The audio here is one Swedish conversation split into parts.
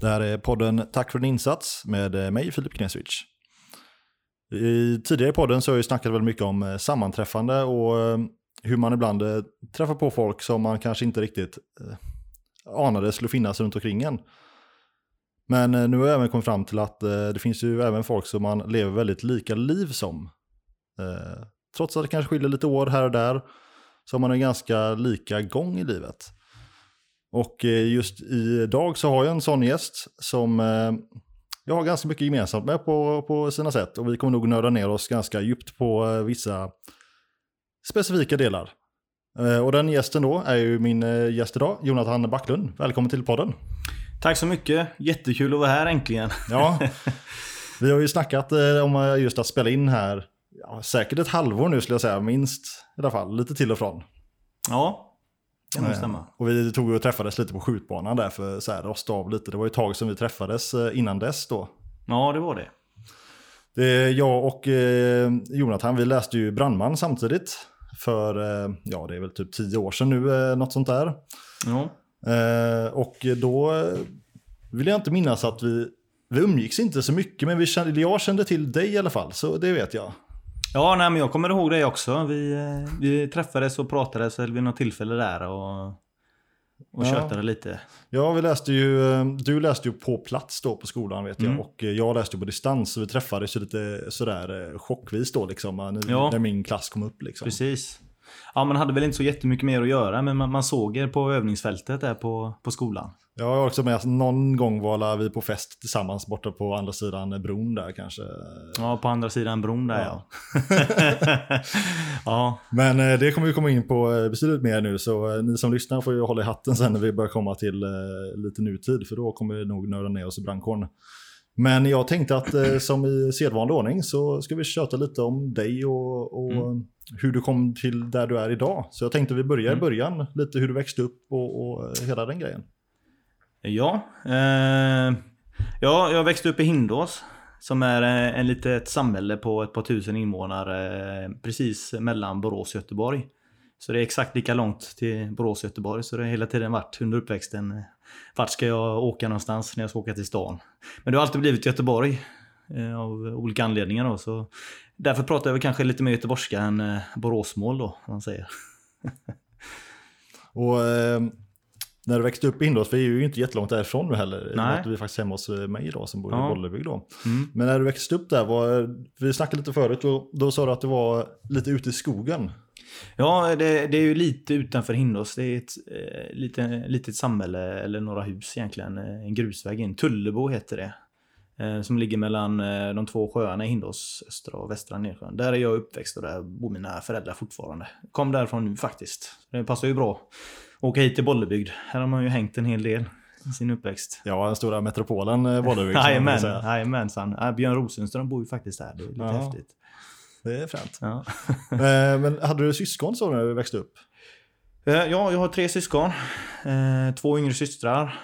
Det här är podden Tack för din insats med eh, mig, Filip Kneswitch. I tidigare i podden så har jag snackat väldigt mycket om eh, sammanträffande och eh, hur man ibland träffar på folk som man kanske inte riktigt anade skulle finnas runt omkring en. Men nu har jag även kommit fram till att det finns ju även folk som man lever väldigt lika liv som. Trots att det kanske skiljer lite år här och där så har man en ganska lika gång i livet. Och eh, just idag så har jag en sån gäst som eh, jag har ganska mycket gemensamt med på, på sina sätt. Och vi kommer nog nörda ner oss ganska djupt på eh, vissa specifika delar. Och den gästen då är ju min gäst idag, Jonathan Backlund. Välkommen till podden. Tack så mycket. Jättekul att vara här äntligen. Ja, vi har ju snackat om just att spela in här, ja, säkert ett halvår nu skulle jag säga, minst i alla fall, lite till och från. Ja, det Eh, stämma. Och vi tog och träffades lite på skjutbanan där för så här rosta av lite. Det var ju ett tag sedan vi träffades eh, innan dess då. Ja, det var det. Det jag och eh, Jonathan, vi läste ju Brandman samtidigt. För, eh, ja det är väl typ tio år sedan nu, eh, något sånt där. Ja. Eh, och då eh, vill jag inte minnas att vi, vi umgicks inte så mycket, men vi kände, jag kände till dig i alla fall, så det vet jag. Ja, nej, men jag kommer ihåg det också. Vi, eh, vi träffades och pratades vid något tillfälle där och, och Ja. tjötade lite. Ja, vi läste ju, eh, du läste ju på plats då på skolan vet jag, Mm. och eh, jag läste på distans, så vi träffades ju lite sådär chockvis då liksom, när, Ja. när min klass kom upp liksom. Precis. Ja, man hade väl inte så jättemycket mer att göra, men man, man såg er på övningsfältet där på, på skolan. Jag har också med, någon gång var vi på fest tillsammans borta på andra sidan bron där kanske. Ja, på andra sidan bron där ja. ja, Men eh, det kommer vi komma in på eh, betydligt mer nu, så eh, ni som lyssnar får ju hålla i hatten sen när vi börjar komma till lite nutid, för då kommer vi nog nörda ner oss i brandkåren. Men jag tänkte att som i sedvanlig ordning så ska vi köta lite om dig och, och Mm. hur du kom till där du är idag. Så jag tänkte vi börjar i Mm. början, lite hur du växte upp och, och hela den grejen. Ja, eh, ja, jag växte upp i Hindås. Som är eh, en litet samhälle på ett par tusen invånare eh, precis mellan Borås och Göteborg. Så det är exakt lika långt till Borås och Göteborg. Så det har hela tiden varit under uppväxten. Vart ska jag åka någonstans när jag ska åka till stan? Men det har alltid blivit Göteborg. Eh, av olika anledningar då. Så därför pratar jag kanske lite mer göteborgska än Boråsmål då, om man säger. Och när du växte upp i Hindås, för vi är ju inte jättelångt därifrån nu heller. Nej. Vi är faktiskt hemma hos eh, mig idag som bor i Ja. Bollebygd. Mm. Men när du växte upp där, var, vi snackade lite förut, och då sa du att det var lite ute i skogen. Ja, det, det är ju lite utanför Hindås. Det är ett eh, lite, litet samhälle, eller några hus egentligen. eh, En grusväg in. Tullebo heter det. Eh, som ligger mellan eh, de två sjöarna i Hindås, östra och västra Nedsjön. Där är jag uppväxt och där bor mina föräldrar fortfarande. Kom därifrån nu faktiskt. Det passar ju bra. Åka hit till Bollebygd. Här har man ju hängt en hel del i sin uppväxt. Ja, den stora metropolen eh, Bollebygd. jajamensan. Ja, Björn Rosenström bor ju faktiskt där. Det är lite Ja. häftigt. Det är fränt. Ja. Eh, Men hade du syskon så när du växte upp? Eh, Ja, jag har tre syskon. Två yngre systrar.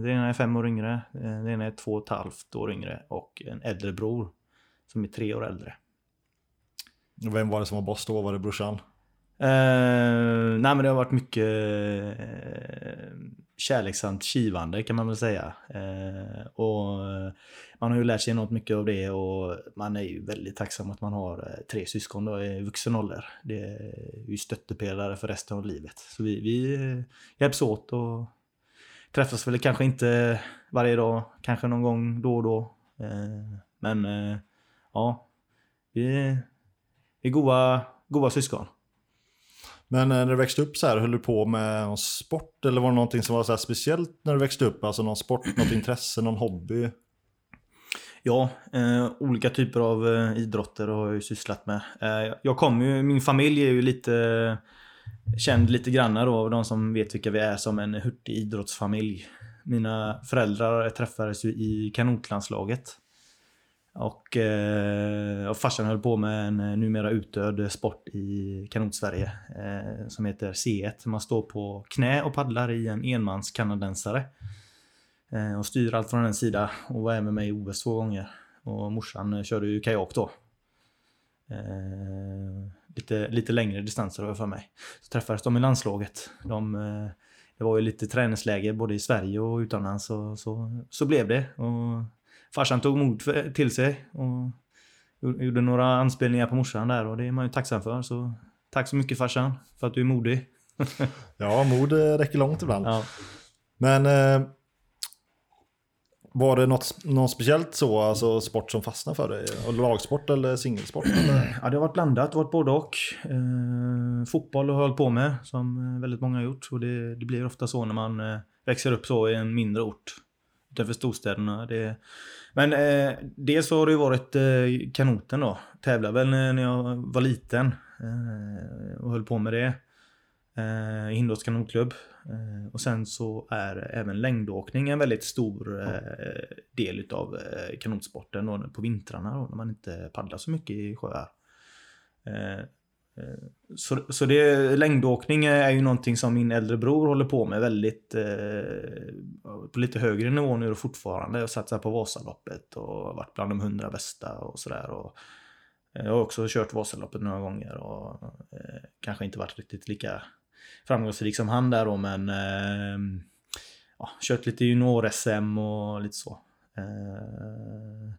Den ena är fem år yngre. Den ena är två och ett halvt år yngre. Och en äldre bror. Som är tre år äldre. Vem var det som var boss då? Var det brorsan? Uh, nej men det har varit mycket eh, uh, kärleksamt kivande kan man väl säga. Uh, och man har ju lärt sig enormt mycket av det och man är ju väldigt tacksam att man har tre syskon då i vuxen ålder. Det är ju stöttepelare för resten av livet. Så vi, vi hjälps åt och träffas väl kanske inte varje dag, kanske någon gång då och då. Men ja, vi är, vi är goa, goa syskon. Men eh, när du växte upp så här, höll du på med någon sport? Eller var det någonting som var så speciellt när du växte upp? Alltså någon sport, något intresse, någon hobby? Ja, eh, olika typer av eh, idrotter har jag ju sysslat med. Eh, jag kommer ju, min familj är ju lite eh, känd lite granna då av de som vet vilka vi är som en hurtig idrottsfamilj. Mina föräldrar träffades ju i kanotlandslaget. Och, eh, och farsan höll på med en eh, numera utdöd sport i kanotsverige eh, som heter C1. Man står på knä och paddlar i en enmans kanadensare. Och styr allt från en sida och var även med i OS två gånger. Och morsan körde ju kajak då. Lite, lite längre distanser har jag för mig. Så träffades de i landslaget. De, det var ju lite träningsläger både i Sverige och utomlands. Och så, så blev det. Och farsan tog mod till sig och gjorde några anspelningar på morsan där och det är man ju tacksam för. Så tack så mycket farsan för att du är modig. Ja, mod eh, räcker långt ibland. Ja. Men eh, var det något, något speciellt så, alltså sport som fastnade för dig? Lagsport eller singelsport? Eller? Ja, det har varit blandat. Varit både och. Eh, fotboll har jag hållit på med, som eh, väldigt många har gjort. Och det, det blir ofta så när man eh, växer upp så i en mindre ort. Utanför storstäderna. Det, men eh, dels så har det ju varit eh, kanoten då. Tävlade väl när när jag var liten. Eh, och höll på med det. Eh, Hindås kanotklubb. Eh, och sen så är även längdåkning en väldigt stor eh, del utav eh, kanotsporten då, på vintrarna då, när man inte paddlar så mycket i sjöar. Så, så det, längdåkning är ju någonting som min äldre bror håller på med väldigt eh, på lite högre nivå nu och fortfarande. Jag satsar på Vasaloppet och varit bland de hundra bästa och sådär. Och, eh, jag har också kört Vasaloppet några gånger och eh, kanske inte varit riktigt lika framgångsrik som han där då men eh, ja, kört lite junior-SM och lite så. Eh,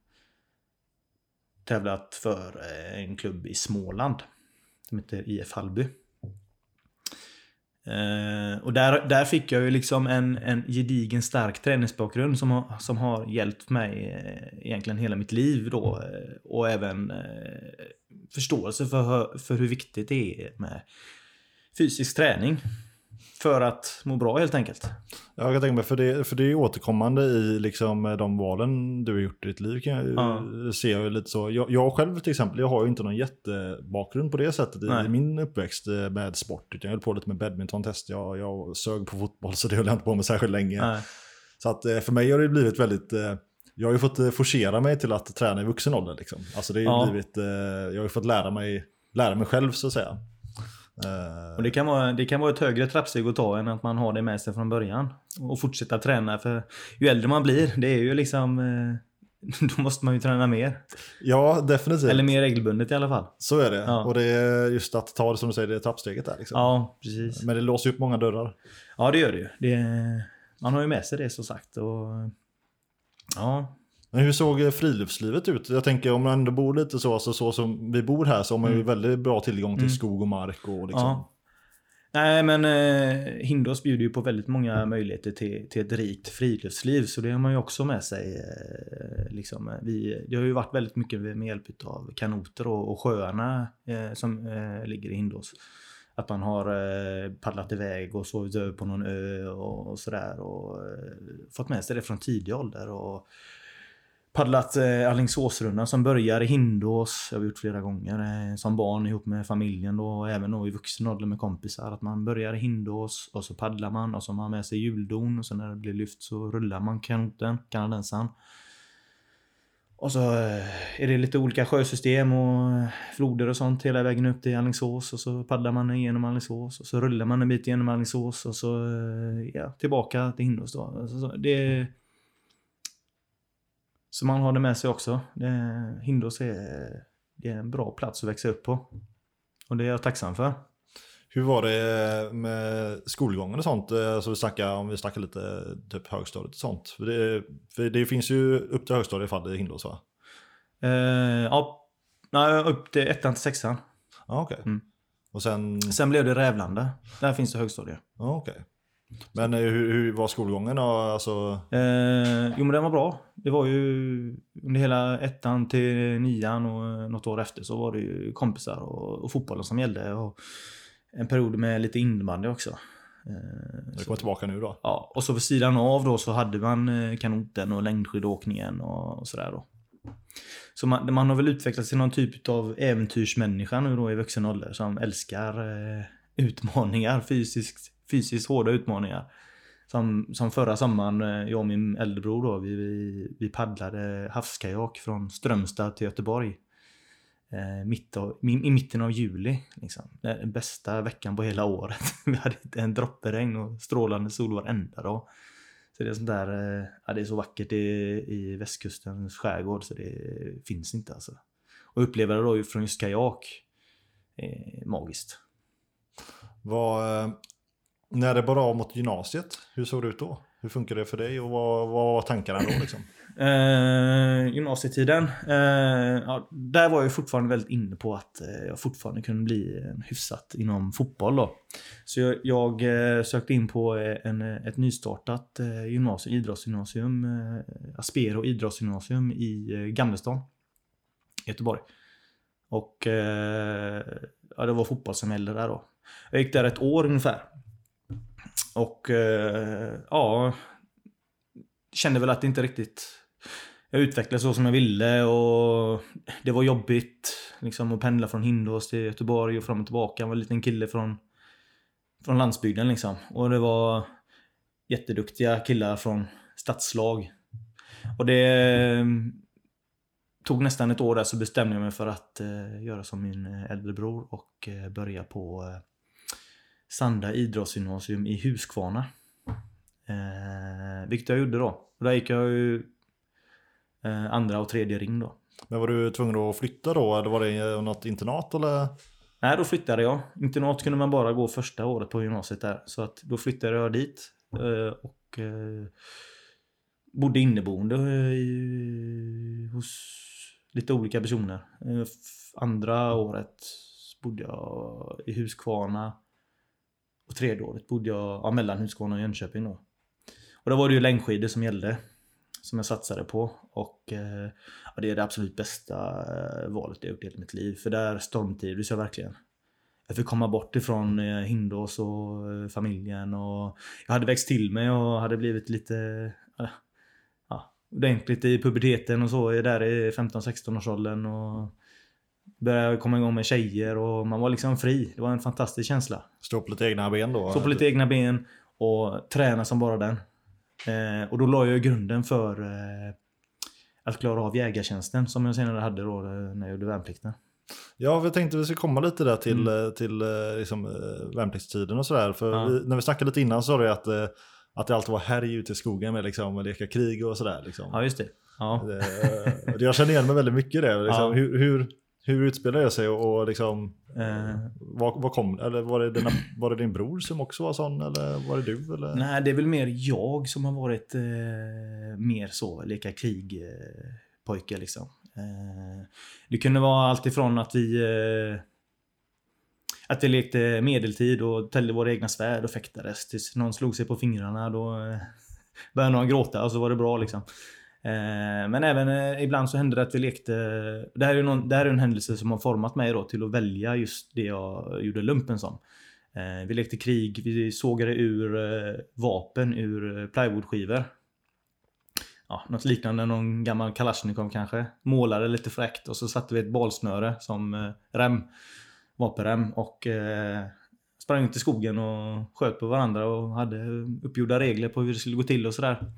tävlat för eh, en klubb i Småland som heter IF Hallby. Eh, och där, där fick jag ju liksom en, en gedigen stark träningsbakgrund som har, som har hjälpt mig eh, egentligen hela mitt liv då. eh, Och även eh, förståelse för, för hur viktigt det är med fysisk träning. För att må bra helt enkelt. Jag kan tänka mig, för det, för det är återkommande i liksom de valen du har gjort i ditt liv. Kan jag, Ja. ser jag lite så. Jag, jag själv till exempel, jag har ju inte någon jättebakgrund på det sättet i Nej. min uppväxt eh, med sport. Utan jag höll på lite med badmintontest, jag, jag sög på fotboll så det höll jag inte på med särskilt länge. Nej. Så att eh, för mig har det blivit väldigt... eh, Jag har ju fått forcera mig till att träna i vuxen ålder. Liksom. Alltså det ju Ja. blivit... Jag har ju fått lära mig, lära mig själv så att säga. Och det kan, vara, det kan vara ett högre trappsteg att ta än att man har det med sig från början. Och fortsätta träna. För ju äldre man blir, det är ju liksom... eh, Då måste man ju träna mer. Ja, definitivt. Eller mer regelbundet i alla fall. Så är det. Ja. Och det är just att ta det som du säger, det trappsteget där. Liksom. Ja, precis. Men det låser upp många dörrar. Ja, det gör det ju. Det, man har ju med sig det som sagt. Och, ja, Men hur såg eh, friluftslivet ut? Jag tänker om man ändå bor lite så, alltså, så som vi bor här så har man ju Mm. väldigt bra tillgång till Mm. skog och mark. Och liksom. Ja. Nej, men eh, Hindås bjuder ju på väldigt många möjligheter till, till ett rikt friluftsliv. Så det har man ju också med sig. Eh, liksom. Vi, det har ju varit väldigt mycket med hjälp av kanoter och, och sjöarna eh, som eh, ligger i Hindås. Att man har eh, paddlat iväg och sovit över på någon ö och, och sådär. Och eh, fått med sig det från tidig ålder. Och, paddlat eh, Alingsåsrundan som börjar i Hindås. Jag har gjort flera gånger eh, som barn ihop med familjen då. Och även då i vuxen ålder med kompisar. Att man börjar i Hindås och så paddlar man och så har man med sig hjuldon. Och så när det blir lyft så rullar man kanoten, kanadensaren. Och så eh, är det lite olika sjösystem och eh, floder och sånt hela vägen upp till Alingsås. Och så paddlar man igenom Alingsås. Och så rullar man en bit genom Alingsås. Och så eh, ja, tillbaka till Hindås då. Så, så det så man har det med sig också. Det, Hindås är, det är en bra plats att växa upp på. Och det är jag tacksam för. Hur var det med skolgången och sånt? Eh, Alltså vi snackar, om vi snackar lite typ högstadiet och sånt. För det, för det finns ju upp till högstadiet i fall i Hindås va? Eh, ja, nej, upp till ettan till sexan. Ja okej. Mm. Och sen, Sen blev det Rävlanda. Där finns det högstadie. ja okej. Men eh, hur, hur var skolgången? Alltså, Eh, jo men den var bra. Det var ju under hela ettan till nian och eh, något år efter så var det ju kompisar och, och fotbollen som gällde. Och en period med lite innebandy också. Eh, det kommer tillbaka nu då? Ja, och så vid sidan av då så hade man eh, kanoten och längdskidåkningen och, och sådär då. Så man, man har väl utvecklats till någon typ av äventyrsmänniska nu då i vuxen ålder som älskar eh, utmaningar, fysiskt, fysiskt hårda utmaningar. Som, som förra sommaren, eh, jag och min äldrebror då, vi, vi, vi paddlade havskajak från Strömstad till Göteborg. Eh, mitt av, i, mitten av juli. Liksom. Den bästa veckan på hela året. vi hade inte en droppe regn och strålande sol varenda dag. Så det är sånt där, eh, ja, det är så vackert i, i västkustens skärgård så det finns inte alltså. Och uppleva det då från just kajak, eh, magiskt. Vad, eh, när det bara av mot gymnasiet, hur såg det ut då? Hur funkar det för dig och vad, vad var tankarna då liksom? Eh, gymnasietiden, eh, ja, där var jag fortfarande väldigt inne på att eh, jag fortfarande kunde bli hyfsat inom fotboll då. Så jag, jag eh, sökte in på eh, en, eh, ett nystartat eh, gymnasium, idrottsgymnasium, eh, Aspero idrottsgymnasium i eh, Gamlestan, Göteborg. Och eh, ja, det var fotboll som gällde där då. Jag gick där ett år ungefär. Och eh, ja, kände väl att det inte riktigt jag utvecklades så som jag ville och det var jobbigt liksom att pendla från Hindås till Göteborg och fram och tillbaka. Jag var en liten kille från, från landsbygden liksom. Och det var jätteduktiga killar från stadslag. Och det tog nästan ett år där så bestämde jag mig för att eh, göra som min eh, äldre bror och eh, börja på eh, Sanda idrottsgymnasium i Huskvarna. Eh, vilket jag gjorde då. Och där gick jag ju eh, andra och tredje ring då. Men var du tvungen att flytta då? Eller var det något internat eller? Nej, då flyttade jag. Internat kunde man bara gå första året på gymnasiet där. Så att då flyttade jag dit. Eh, och eh, bodde inneboende i, hos lite olika personer. Eh, andra året bodde jag i Huskvarna. Och tredje året bodde jag ja, mellan Huskvarna och Jönköping då. Och då var det ju längdskidor som gällde. Som jag satsade på. Och eh, ja, det är det absolut bästa eh, valet jag gjort i hela mitt liv. För där stormtrivdes jag verkligen. Jag fick komma bort ifrån eh, Hindås och familjen och jag hade växt till mig och hade blivit lite ja, ordentligt i puberteten och så. Där i 15-16 års åldern och började komma igång med tjejer och man var liksom fri. Det var en fantastisk känsla. Stå på lite egna ben då? Stå på lite egna ben och träna som bara den. Eh, och då la jag grunden för eh, att klara av jägartjänsten som jag senare hade då eh, när jag gjorde värnplikten. Ja, vi tänkte vi ska komma lite där till, mm. till liksom, värnpliktstiden och sådär. För ja. vi, när vi snackade lite innan så sa du att, att det alltid var härj ute i skogen med liksom, att leka krig och sådär. Liksom. Ja, just det. Ja. det. Jag känner igen mig väldigt mycket i det. Liksom. Ja. Hur, hur, hur utspelar det sig och, liksom, eh, vad, vad, kom, eller var det, dina, var det din bror som också var sån eller var det du? Eller? Nej, det är väl mer jag som har varit eh, mer så, leka krig eh, liksom. Eh, det kunde vara allt ifrån att vi eh, att vi lekte medeltid och täljde våra egna svärd och fäktades tills någon slog sig på fingrarna. Då eh, började någon gråta och så var det bra liksom. Eh, men även eh, ibland så hände det att vi lekte... Det här är, någon, det här är en händelse som har format mig då till att välja just det jag gjorde lumpen som. Eh, vi lekte krig, vi sågade ur vapen ur plywoodskivor. Ja, något liknande någon gammal Kalashnikov kanske. Målade lite fräckt och så satte vi ett balsnöre som rem. Vapenrem och sprang ut i skogen och sköt på varandra och hade uppgjorda regler på hur det skulle gå till och sådär.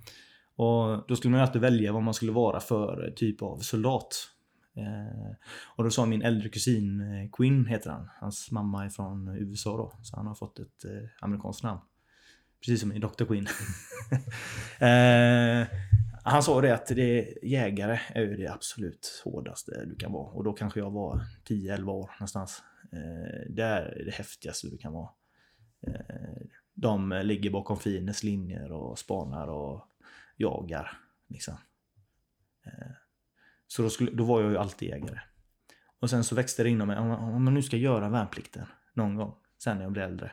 Och då skulle man ju alltid välja vad man skulle vara för eh, typ av soldat. Eh, och då sa min äldre kusin eh, Quinn heter han. Hans mamma är från USA då. Så han har fått ett eh, amerikanskt namn. Precis som i Dr. Quinn. eh, han sa det att det, jägare är ju det absolut hårdaste du kan vara. Och då kanske jag var 10-11 år någonstans. Eh, det är det häftigaste du kan vara. De ligger bakom fiendens linjer och spanar och jagar. Liksom. Eh, så då, skulle, då var jag ju alltid jägare. Och sen så växte det inom mig, om man nu ska göra värnplikten någon gång, sen när jag blir äldre,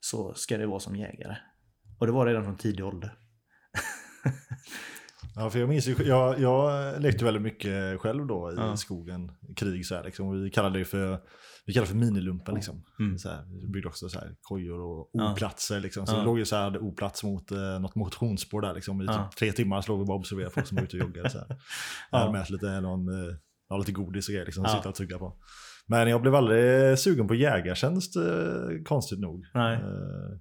så ska det vara som jägare. Och det var redan från tidig ålder. ja, för jag minns ju, jag, jag lekte väldigt mycket själv då i ja. skogen, krig så här liksom. Vi kallade det för vi kallar det för minilumpen liksom. Mm. Så här, vi byggde också så här, kojor och oplatser liksom. Så ja. vi låg ju så här, hade oplats mot eh, något motionsspår där liksom. I ja. typ tre timmar så låg vi bara och observerade folk som var ute och joggade så här. ja. Med lite, någon, eh, lite godis och grejer liksom. Ja. Sitta och tugga på. Men jag blev aldrig sugen på jägartjänst, eh, konstigt nog. Nej. Eh,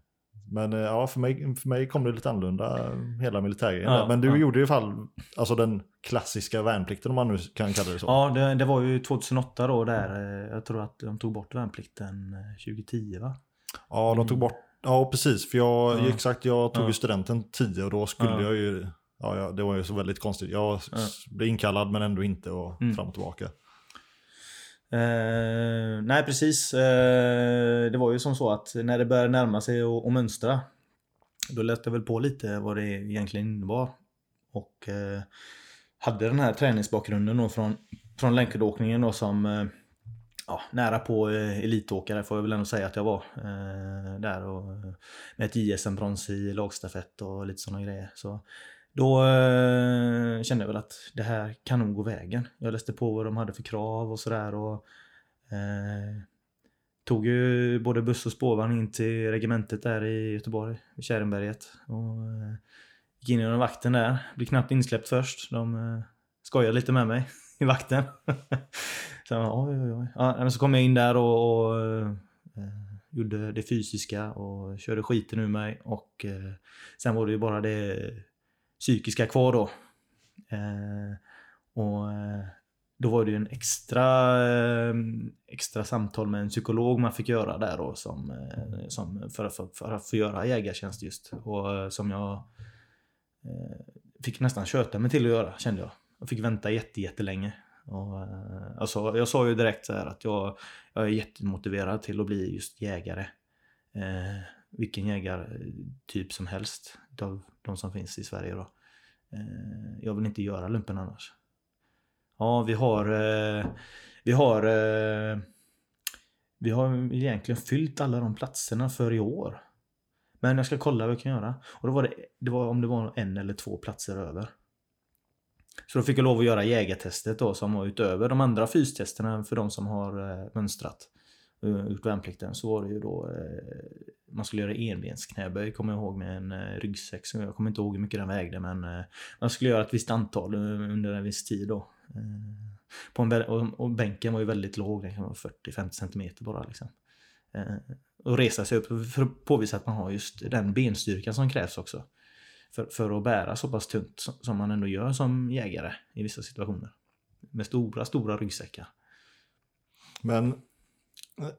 Men eh, ja, för mig, för mig kom det lite annorlunda, hela militärgrejen. Ja. Men du ja. gjorde i alla fall alltså den klassiska värnplikten om man nu kan kalla det så. Ja, det, det var ju 2008 då där. eh, Jag tror att de tog bort värnplikten eh, 2010 va? Ja, de tog bort, ja precis, för jag, Ja. exakt, jag tog ju studenten 10 och då skulle Ja. jag ju, ja, det var ju så väldigt konstigt. Jag blev inkallad men ändå inte och Mm. fram och tillbaka. Eh, nej precis. Eh, det var ju som så att när det började närma sig och, och mönstra. Då läste jag väl på lite vad det egentligen innebar. Och eh, hade den här träningsbakgrunden då från, från längdskidåkningen då som eh, ja, nära på eh, elitåkare får jag väl ändå säga att jag var. Eh, där och eh, med ett JSM-brons i lagstafett och lite sådana grejer. Så då eh, kände jag väl att det här kan nog gå vägen. Jag läste på vad de hade för krav och sådär. Och, eh, tog ju både buss och spårvagn in till regementet där i Göteborg, i Kärenberget. Och, eh, gick in genom vakten där. Blev knappt insläppt först. De eh, skojade lite med mig i vakten. så, oj, oj, oj. Ja, men så kom jag in där och, och eh, eh, gjorde det fysiska och körde skiten ur mig. Och eh, sen var det ju bara det psykiska kvar då. Eh, och eh, då var det ju en extra, eh, extra samtal med en psykolog man fick göra där då som, eh, som för, för, för att få göra jägartjänst just. Och som jag fick nästan köta mig till att göra kände jag. Jag fick vänta jätte, jättelänge. Och, alltså, jag sa ju direkt så här att jag, jag är jättemotiverad till att bli just jägare. Eh, vilken jägartyp som helst Utav de som finns i Sverige då. Eh, jag vill inte göra lumpen annars. Ja, vi har... Eh, vi har... Eh, vi har egentligen fyllt alla de platserna för i år. Men jag ska kolla vad jag kan göra. Och då var det, det var om det var en eller två platser över. Så då fick jag lov att göra jägartestet då som var utöver de andra fystesterna för de som har mönstrat. Gjort värnplikten så var det ju då man skulle göra enbensknäböj kommer jag ihåg med en eh, ryggsäck. Så jag kommer inte ihåg hur mycket den vägde men eh, man skulle göra ett visst antal eh, under en viss tid då. På en, och, bänken var ju väldigt låg, den kan vara 40-50 cm bara liksom. Och resa sig upp för att påvisa att man har just den benstyrkan som krävs också. För, för att bära så pass tungt som- man ändå gör som jägare i vissa situationer. Med stora, stora ryggsäckar. Men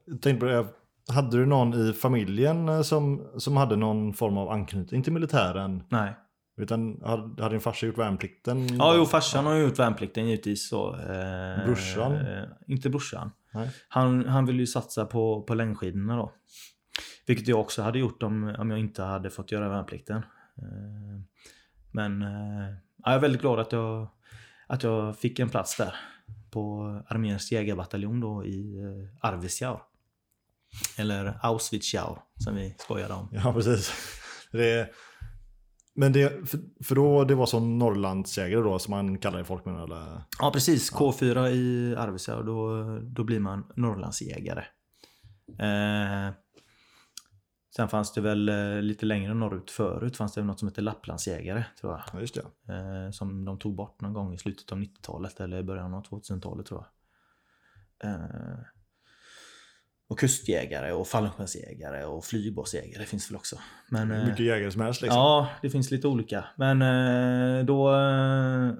jag tänkte på det, hade du någon i familjen eh, som, som hade någon form av anknytning till militären? Nej. Utan hade, hade din farsa gjort värnplikten? Ja, jo, farsan har gjort värnplikten givetvis. Så, eh, Brorsan? Eh, inte brorsan. Nej. Han, han ville ju satsa på, på längdskidorna då. Vilket jag också hade gjort om, om jag inte hade fått göra värnplikten. Eh, men eh, jag är väldigt glad att jag, att jag fick en plats där. På arméns jägarbataljon då i eh, Arvidsjaur. Eller Auschwitzjaur som vi skojade om. Ja, precis. Det, men det, för, för då det var som Norrlandsjägare då som man kallar det i folkmun eller? Ja precis, K4 i Arvidsjaur, då, då blir man Norrlandsjägare. Eh, sen fanns det väl eh, lite längre norrut förut, fanns det något som heter Lapplandsjägare tror jag. Ja, just det. Eh, som de tog bort någon gång i slutet av 90-talet eller början av 2000-talet tror jag. Eh, och kustjägare och fallskärmsjägare och flygbasjägare finns väl också. Men, eh, Mycket jägare som helst liksom. Ja, det finns lite olika. Men eh, då eh,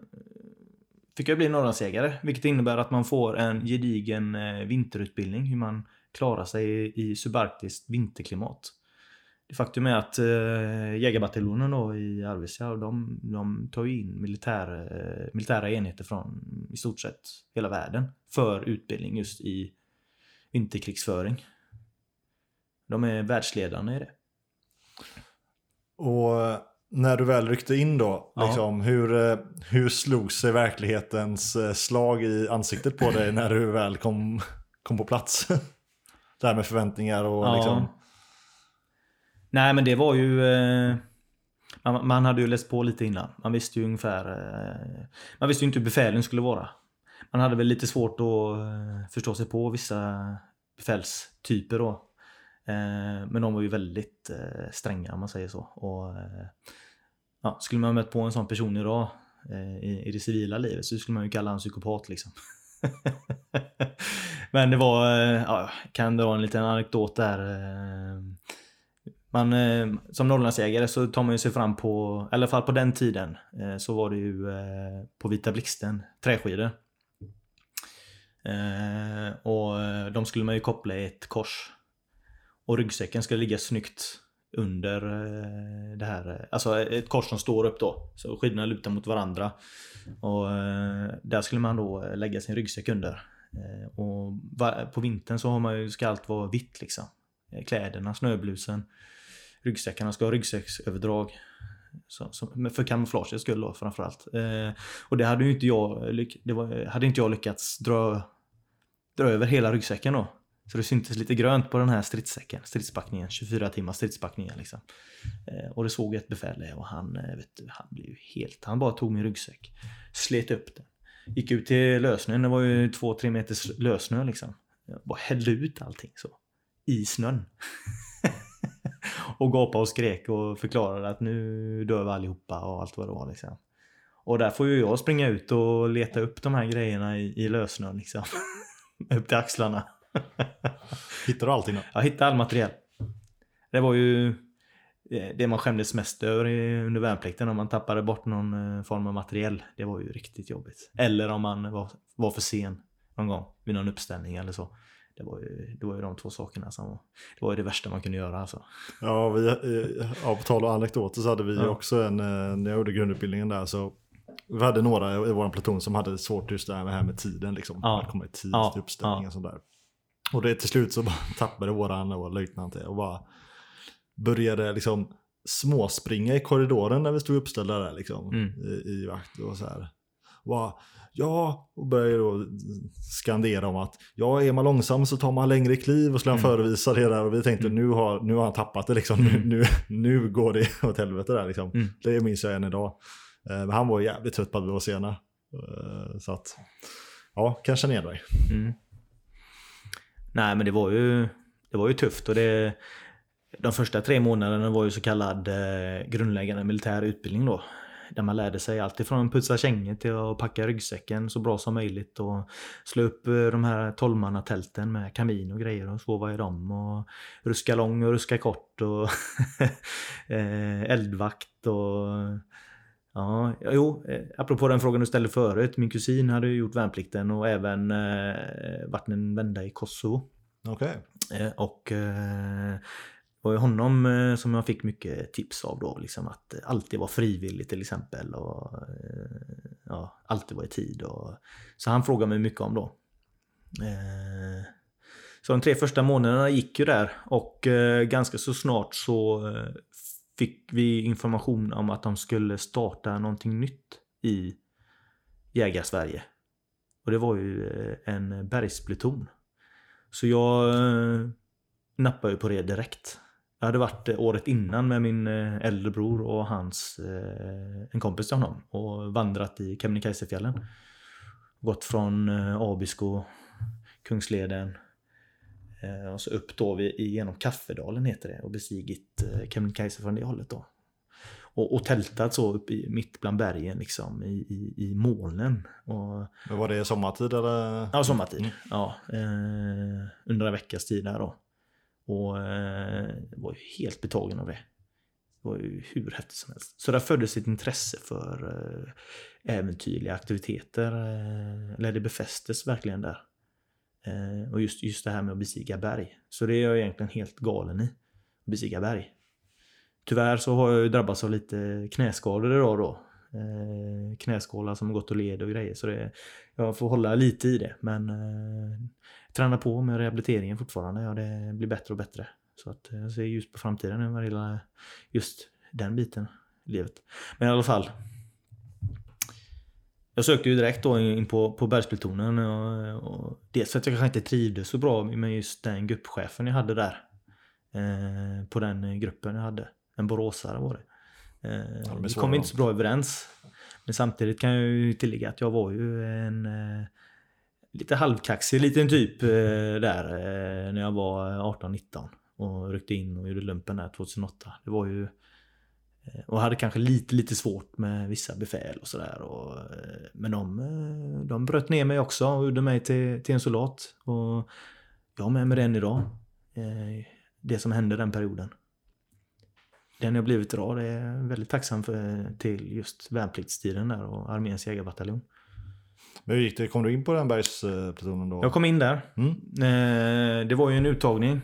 fick jag bli Norrlandsjägare. Vilket innebär att man får en gedigen vinterutbildning. Hur man klarar sig i, subarktiskt vinterklimat. Det faktum är att eh, jägarbataljonen då i Arvidsjaur, de, de tar ju in militär, militära enheter från i stort sett hela världen. För utbildning just i vinterkrigsföring. De är världsledande i det. Och eh, när du väl ryckte in då, Ja. liksom, hur, eh, hur slog sig verklighetens eh, slag i ansiktet på dig när du väl kom, kom på plats? Det här med förväntningar och liksom... Nej men det var ju... Man, man hade ju läst på lite innan. Man visste ju ungefär... Man visste ju inte hur befälen skulle vara. Man hade väl lite svårt att eh, förstå sig på vissa befälstyper då. Eh, men de var ju väldigt eh, stränga om man säger så. Och, ja, skulle man mött på en sån person idag i, i det civila livet så skulle man ju kalla honom psykopat liksom. Men det var, ja, jag kan dra en liten anekdot där. man, som Norrlandsjägare så tar man ju sig fram på, i alla fall på den tiden, så var det ju på Vita Blixten, träskidor. Eh, och eh, de skulle man ju koppla i ett kors. Och ryggsäcken ska ligga snyggt under eh, det här, eh, alltså eh, ett kors som står upp då. Så skidorna lutar mot varandra. Och eh, där skulle man då lägga sin ryggsäck under. Eh, och på vintern så har man ju, ska allt vara vitt liksom. Kläderna, snöblusen, ryggsäckarna ska ha ryggsäcksöverdrag. Så, så, för kamouflagets skull då framförallt. Eh, och det hade ju inte jag, det var, hade inte jag lyckats dra, dra över hela ryggsäcken då. Så det syntes lite grönt på den här stridssäcken, stridspackningen, 24 timmars stridspackningen liksom. Eh, och det såg ett befäl och han, eh, vet du, han blev ju helt, han bara tog min ryggsäck, slet upp den. Gick ut till lösnön, det var ju 2-3 meters lösnö liksom. Jag bara hällde ut allting så. I snön. och gapade och skrek och förklarade att nu dör vi allihopa och allt vad det var liksom. Och där får ju jag springa ut och leta upp de här grejerna i, i lösnön liksom. upp till axlarna. Hittar du allting då? Jag hittade all material. Det var ju eh, det man skämdes mest över under värnplikten om man tappade bort någon eh, form av materiell. Det var ju riktigt jobbigt. Eller om man var, var för sen någon gång vid någon uppställning eller så. Det var ju, det var ju de två sakerna som det var ju det värsta man kunde göra alltså. Ja, vi, eh, ja på tal om anekdoter så hade vi ja. också en, när jag gjorde grundutbildningen där så vi hade några i vår pluton som hade svårt just det här med tiden liksom. Ja. Att komma i tid ja. till uppställningen och sådär. Och det till slut så bara tappade våran vår löjtnant det och bara började liksom småspringa i korridoren när vi stod uppställda där liksom mm. i, i vakt och så här. Och ja, och började då skandera om att ja, är man långsam så tar man längre kliv och skulle han mm. förevisa det där och vi tänkte mm. nu, har, nu har han tappat det liksom, mm. nu, nu går det åt helvete där liksom. Mm. Det minns jag än idag. Eh, men han var jävligt trött på att vi var sena. Eh, så att, ja, kanske ner dig. Mm. Nej men det var ju, det var ju tufft och det, de första tre månaderna var ju så kallad eh, grundläggande militär utbildning då. Där man lärde sig allt ifrån att putsa kängor till att packa ryggsäcken så bra som möjligt och slå upp eh, de här tolvmannatälten med kamin och grejer och sova i dem och ruska lång och ruska kort och eh, eldvakt och Ja, jo, eh, apropå den frågan du ställde förut. Min kusin hade gjort värnplikten och även eh, varit en vända i Kosovo. Okej. Okay. Eh, och eh, var honom eh, som jag fick mycket tips av då. Liksom att alltid vara frivillig till exempel. Och eh, ja, alltid vara i tid. Och, så han frågade mig mycket om då. Eh, så de tre första månaderna gick ju där och ganska så snart så fick vi information om att de skulle starta någonting nytt i Jägarsverige. Och det var ju eh, en bergspluton. Så jag eh, nappade ju på det direkt. Jag hade varit eh, året innan med min äldre bror och hans, en kompis till honom och vandrat i Kebnekaisefjällen. Gått från Abisko, Kungsleden, och så upp då vid, genom Kaffedalen heter det och bestigit eh, Kebnekaise från det hållet då. Och, och tältat så upp i, mitt bland bergen liksom i, i, i molnen. Och, Men var det sommartid eller? Ja, sommartid. Mm. Ja, eh, under en veckas tid där då. Och eh, var ju helt betagen av det. Det var ju hur häftigt som helst. Så där föddes ett intresse för eh, äventyrliga aktiviteter. Eh, eller det befästes verkligen där. Eh, och just, just det här med att bestiga berg. Så det är jag egentligen helt galen i. Att bestiga berg. Tyvärr så har jag ju drabbats av lite knäskador idag då. Eh, knäskålar som har gått och led och grejer. Så det, jag får hålla lite i det. Men eh, träna på med rehabiliteringen fortfarande. Ja, det blir bättre och bättre. Så att eh, jag ser ljus på framtiden nu vad gäller just den biten i livet. Men i alla fall. Jag sökte ju direkt då in på, på bergsplutonen. Och, och dels för att jag kanske inte trivdes så bra med just den gruppchefen jag hade där. Eh, på den gruppen jag hade. En boråsare var det. Eh, ja, vi kom inte så bra överens. Men samtidigt kan jag ju tillägga att jag var ju en eh, lite halvkaxig liten typ eh, där eh, när jag var 18-19. Och ryckte in och gjorde lumpen där 2008. Det var ju och hade kanske lite, lite svårt med vissa befäl och sådär. Eh, men de, eh, de bröt ner mig också och gjorde mig till, till en soldat. Och jag är med med den idag. Det som hände den perioden. den har blivit idag. Det är jag väldigt tacksam för, till just värnpliktstiden där och arméns jägarbataljon. Men hur gick det? Kom du in på den bergsplutonen då? Jag kom in där. Mm. Eh, det var ju en uttagning.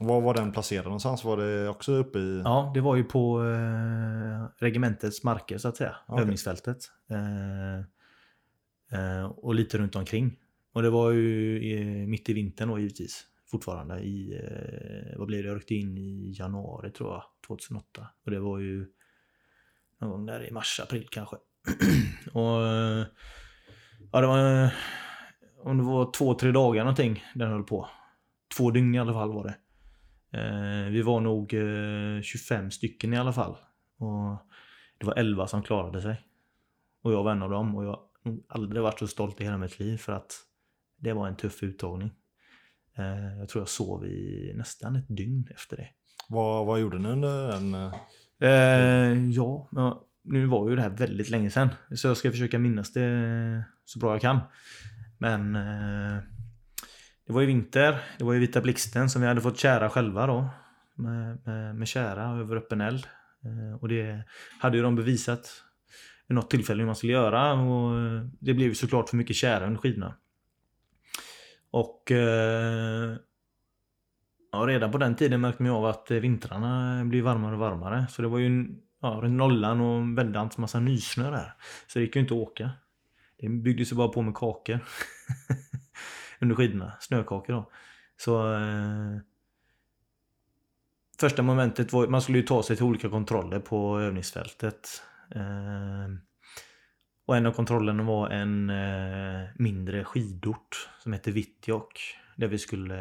Var var den placerad någonstans? Var det också uppe i... Ja, det var ju på eh, regementets marker så att säga. Okej. Övningsfältet. Eh, eh, och lite runt omkring. Och det var ju i, mitt i vintern då givetvis. Fortfarande i, eh, vad blev det, jag ryckte in i januari tror jag, 2008. Och det var ju någon gång där i mars, april kanske. och eh, ja, det var, eh, om det var två, tre dagar någonting den höll på. Två dygn i alla fall var det. Eh, vi var nog eh, 25 stycken i alla fall. Och det var 11 som klarade sig. Och jag var en av dem. Och jag har aldrig varit så stolt i hela mitt liv för att det var en tuff uttagning. Eh, jag tror jag sov i nästan ett dygn efter det. Vad, vad gjorde ni under den? eh? Eh, ja, nu var ju det här väldigt länge sedan. Så jag ska försöka minnas det så bra jag kan. Men eh, det var ju vinter. Det var ju Vita Blixten som vi hade fått kära själva då. Med, med, med kära över öppen eld. Eh, och det hade ju de bevisat vid något tillfälle hur man skulle göra. Och eh, det blev ju såklart för mycket kära under skidorna. Och eh, Ja, redan på den tiden märkte man ju av att vintrarna blir varmare och varmare. Så det var ju ja, runt nollan och en väldans massa nysnö där. Så det gick ju inte att åka. Det byggdes ju bara på med kakor. Under skidorna. Snökakor då. Så... Eh, första momentet var man skulle ju ta sig till olika kontroller på övningsfältet. Eh, och en av kontrollerna var en eh, mindre skidort som hette Vittjok. Där vi skulle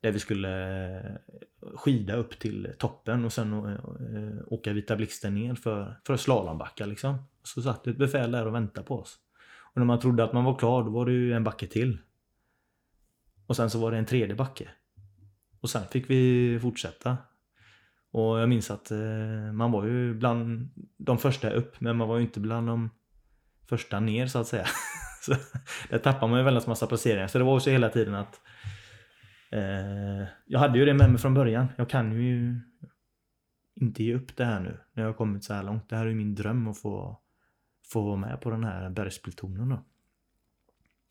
där vi skulle eh, skida upp till toppen och sen eh, åka Vita Blixten ner för, för slalombacka liksom. Så satt ett befäl där och väntade på oss. Och när man trodde att man var klar då var det ju en backe till. Och sen så var det en tredje backe. Och sen fick vi fortsätta. Och jag minns att eh, man var ju bland de första upp men man var ju inte bland de första ner så att säga. så där tappar man ju väldigt massa placeringar. Så det var också hela tiden att Eh, jag hade ju det med mig från början. Jag kan ju inte ge upp det här nu när jag har kommit så här långt. Det här är ju min dröm att få, få vara med på den här bergsplutonen då.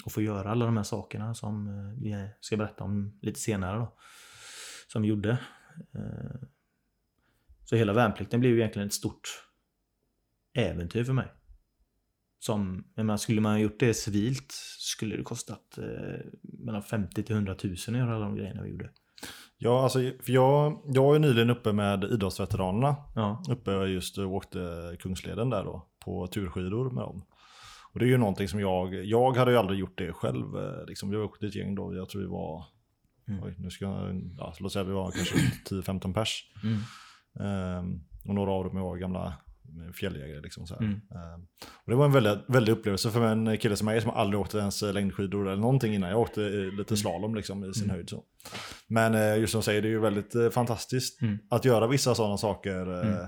Och få göra alla de här sakerna som eh, vi ska berätta om lite senare då. Som vi gjorde. Eh, så hela värnplikten blev ju egentligen ett stort äventyr för mig. Som, jag skulle man ha gjort det civilt skulle det kostat eh, mellan 50 till 100 000 att göra alla de grejerna vi gjorde. Ja, alltså, för jag, jag är nyligen uppe med idrottsveteranerna. Ja, Uppe just och åkte Kungsleden där då, på turskidor med dem. Och det är ju någonting som jag, jag hade ju aldrig gjort det själv. eh, Liksom, vi åkte ett gäng då, jag tror vi var, Mm. oj, nu ska jag, ja, låt säga vi var kanske 10-15 pers. mm. Ehm, och några av dem var gamla fjälljägare. Liksom, så här. Mm. Ehm, och det var en väldigt, väldigt upplevelse för en kille som mig som aldrig åkte ens längdskidor eller någonting innan. Jag åkte eh, lite slalom liksom, i sin Mm. höjd. Så. Men eh, just som du säger, det är ju väldigt eh, fantastiskt Mm. att göra vissa sådana saker eh, Mm.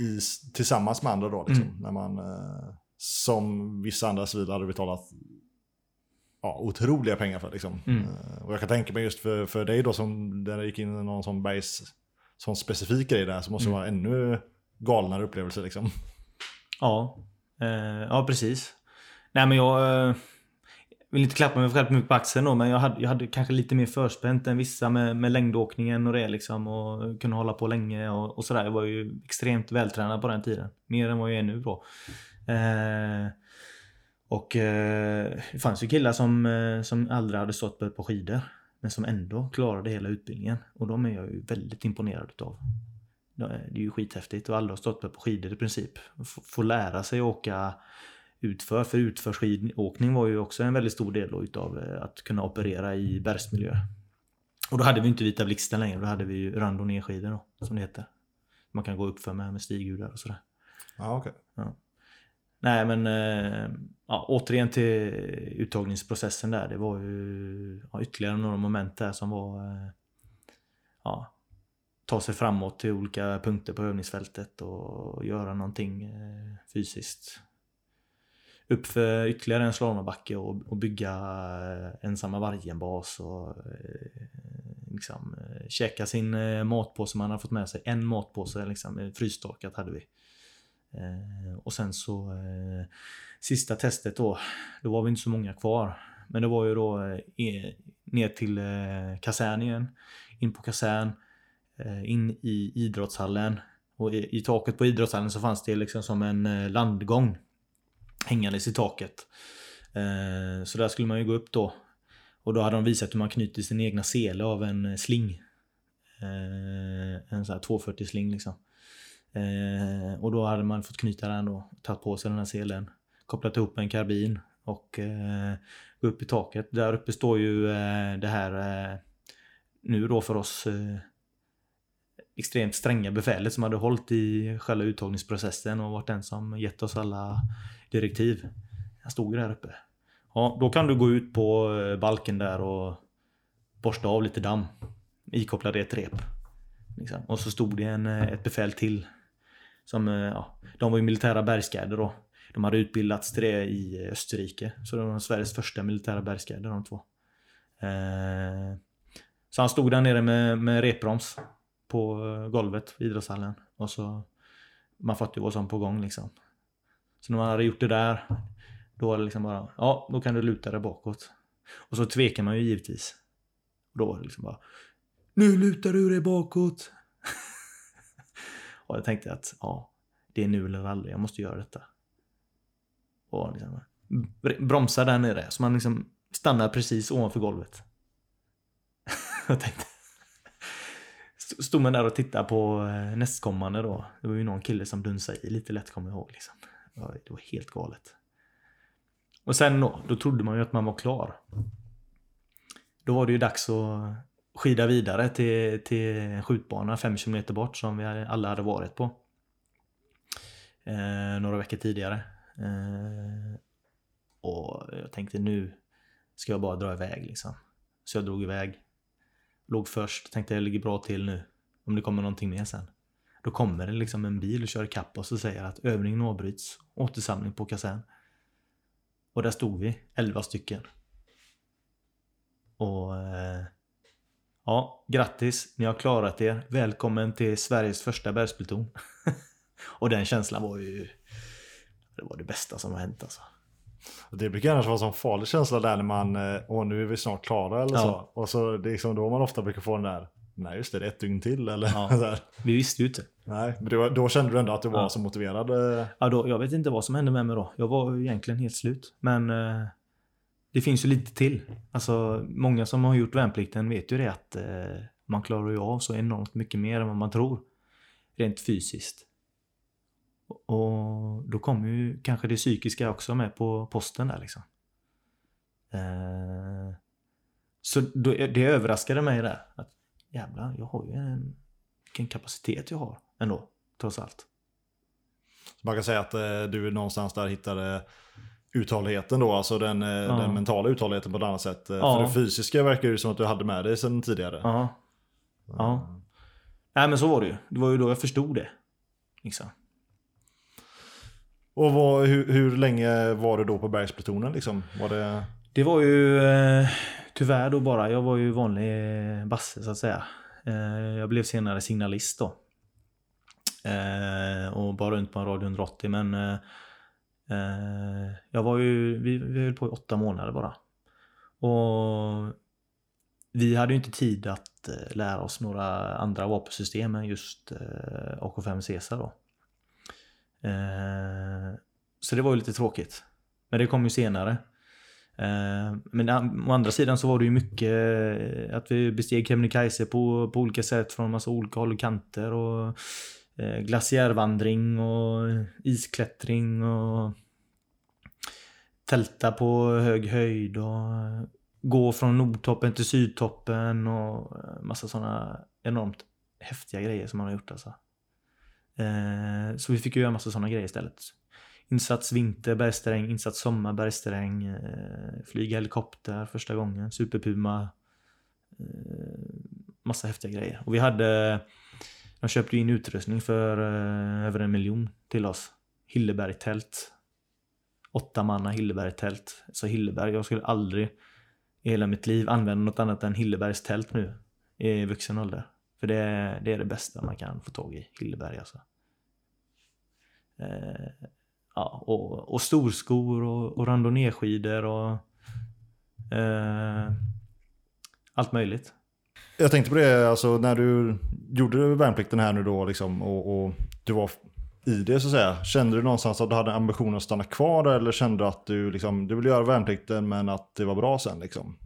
I, tillsammans med andra. Då, liksom, Mm. när man, eh, som vissa andra civila hade betalat ja, otroliga pengar för. Liksom. Mm. Eh, och jag kan tänka mig just för, för dig då som där det gick in någon sån bergs, sån specifik grej där så måste det Mm. vara ännu galnare upplevelse liksom. Ja, eh, ja precis. Nej men jag eh, vill inte klappa mig själv på mycket på axeln då, men jag hade, jag hade kanske lite mer förspänt än vissa med, med längdåkningen och det liksom och kunna hålla på länge och, och sådär. Jag var ju extremt vältränad på den tiden. Mer än vad jag är nu då. Eh, och eh, det fanns ju killar som, eh, som aldrig hade stått på ett par skidor. Men som ändå klarade hela utbildningen. Och de är jag ju väldigt imponerad utav. Det är ju skithäftigt och alla har stått på skidor i princip. F- Få lära sig åka utför. För utförsskidåkning var ju också en väldigt stor del då utav eh, att kunna operera i bergsmiljö. Och då hade vi inte Vita Blixten längre. Då hade vi ju randonnérskidor då, som det heter. Man kan gå upp för med, med stighudar och sådär. Ja, okej. Nej men eh, ja, återigen till uttagningsprocessen där. Det var ju ja, ytterligare några moment där som var eh, ja, ta sig framåt till olika punkter på övningsfältet och göra någonting fysiskt. Upp för ytterligare en slalombacke och, och bygga eh, ensamma vargen-bas och eh, liksom, eh, käka sin matpåse man hade fått med sig. En matpåse liksom, frystorkat hade vi. Och sen så sista testet då, då var vi inte så många kvar. Men det var ju då e, ner till kasernen kasern igen. In på kasern, in i idrottshallen. Och i, i, taket på idrottshallen så fanns det liksom som en landgång hängandes i taket. Eh, så där skulle man ju gå upp då. Och då hade de visat hur man knyter sin egna sele av en eh, sling. Eh, en sån här 240 sling liksom. Eh, och då hade man fått knyta den då, tagit på sig den här selen, kopplat ihop en karbin och eh, gå upp i taket. Där uppe står ju det här nu då för oss extremt stränga befälet som hade hållit i själva uttagningsprocessen och varit den som gett oss alla direktiv. Han stod ju där uppe. Ja, då kan du gå ut på eh, balken där och borsta av lite damm. Ikopplade ett rep. Liksom. Och så stod det en, eh, ett befäl till. Som, eh, ja, de var ju militära bergsguider då. De hade utbildats till det i Österrike. Så de var Sveriges första militära bergsguider de två. Eh, så han stod där nere med, med repbroms på golvet i idrottshallen. Och så man fattade ju vad som på gång liksom. Så när man hade gjort det där, då var det liksom bara, ja, då kan du luta dig bakåt. Och så tvekar man ju givetvis. Och då var det liksom bara, nu lutar du dig bakåt. och jag tänkte att, ja, det är nu eller aldrig, jag måste göra detta. Och liksom, bromsa där nere, så man liksom stannar precis ovanför golvet. jag tänkte, stod man där och tittade på eh, nästkommande då. Det var ju någon kille som dunsade i lite lätt, kommer jag ihåg. Liksom. Det var helt galet. Och sen då, då trodde man ju att man var klar. Då var det ju dags att skida vidare till, till en skjutbana 5 km bort som vi alla hade varit på. Eh, några veckor tidigare. Eh, och jag tänkte nu ska jag bara dra iväg liksom. Så jag drog iväg. Låg först, tänkte jag ligger bra till nu. Om det kommer någonting mer sen. Då kommer det liksom en bil och kör kapp oss och säger att övningen avbryts. Återsamling på kasern. Och där stod vi, 11 stycken. Och eh, ja, grattis, ni har klarat er. Välkommen till Sveriges första bergspluton. och den känslan var ju det var det bästa som har hänt alltså. Det brukar annars vara en sån farlig känsla där när man, eh, åh nu är vi snart klara eller ja. så. Och så det är liksom då man ofta brukar få den där, nej just det, det är ett dygn till eller ja. Vi visste ju inte. Nej, men då, då kände du ändå att du var ja. så motiverad? Eh. Ja, då, jag vet inte vad som hände med mig då. Jag var egentligen helt slut. Men eh, det finns ju lite till. Alltså, många som har gjort värnplikten vet ju det att eh, man klarar ju av så enormt mycket mer än vad man tror. Rent fysiskt. Och då kommer ju kanske det psykiska också med på posten där liksom. Eh, så då, det överraskade mig där. Att jävlar, jag har ju en... Vilken kapacitet jag har ändå, trots allt. Man kan säga att eh, du någonstans där hittade uthålligheten då, alltså den, eh, ja. den mentala uthålligheten på ett annat sätt. Eh, ja. För det fysiska verkar ju som att du hade med dig sedan tidigare. Ja. ja. Nej men så var det ju. Det var ju då jag förstod det. Liksom. Och vad, hur, hur länge var du då på bergsplutonen liksom? Var det det var ju eh, tyvärr då bara, jag var ju vanlig eh, basse så att säga. Eh, jag blev senare signalist då. Och bara runt på en radio 180 men jag var ju, vi, vi höll på i åtta månader bara. Och vi hade ju inte tid att lära oss några andra vapensystem än just AK5 Caesar då. Så det var ju lite tråkigt. Men det kom ju senare. Eh, men å andra sidan så var det ju mycket eh, att vi besteg Kebnekaise på, på olika sätt från massa olika håll och kanter. Och eh, glaciärvandring och isklättring och tälta på hög höjd och gå från nordtoppen till sydtoppen och massa sådana enormt häftiga grejer som man har gjort alltså. Så vi fick ju göra massa sådana grejer istället. Insats vinter, bergsterräng, insats sommar, bergsterräng, eh, flyga helikopter första gången, superpuma. Eh, massa häftiga grejer. Och vi hade, de köpte in utrustning för eh, över en miljon till oss. Hilleberg-tält. Åtta manna Hilleberg-tält. Så Hilleberg, jag skulle aldrig i hela mitt liv använda något annat än Hillebergs tält nu. i vuxen ålder. För det, det är det bästa man kan få tag i, Hilleberg alltså. Eh, ja, och, och storskor och, och randonnéskidor och eh, allt möjligt. Jag tänkte på det, alltså när du gjorde värnplikten här nu då liksom, och, och du var i det så att säga. Kände du någonstans att du hade ambitionen att stanna kvar eller kände du att du, liksom, du ville göra värnplikten men att det var bra sen? Liksom?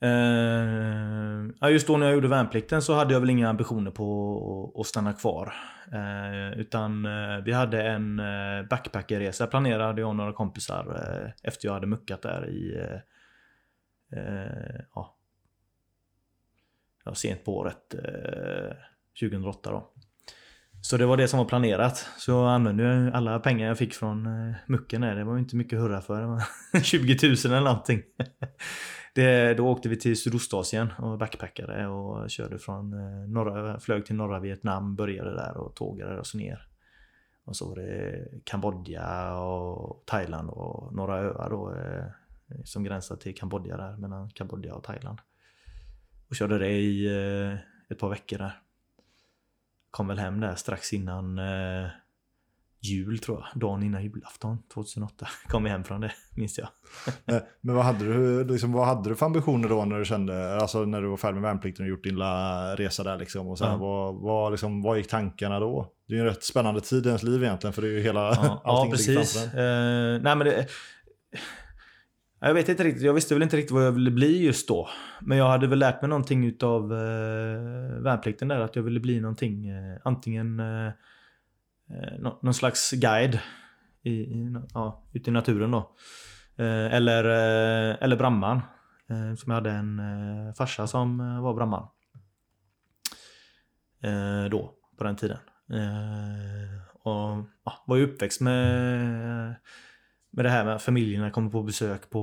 Eh, just då när jag gjorde värnplikten så hade jag väl inga ambitioner på att stanna kvar. Eh, utan eh, vi hade en eh, backpackerresa planerad, jag och några kompisar, eh, efter jag hade muckat där i ja, ja, sent på året 2008 då. Så det var det som var planerat. Så jag använde alla pengar jag fick från mucken. Det var ju inte mycket att hurra för. Det var 20 000 eller någonting. Det, då åkte vi till Sydostasien och backpackade och körde från eh, norra, flög till norra Vietnam, började där och tågade oss ner. Och så var det Kambodja och Thailand och några öar då eh, som gränsar till Kambodja där, mellan Kambodja och Thailand. Och körde det i eh, ett par veckor där. Kom väl hem där strax innan eh, jul tror jag. Dagen innan julafton 2008 kom vi hem från det, minns jag. Men vad hade, du, liksom, vad hade du för ambitioner då när du kände, alltså när du var färdig med värnplikten och gjort din lilla resa där liksom? Och sen, ja. vad, vad, liksom, vad gick tankarna då? Det är ju en rätt spännande tid i ens liv egentligen för det är ju hela, ja, allting ja, precis. Uh, nej men det, jag vet inte riktigt, jag visste väl inte riktigt vad jag ville bli just då. Men jag hade väl lärt mig någonting utav uh, värnplikten där, att jag ville bli någonting, uh, antingen uh, eh, någon slags guide i, i, ja, ute i naturen då. Eh, eller, eh, eller brandman. Eh, som jag hade en eh, farsa som eh, var brandman. Eh, då, på den tiden. Eh, och ja, var ju uppväxt med med det här med att familjerna kommer på besök på,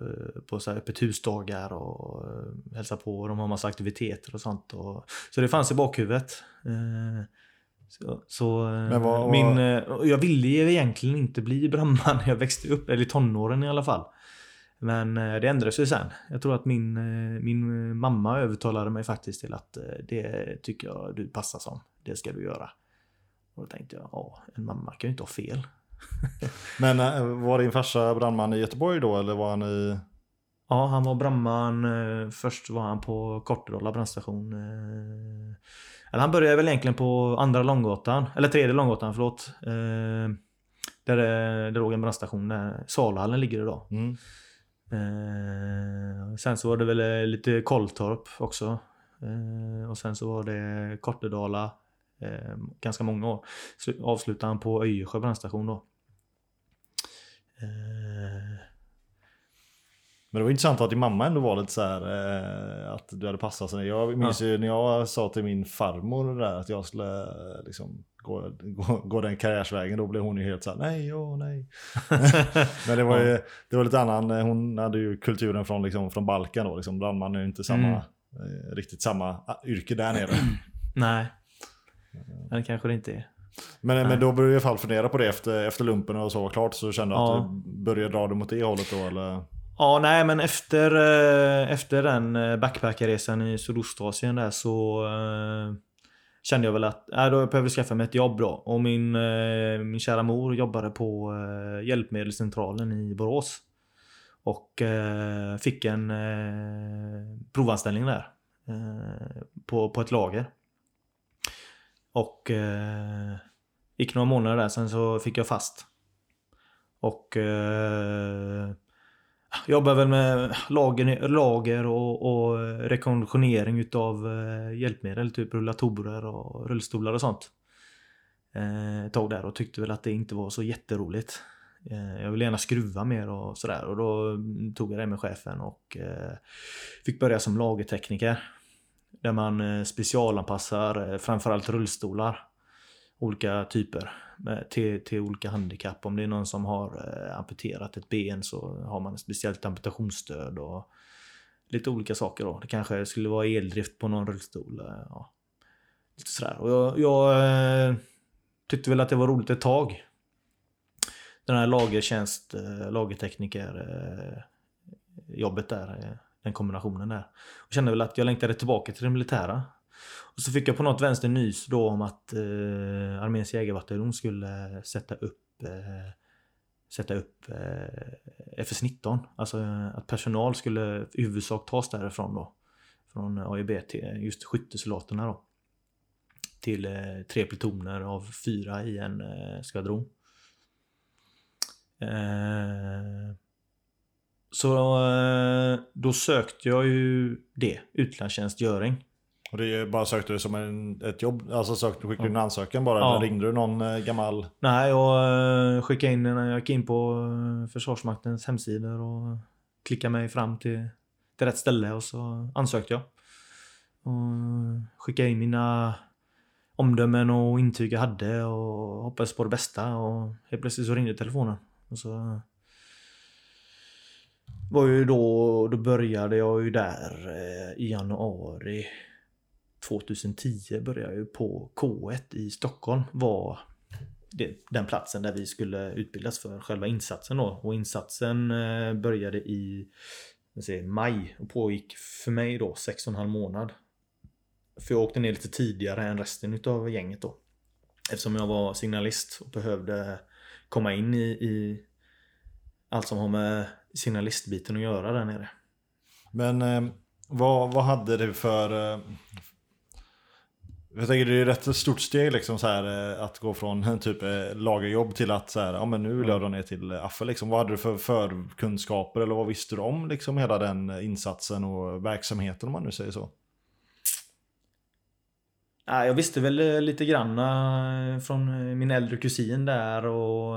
eh, på så här öppet husdagar och eh, hälsar på och de har massa aktiviteter och sånt. Och, så det fanns i bakhuvudet. Så, så Men vad, min, vad... Jag ville ju egentligen inte bli brandman när jag växte upp, eller i tonåren i alla fall. Men eh, det ändrade sig sen. Jag tror att min, eh, min mamma övertalade mig faktiskt till att eh, det tycker jag du passar som. Det ska du göra. Och då tänkte jag, ja, en mamma kan ju inte ha fel. Men var din farsa brandman i Göteborg då eller var han i? Ja, han var brandman. Först var han på Kortedala brandstation eller han började väl egentligen på andra Långgatan, eller tredje Långgatan, förlåt. Eh, där det, det låg en brandstation där Salhallen ligger idag. Mm. Eh, sen så var det väl eh, lite Kolltorp också. Eh, och sen så var det Kortedala eh, ganska många år. Så avslutade han på Öjersjö brandstation då. Men det var intressant att din mamma ändå var lite så här, eh, att du hade passat sig. Jag minns ja. ju när jag sa till min farmor där att jag skulle eh, liksom gå, gå, gå den karriärsvägen. Då blev hon ju helt så här, nej, ja, nej. Men det var ju det var lite annan, eh, hon hade ju kulturen från, liksom, från Balkan då. Liksom, brandman är ju inte samma, mm. eh, riktigt samma ah, yrke där nere. nej, det kanske det inte är. Men, men då började du i alla fall fundera på det efter, efter lumpen och så var klart. Så kände du ja. att du började dra dig mot det hållet då eller? Ja, nej men efter, eh, efter den eh, backpackerresan i Sydostasien där så eh, kände jag väl att äh, då jag behövde skaffa mig ett jobb då. Och min, eh, min kära mor jobbade på eh, hjälpmedelscentralen i Borås. Och eh, fick en provanställning där. på, på ett lager. Och gick några månader där, sen så fick jag fast. Och jobbar väl med lager, lager och, och rekonditionering utav eh, hjälpmedel, typ rullatorer och rullstolar och sånt. Eh, ett tag där och tyckte väl att det inte var så jätteroligt. Eh, jag ville gärna skruva mer och sådär och då tog jag det med chefen och fick börja som lagertekniker. Där man specialanpassar framförallt rullstolar. Olika typer Eh, till, till olika handikapp. Om det är någon som har eh, amputerat ett ben så har man ett speciellt amputationsstöd och lite olika saker då. Det kanske skulle vara eldrift på någon rullstol. Eh, ja. Lite sådär. Och jag, jag eh, tyckte väl att det var roligt ett tag. Den här lagertjänst, eh, lagertekniker jobbet där. den kombinationen där. Jag kände väl att jag längtade tillbaka till det militära. Och så fick jag på något vänster nys då om att eh, arméns jägarbataljon skulle sätta upp eh, sätta upp eh, FS19. Alltså eh, att personal skulle i huvudsak tas därifrån då. Från AIB till just skyttesoldaterna då. Till eh, tre plutoner av fyra i en eh, skvadron. Eh, så eh, då sökte jag ju det, utlandstjänstgöring. Och det är bara sökte du som en, ett jobb? Alltså sökte, skickade du en ansökan bara? Ja. Eller ringde du någon eh, gammal? Nej, jag eh, skickade in när jag gick in på eh, Försvarsmaktens hemsidor och klickade mig fram till, till rätt ställe och så ansökte jag. Och skickade in mina omdömen och intyg jag hade och hoppades på det bästa och helt plötsligt så ringde telefonen. Och så var ju då, då började jag ju där eh, i januari 2010 började jag ju på K1 i Stockholm var det, den platsen där vi skulle utbildas för själva insatsen då. Och insatsen eh, började i säger, maj och pågick för mig då 6,5 månad. För jag åkte ner lite tidigare än resten utav gänget då. Eftersom jag var signalist och behövde komma in i, i allt som har med signalistbiten att göra där nere. Men eh, vad, vad hade du för... Eh, jag tänker det är ett rätt stort steg liksom så här eh, att gå från typ eh, lagerjobb till att så här, ja men nu vill jag dra ner till Affe liksom. Vad hade du för förkunskaper eller vad visste du om liksom hela den insatsen och verksamheten om man nu säger så? Ja, jag visste väl eh, lite grann från min äldre kusin där och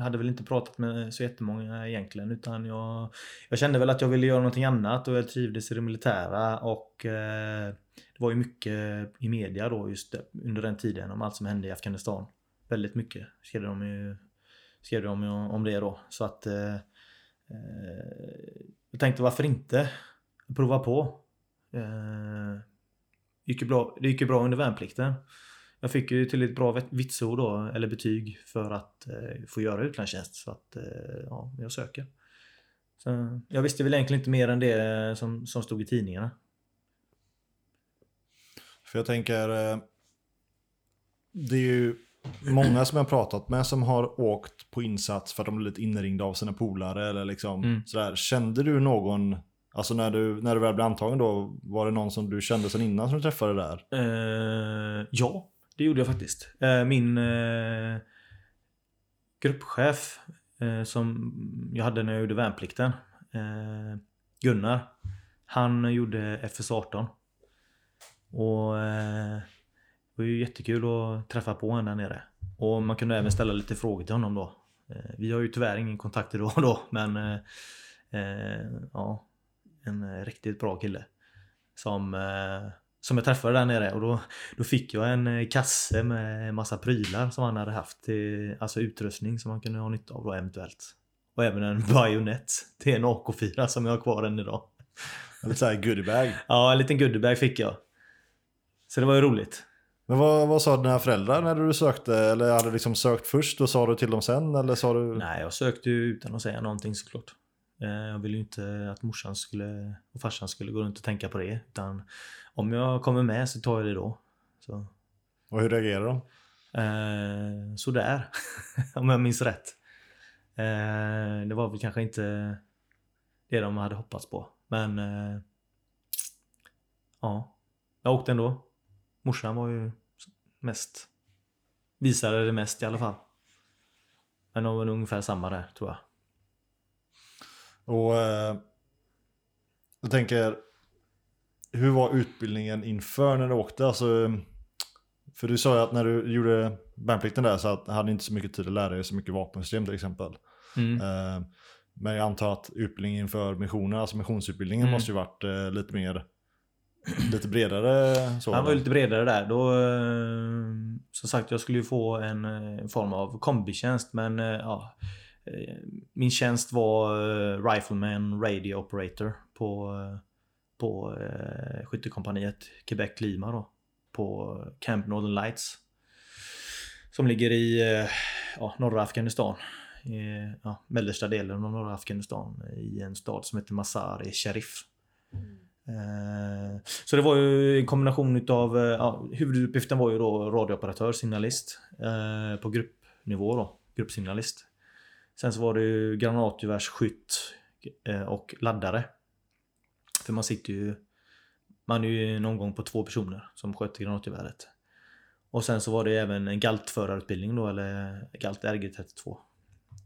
hade väl inte pratat med så jättemånga egentligen utan jag, jag kände väl att jag ville göra någonting annat och jag trivdes i det militära och det var ju mycket i media då just under den tiden om allt som hände i Afghanistan. Väldigt mycket skrev de ju skrev de ju om det då så att eh, eh jag tänkte varför inte prova på. Eh, gick ju bra, det gick ju bra under värnplikten. Jag fick ju till ett bra vitsord då, eller betyg för att eh, få göra utlandstjänst. Så att eh, ja, jag söker. Så, jag visste väl egentligen inte mer än det som, som stod i tidningarna. För jag tänker, eh, det är ju många som jag har pratat med som har åkt på insats för att de blev lite inringda av sina polare eller liksom Mm. sådär. Kände du någon, alltså när du, när du väl blev antagen då, var det någon som du kände sedan innan som du träffade där? Eh, ja, det gjorde jag faktiskt. Eh, min eh, gruppchef som jag hade när jag gjorde värnplikten, Gunnar, han gjorde FS18. Och eh, det var ju jättekul att träffa på honom där nere. Och man kunde även ställa lite frågor till honom då. Eh, vi har ju tyvärr ingen kontakt idag då, men eh, eh, ja, en riktigt bra kille. Som, eh, som jag träffade där nere och då, då fick jag en eh, kasse med massa prylar som han hade haft. Till, alltså utrustning som man kunde ha nytta av då eventuellt. Och även en bajonett till en AK4 som jag har kvar än idag. Lite såhär goodiebag. Ja, en liten goodiebag fick jag. Så det var ju roligt. Men vad, vad sa dina föräldrar när du sökte? Eller hade du liksom sökt först och sa du till dem sen? Eller sa du? Nej, jag sökte ju utan att säga någonting såklart. Eh, Jag ville ju inte att morsan skulle, och farsan skulle gå runt och tänka på det. Utan om jag kommer med så tar jag det då. Så, Och hur reagerade de? eh, sådär, om jag minns rätt. Eh, det var väl kanske inte det de hade hoppats på. Men eh, ja, jag åkte ändå. Morsan var ju mest, visade det mest i alla fall. Men de var ungefär samma där tror jag. Och eh, jag tänker, hur var utbildningen inför när du åkte? Alltså, för du sa ju att när du gjorde värnplikten där så att, hade inte så mycket tid att lära dig så mycket vapensystem till exempel. Mm. Eh, men jag antar att utbildningen inför missionen, alltså missionsutbildningen Mm. måste ju varit eh, lite mer, lite bredare så. Han var lite bredare där. Då, eh, som sagt, jag skulle ju få en eh, form av kombitjänst men eh, ja, min tjänst var Rifleman Radio Operator på, på skyttekompaniet Quebec Lima då. På Camp Northern Lights. Som ligger i ja, norra Afghanistan. i ja, mellersta delen av norra Afghanistan i en stad som heter Mazar-e Sharif. Eh, så det var ju en kombination utav, eh, ja, huvuduppgiften var ju då radiooperatör, signalist eh, på gruppnivå då, gruppsignalist. Sen så var det ju granatgevärsskytt eh, och laddare. För man sitter ju, man är ju någon gång på två personer som sköter granatgeväret. Och sen så var det även en galtförarutbildning då, eller Galt RG32.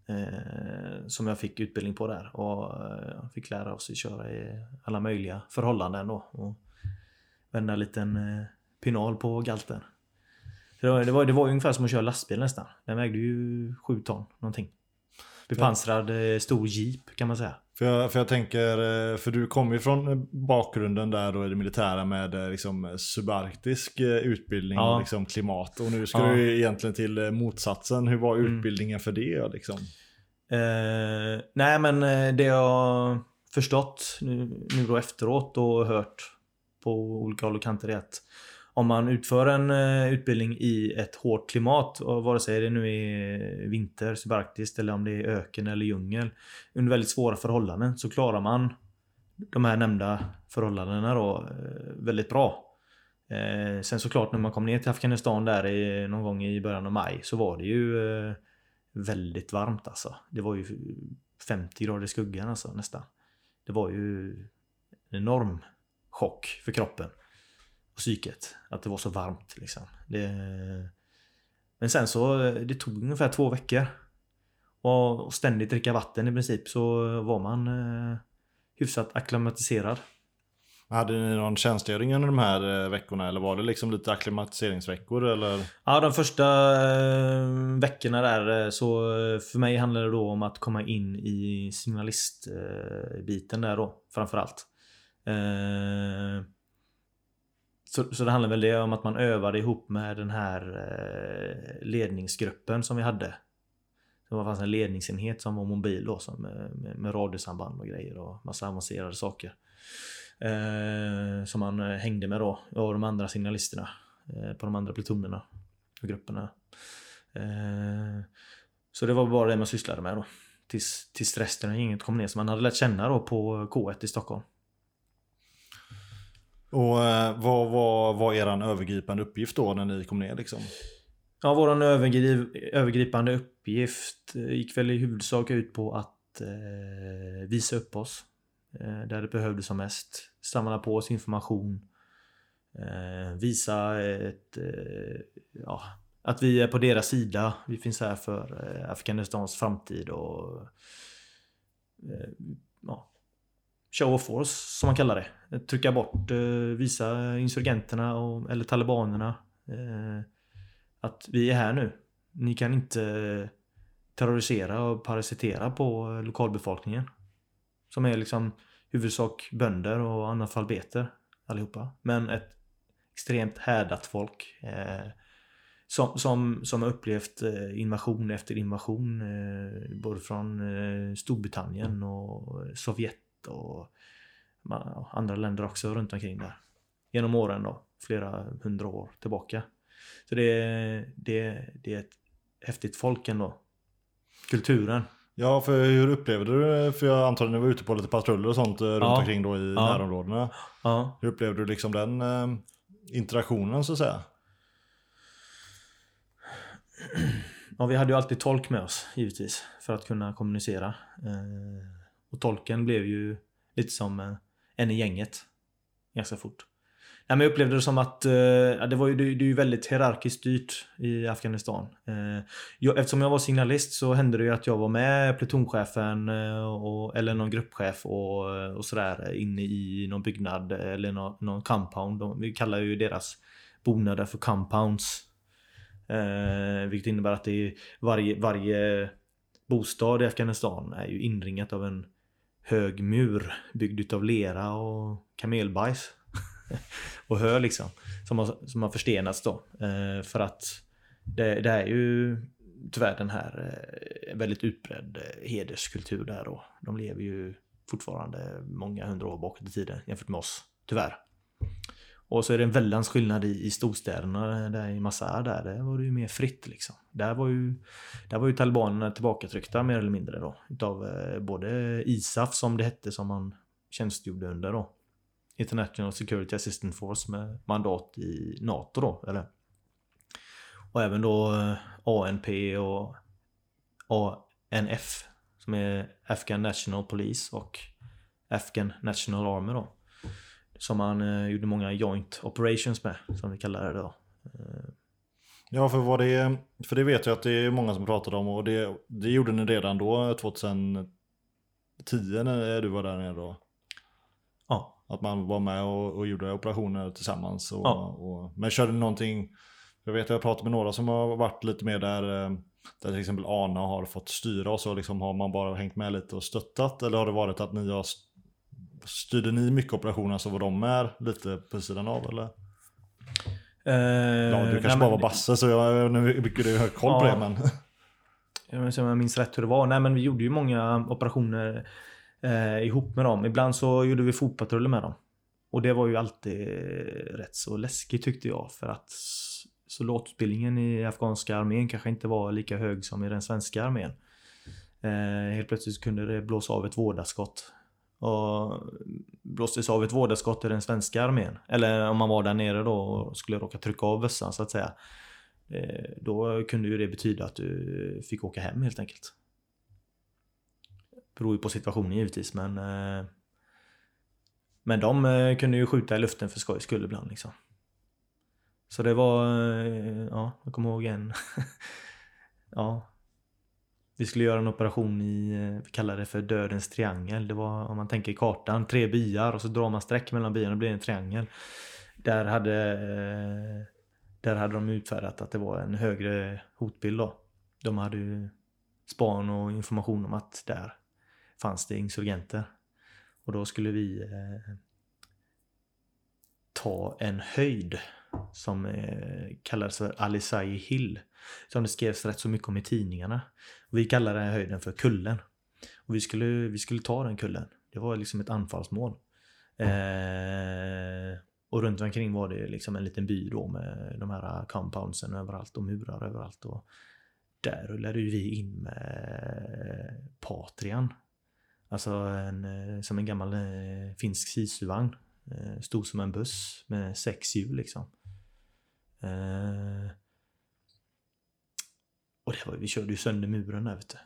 Eh, som jag fick utbildning på där och eh, fick lära oss att köra i alla möjliga förhållanden då. Och vända en liten eh, pinal på galten. Det, var, det, var, det var ungefär som att köra lastbil nästan. Den vägde ju 7 ton någonting. Bepansrad eh, stor jeep kan man säga. För jag, för jag tänker, eh, för du kommer ju från eh, bakgrunden där då i det militära med liksom subarktisk utbildning Ja. och liksom klimat. Och nu ska Ja. du egentligen till motsatsen. Hur var Mm. utbildningen för det liksom? Eh, nej men det jag förstått nu, nu då efteråt och hört på olika håll och kanter är att om man utför en eh, utbildning i ett hårt klimat, och vare sig det nu är vinter, subarktiskt eller om det är öken eller djungel, under väldigt svåra förhållanden så klarar man de här nämnda förhållandena då eh, väldigt bra. Eh, sen såklart när man kom ner till Afghanistan där i, någon gång i början av maj så var det ju väldigt varmt alltså. Det var ju 50 grader i skuggan alltså nästan. Det var ju en enorm chock för kroppen och psyket att det var så varmt liksom. Det... Men sen så, det tog ungefär två veckor. Och ständigt dricka vatten i princip så var man eh, hyfsat akklimatiserad. Hade ni någon tjänstgöring under de här eh, veckorna eller var det liksom lite akklimatiseringsveckor eller? Ja, de första eh, veckorna där eh, så för mig handlade det då om att komma in i signalistbiten där då framförallt. Eh, så, så det handlar väl det om att man övade ihop med den här eh, ledningsgruppen som vi hade. Det fanns en ledningsenhet som var mobil då som, eh, med, med radiosamband och grejer och massa avancerade saker. Eh, som man eh, hängde med då, och de andra signalisterna eh, på de andra plutonerna och grupperna. Eh, så det var bara det man sysslade med då. Tills, tills resten av gänget kom ner som man hade lärt känna då på K1 i Stockholm. Och eh, vad var, var er övergripande uppgift då när ni kom ner liksom? Ja, vår övergri övergripande uppgift eh, gick väl i huvudsak ut på att eh, visa upp oss eh, där det behövdes som mest. Samla på oss information. Eh, visa ett, eh, ja, att vi är på deras sida. Vi finns här för eh, Afghanistans framtid och eh, ja, show of force som man kallar det. Eh, trycka bort, eh, visa insurgenterna och, eller talibanerna. Eh, att vi är här nu. Ni kan inte terrorisera och parasitera på eh, lokalbefolkningen. Som är liksom huvudsak bönder och analfabeter allihopa. Men ett extremt härdat folk. Eh, som, som, som har upplevt invasion efter invasion. Eh, både från eh, Storbritannien och Sovjet och andra länder också runt omkring där. Genom åren då. Flera hundra år tillbaka. Så det, det, det är ett häftigt folk ändå. Kulturen. Ja, för hur upplevde du? För jag antar att ni var ute på lite patruller och sånt eh, runt Ja. omkring då i Ja. närområdena. Ja. Hur upplevde du liksom den eh, interaktionen så att säga? ja, vi hade ju alltid tolk med oss givetvis. För att kunna kommunicera. Eh, och tolken blev ju lite som en i gänget. Ganska fort. Nej, men jag upplevde det som att eh, det, var ju, det, det är ju väldigt hierarkiskt styrt i Afghanistan. Eh, jag, eftersom jag var signalist så hände det ju att jag var med plutonchefen eh, och, eller någon gruppchef och, eh, och sådär inne i någon byggnad eller någon, någon compound. De, vi kallar ju deras bonader för compounds. Eh, vilket innebär att det är varje, varje bostad i Afghanistan är ju inringat av en hög mur byggd utav lera och kamelbajs. och hö liksom. Som har, som har förstenats då. Eh, för att det, det är ju tyvärr den här eh, väldigt utbredd eh, hederskultur där då. De lever ju fortfarande många hundra år bakåt i tiden jämfört med oss. Tyvärr. Och så är det en väldans skillnad i, i storstäderna, där i Masar där, där var det ju mer fritt liksom. Där var ju, där var ju talibanerna tillbakatryckta mer eller mindre då. Utav eh, både ISAF som det hette som man tjänstgjorde under då. International Security Assistance Force med mandat i NATO då, eller? Och även då eh, ANP och ANF som är Afghan National Police och Afghan National Army då. Som man eh, gjorde många joint operations med, som vi kallar det då. Eh, Ja, för, vad det, för det vet jag att det är många som pratade om och det, det gjorde ni redan då 2010 när du var där nere då. ja, Att man var med och, och gjorde operationer tillsammans. Och, Ja. och, men körde någonting, jag vet att jag pratat med några som har varit lite mer där, eh, där till exempel Arna har fått styra och så liksom har man bara hängt med lite och stöttat eller har det varit att ni har Styrde ni mycket operationer så var de med lite på sidan av eller? Eh, Ja, du kanske bara var Basse så jag vet inte hur mycket du har koll på Ja. det men. Jag vet inte om jag minns rätt hur det var. Nej men vi gjorde ju många operationer eh, ihop med dem. Ibland så gjorde vi fotpatruller med dem. Och det var ju alltid rätt så läskigt tyckte jag. För att soldatutbildningen i afghanska armén kanske inte var lika hög som i den svenska armén. Eh, helt plötsligt kunde det blåsa av ett vårdarskott. Och blåstes av ett vådaskott i den svenska armén. Eller om man var där nere då och skulle råka trycka av bössan så att säga. Eh, då kunde ju det betyda att du fick åka hem helt enkelt. Beror ju på situationen givetvis men eh, Men de eh, kunde ju skjuta i luften för skojs skull ibland liksom. Så det var, ja, jag kommer ihåg en. ja. Vi skulle göra en operation i, eh, vi kallar det för dödens triangel. Det var, om man tänker kartan, tre byar och så drar man streck mellan byarna och blir en triangel. Där hade eh, där hade de utfärdat att det var en högre hotbild då. De hade ju span och information om att där fanns det insurgenter. Och då skulle vi eh, ta en höjd som eh, kallades för Alisai Hill. Som det skrevs rätt så mycket om i tidningarna. Och vi kallade den här höjden för Kullen. Och vi skulle, vi skulle ta den kullen. Det var liksom ett anfallsmål. Eh, och runt omkring var det liksom en liten by då med de här compoundsen överallt och murar överallt. Och där rullade ju vi in med Patrian. Alltså en, eh, som en gammal eh, finsk sisuvagn. Eh, Stor som en buss med sex hjul liksom. Eh, och det var, vi körde ju sönder muren där vet du.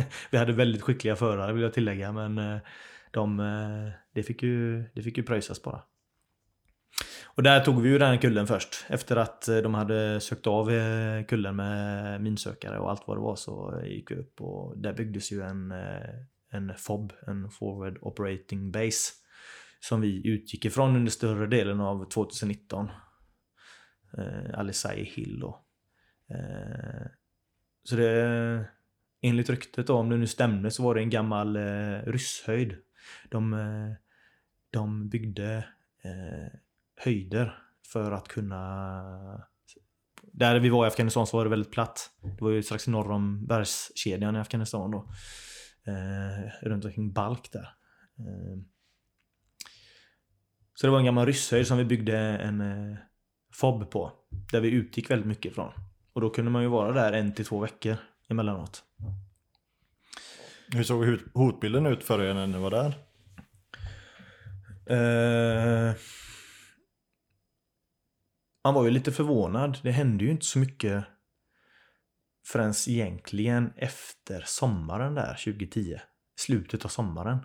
vi hade väldigt skickliga förare vill jag tillägga men eh, de, eh, det, fick ju, det fick ju pröjsas bara. Och där tog vi ju den kullen först. Efter att eh, de hade sökt av kullen med minsökare och allt vad det var så gick vi upp och där byggdes ju en, en FOB, en Forward Operating Base. Som vi utgick ifrån under större delen av 2019. Eh, Alisai Hill då. Eh, så det, enligt ryktet då, om det nu stämde, så var det en gammal eh, rysshöjd. De, eh, de byggde eh, höjder för att kunna... Där vi var i Afghanistan så var det väldigt platt. Det var ju strax norr om bergskedjan i Afghanistan då. Eh, runt omkring Balk där. Eh, så det var en gammal rysshöjd som vi byggde en eh, FOB på. Där vi utgick väldigt mycket ifrån. Och då kunde man ju vara där en till två veckor emellanåt. Hur såg hot- hotbilden ut för er när ni var där? Eh, man var ju lite förvånad. Det hände ju inte så mycket förrän egentligen efter sommaren där 2010. Slutet av sommaren.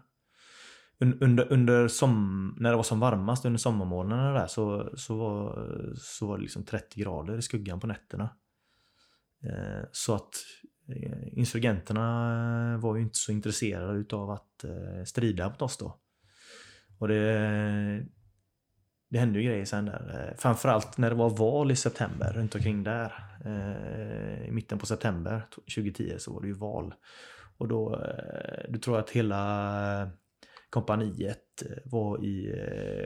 Un- Under, under som, när det var som varmast under sommarmånaderna där så, så, var, så var det liksom 30 grader i skuggan på nätterna. Eh, så att eh, insurgenterna eh, var ju inte så intresserade utav att strida mot oss då. Och det, det hände ju grejer sen där. Framförallt när det var val i september, runt omkring där. I mitten på september 2010 så var det ju val. Och då, du tror jag att hela kompaniet var i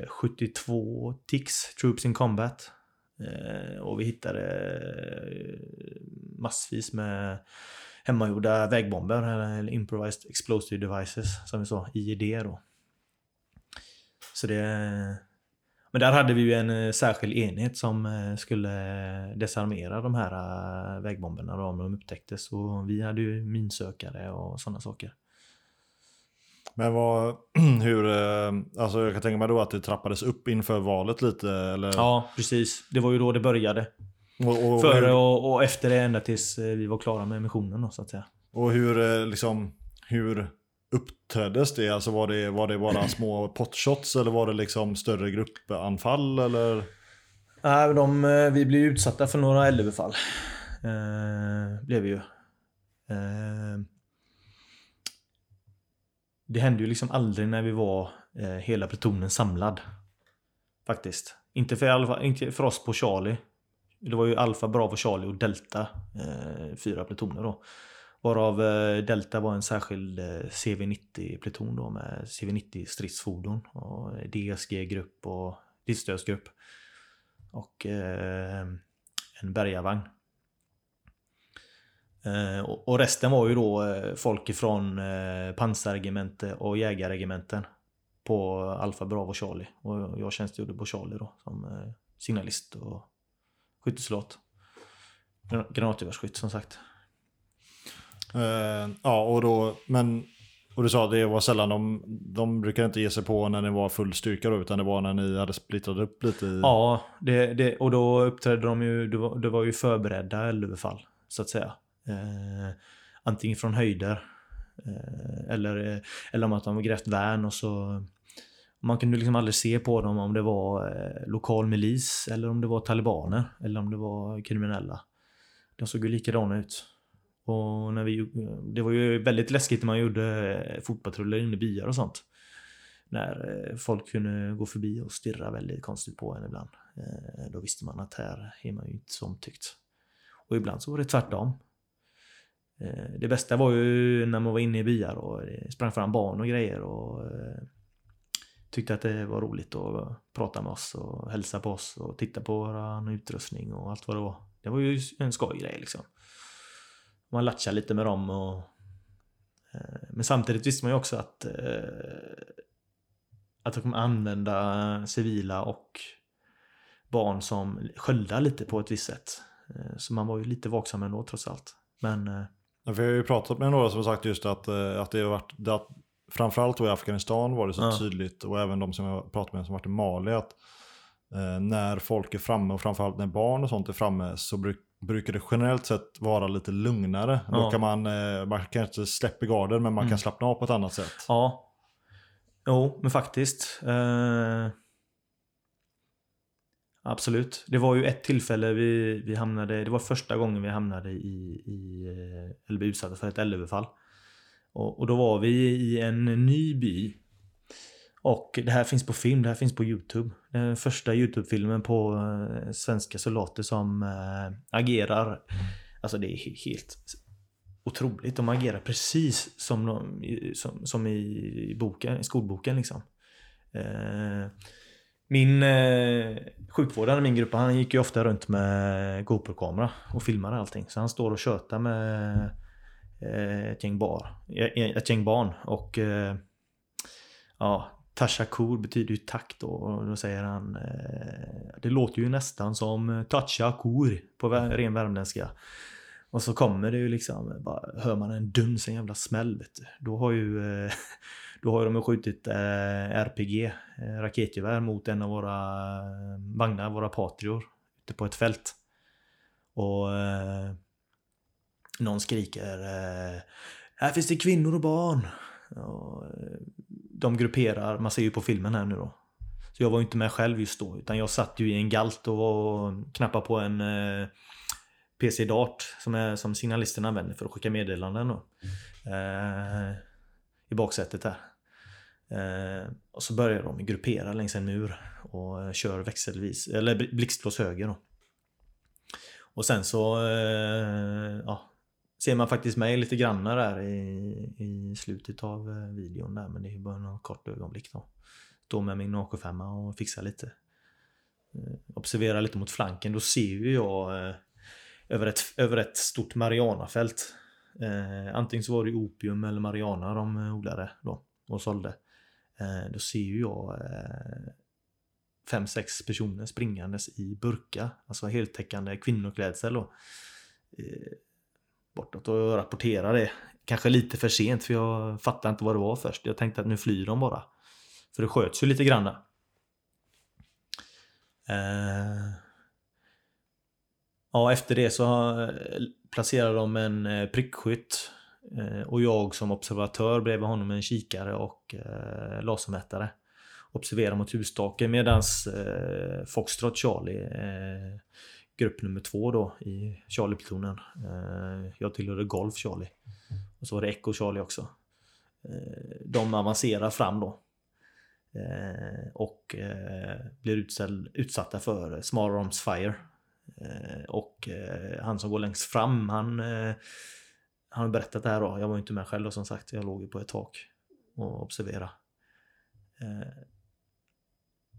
72 tics, Troops in Combat. Eh, Och vi hittade eh, massvis med hemmagjorda vägbomber, eller Improvised Explosive Devices, som vi sa, IED då. Så det... Men där hade vi ju en eh, särskild enhet som eh, skulle desarmera de här eh, vägbomberna då, om de upptäcktes. Och vi hade ju minsökare och sådana saker. Men vad, hur, eh, alltså jag kan tänka mig då att det trappades upp inför valet lite eller? Ja, precis. Det var ju då det började. Och, och, Före och, och efter det ända tills eh, vi var klara med missionen då, så att säga. och hur eh, liksom, hur uppträddes det? Alltså var det, var det bara små potshots eller var det liksom större gruppanfall eller? Nej, de, vi blev utsatta för några eldöverfall. Eh, blev vi ju. Eh, det hände ju liksom aldrig när vi var eh, hela plutonen samlad. Faktiskt. Inte för, alfa, inte för oss på Charlie. Det var ju Alfa, Bravo, Charlie och Delta. Eh, fyra plutoner då. Varav eh, Delta var en särskild eh, CV90-pluton då med CV90 stridsfordon. Och eh, DSG-grupp och driftstödsgrupp. Och eh, en bärgarvagn. Eh, och, resten var ju då eh, folk ifrån eh, pansarregemente och jägarregementen. På Alfa Bravo Charlie. Och jag tjänstgjorde på Charlie då som signalist och skyttesoldat. Gran- Granatgevärsskytt som sagt. Eh, ja, och då, men, och du sa att det var sällan de, de brukar inte ge sig på när ni var full styrka då, utan det var när ni hade splittrat upp lite i... Ja, det, det, och då uppträdde de ju, det var, det var ju förberedda eldöverfall så att säga. Eh, antingen från höjder eh, eller, eh, eller om att de har grävt värn och så man kunde liksom aldrig se på dem om det var eh, lokal milis eller om det var talibaner eller om det var kriminella. De såg ju likadana ut. Och när vi, det var ju väldigt läskigt när man gjorde eh, fotpatruller inne i byar och sånt. När eh, folk kunde gå förbi och stirra väldigt konstigt på en ibland. Då visste man att här är man ju inte så omtyckt. Och ibland så var det tvärtom. Eh, det bästa var ju när man var inne i byar och det sprang fram barn och grejer och eh, tyckte att det var roligt att prata med oss och hälsa på oss och titta på vår utrustning och allt vad det var. Det var ju en skojgrej liksom. Man latchade lite med dem och eh, men samtidigt visste man ju också att att de kommer använda civila och barn som sköldar lite på ett visst sätt. Så man var ju lite vaksam ändå trots allt. Men eh, Ja, för jag har ju pratat med några som har sagt just att, eh, att det har varit, att, framförallt då i Afghanistan var det så Ja. tydligt, och även de som jag har pratat med som varit i Mali, att eh, när folk är framme, och framförallt när barn och sånt är framme, så bruk, brukar det generellt sett vara lite lugnare. Då Ja. kan man, eh, man kanske inte släppa garden, men man Mm. kan slappna av på ett annat sätt. ja. Jo, men faktiskt. Eh, absolut. Det var ju ett tillfälle vi, vi hamnade, det var första gången vi hamnade i, i eh, eller blev utsatta för ett eldöverfall. Och, och då var vi i en ny by. Och det här finns på film, det här finns på Youtube. Den första Youtube-filmen på eh, svenska soldater som eh, agerar. Alltså det är helt otroligt. De agerar precis som, de, i- som, som i boken, i skolboken liksom. Eh, min eh, sjukvårdare i min grupp, han gick ju ofta runt med GoPro-kamera och filmade allting. Så han står och tjötar med eh, ett gäng, bar, eh, eh, ett gäng barn. Och eh, ja, Tashakur betyder ju tack då. Och då säger han eh, Det låter ju nästan som Tashakur på ren värmländska. Och så kommer det ju liksom, bara hör man en duns, en jävla smäll vet du. Då har ju, eh, då har de ju skjutit eh, RPG, eh, raketgevär mot en av våra eh, vagnar, våra Patrior, ute på ett fält. Och någon skriker Här finns det kvinnor och barn. Och, de grupperar, man ser ju på filmen här nu då. Så jag var ju inte med själv just då, utan jag satt ju i en galt och var- knappade på en eh, PC Dart som, är, som signalisterna använder för att skicka meddelanden då. Eh, I baksätet där. Eh, och så börjar de gruppera längs en mur och eh, kör växelvis, eller blixtlås höger då. Och sen så eh, ja, ser man faktiskt mig lite grann där i, i slutet av videon där men det är bara något kort ögonblick då. Står med min AK5 och fixar lite. Observerar lite mot flanken, då ser ju jag över ett, över ett stort marijuanafält. Eh, antingen så var det opium eller marijuana de odlade då och sålde. Eh, då ser ju jag eh, fem, sex personer springandes i burka. Alltså heltäckande kvinnoklädsel. Och, eh, bortåt och rapportera det. Kanske lite för sent för jag fattade inte vad det var först. Jag tänkte att nu flyr de bara. För det sköts ju lite grann. Eh, ja, efter det så eh, placerade de en eh, prickskytt Eh, och jag som observatör bredvid honom med en kikare och eh, lasermätare. Observerar mot husstaken medans eh, Foxtrot Charlie eh, grupp nummer två då i Charlie-plutonen. Eh, jag tillhörde Golf Charlie. Och så var det Echo Charlie också. Eh, de avancerar fram då. Eh, och blir utsatta för Small Arms Fire. Och han som går längst fram, han, han har berättat det här då. Jag var inte med själv då, som sagt. Jag låg ju på ett tak och observerade.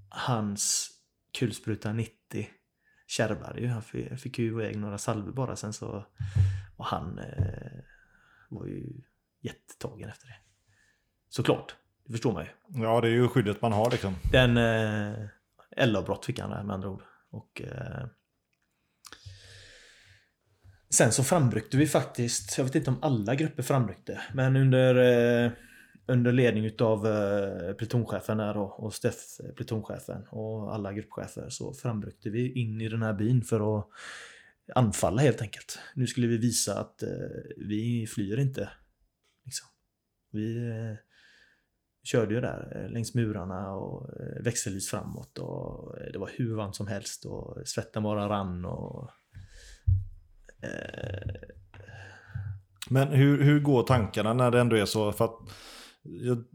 hans kulspruta 90 kärvade ju. Han fick ju iväg några salver bara sen så... Och han eh, var ju jättetagen efter det. Såklart. Det förstår man ju. Ja, det är ju skyddet man har liksom. Den... Eh, eldavbrott fick han där med andra ord. Och... Eh, sen så framryckte vi faktiskt, jag vet inte om alla grupper framryckte, men under eh, under ledning utav eh, plutonchefen där och, och Steff, eh, plutonchefen och alla gruppchefer så framryckte vi in i den här byn för att anfalla helt enkelt. Nu skulle vi visa att eh, vi flyr inte. Liksom. Vi eh, körde ju där eh, längs murarna och eh, växelvis framåt och eh, det var hur varmt som helst och svetten bara rann och men hur, hur går tankarna när det ändå är så? För att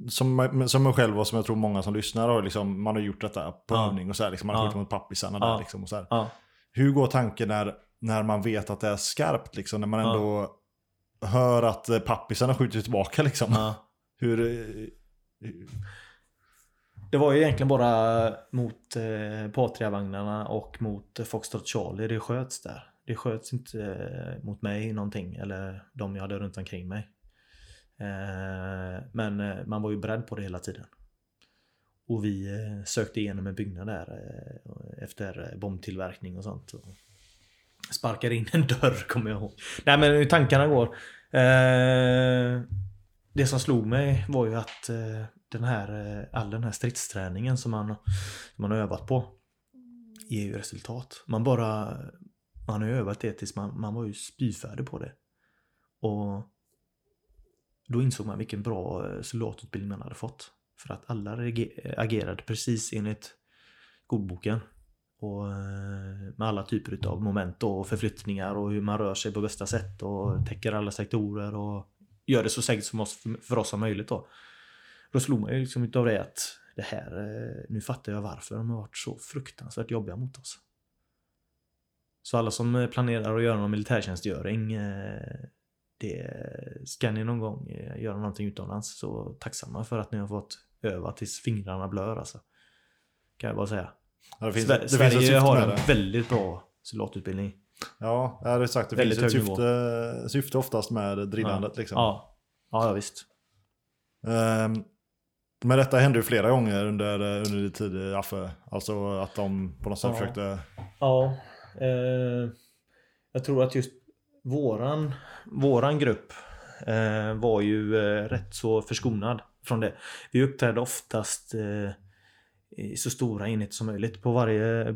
som, som mig själv och som jag tror många som lyssnar har liksom, man har gjort detta på ja. övning och så här, liksom, man har ja. skjutit mot pappisarna ja. där liksom och så här. Ja. Hur går tanken när, när man vet att det är skarpt liksom, när man ändå hör att pappisarna skjuter tillbaka liksom? Hur, hur... Det var ju egentligen bara mot eh, Patria-vagnarna och mot Foxtrot Charlie det sköts där. Det sköts inte eh, mot mig någonting eller de jag hade runt omkring mig. Eh, men eh, man var ju beredd på det hela tiden. Och vi sökte igenom en byggnad där efter bombtillverkning och sånt. Sparkade in en dörr kommer jag ihåg. Nej men hur tankarna går. Det som slog mig var ju att den här, all den här stridsträningen som man, som man har övat på ger ju resultat. Man bara man har ju övat det tills man, man var ju spyfärdig på det. Och då insåg man vilken bra eh, soldatutbildning man hade fått. För att alla eh, agerade precis enligt godboken. Och eh, med alla typer av moment och förflyttningar och hur man rör sig på bästa sätt och täcker alla sektorer och gör det så säkert som oss, för oss som möjligt då. Då slog man ju liksom utav det att det här, nu fattar jag varför de har varit så fruktansvärt jobbiga mot oss. Så alla som planerar att göra någon militärtjänstgöring det ska ni någon gång eh, göra någonting utomlands så tacksamma för att ni har fått öva tills fingrarna blör alltså. Kan jag bara säga. Ja, det finns, Sver det Sverige har en väldigt bra soldatutbildning. Ja, jag hade sagt det väldigt finns ett syfte, syfte oftast med drillandet. Ja. Liksom. Ja. ja, ja visst. Um, men detta hände ju flera gånger under, under din tid i Affe. Alltså att de på något sätt ja. försökte... Ja. Eh, jag tror att just våran, våran grupp eh, var ju eh, rätt så förskonad från det. Vi uppträdde oftast eh, i så stora enheter som möjligt. På varje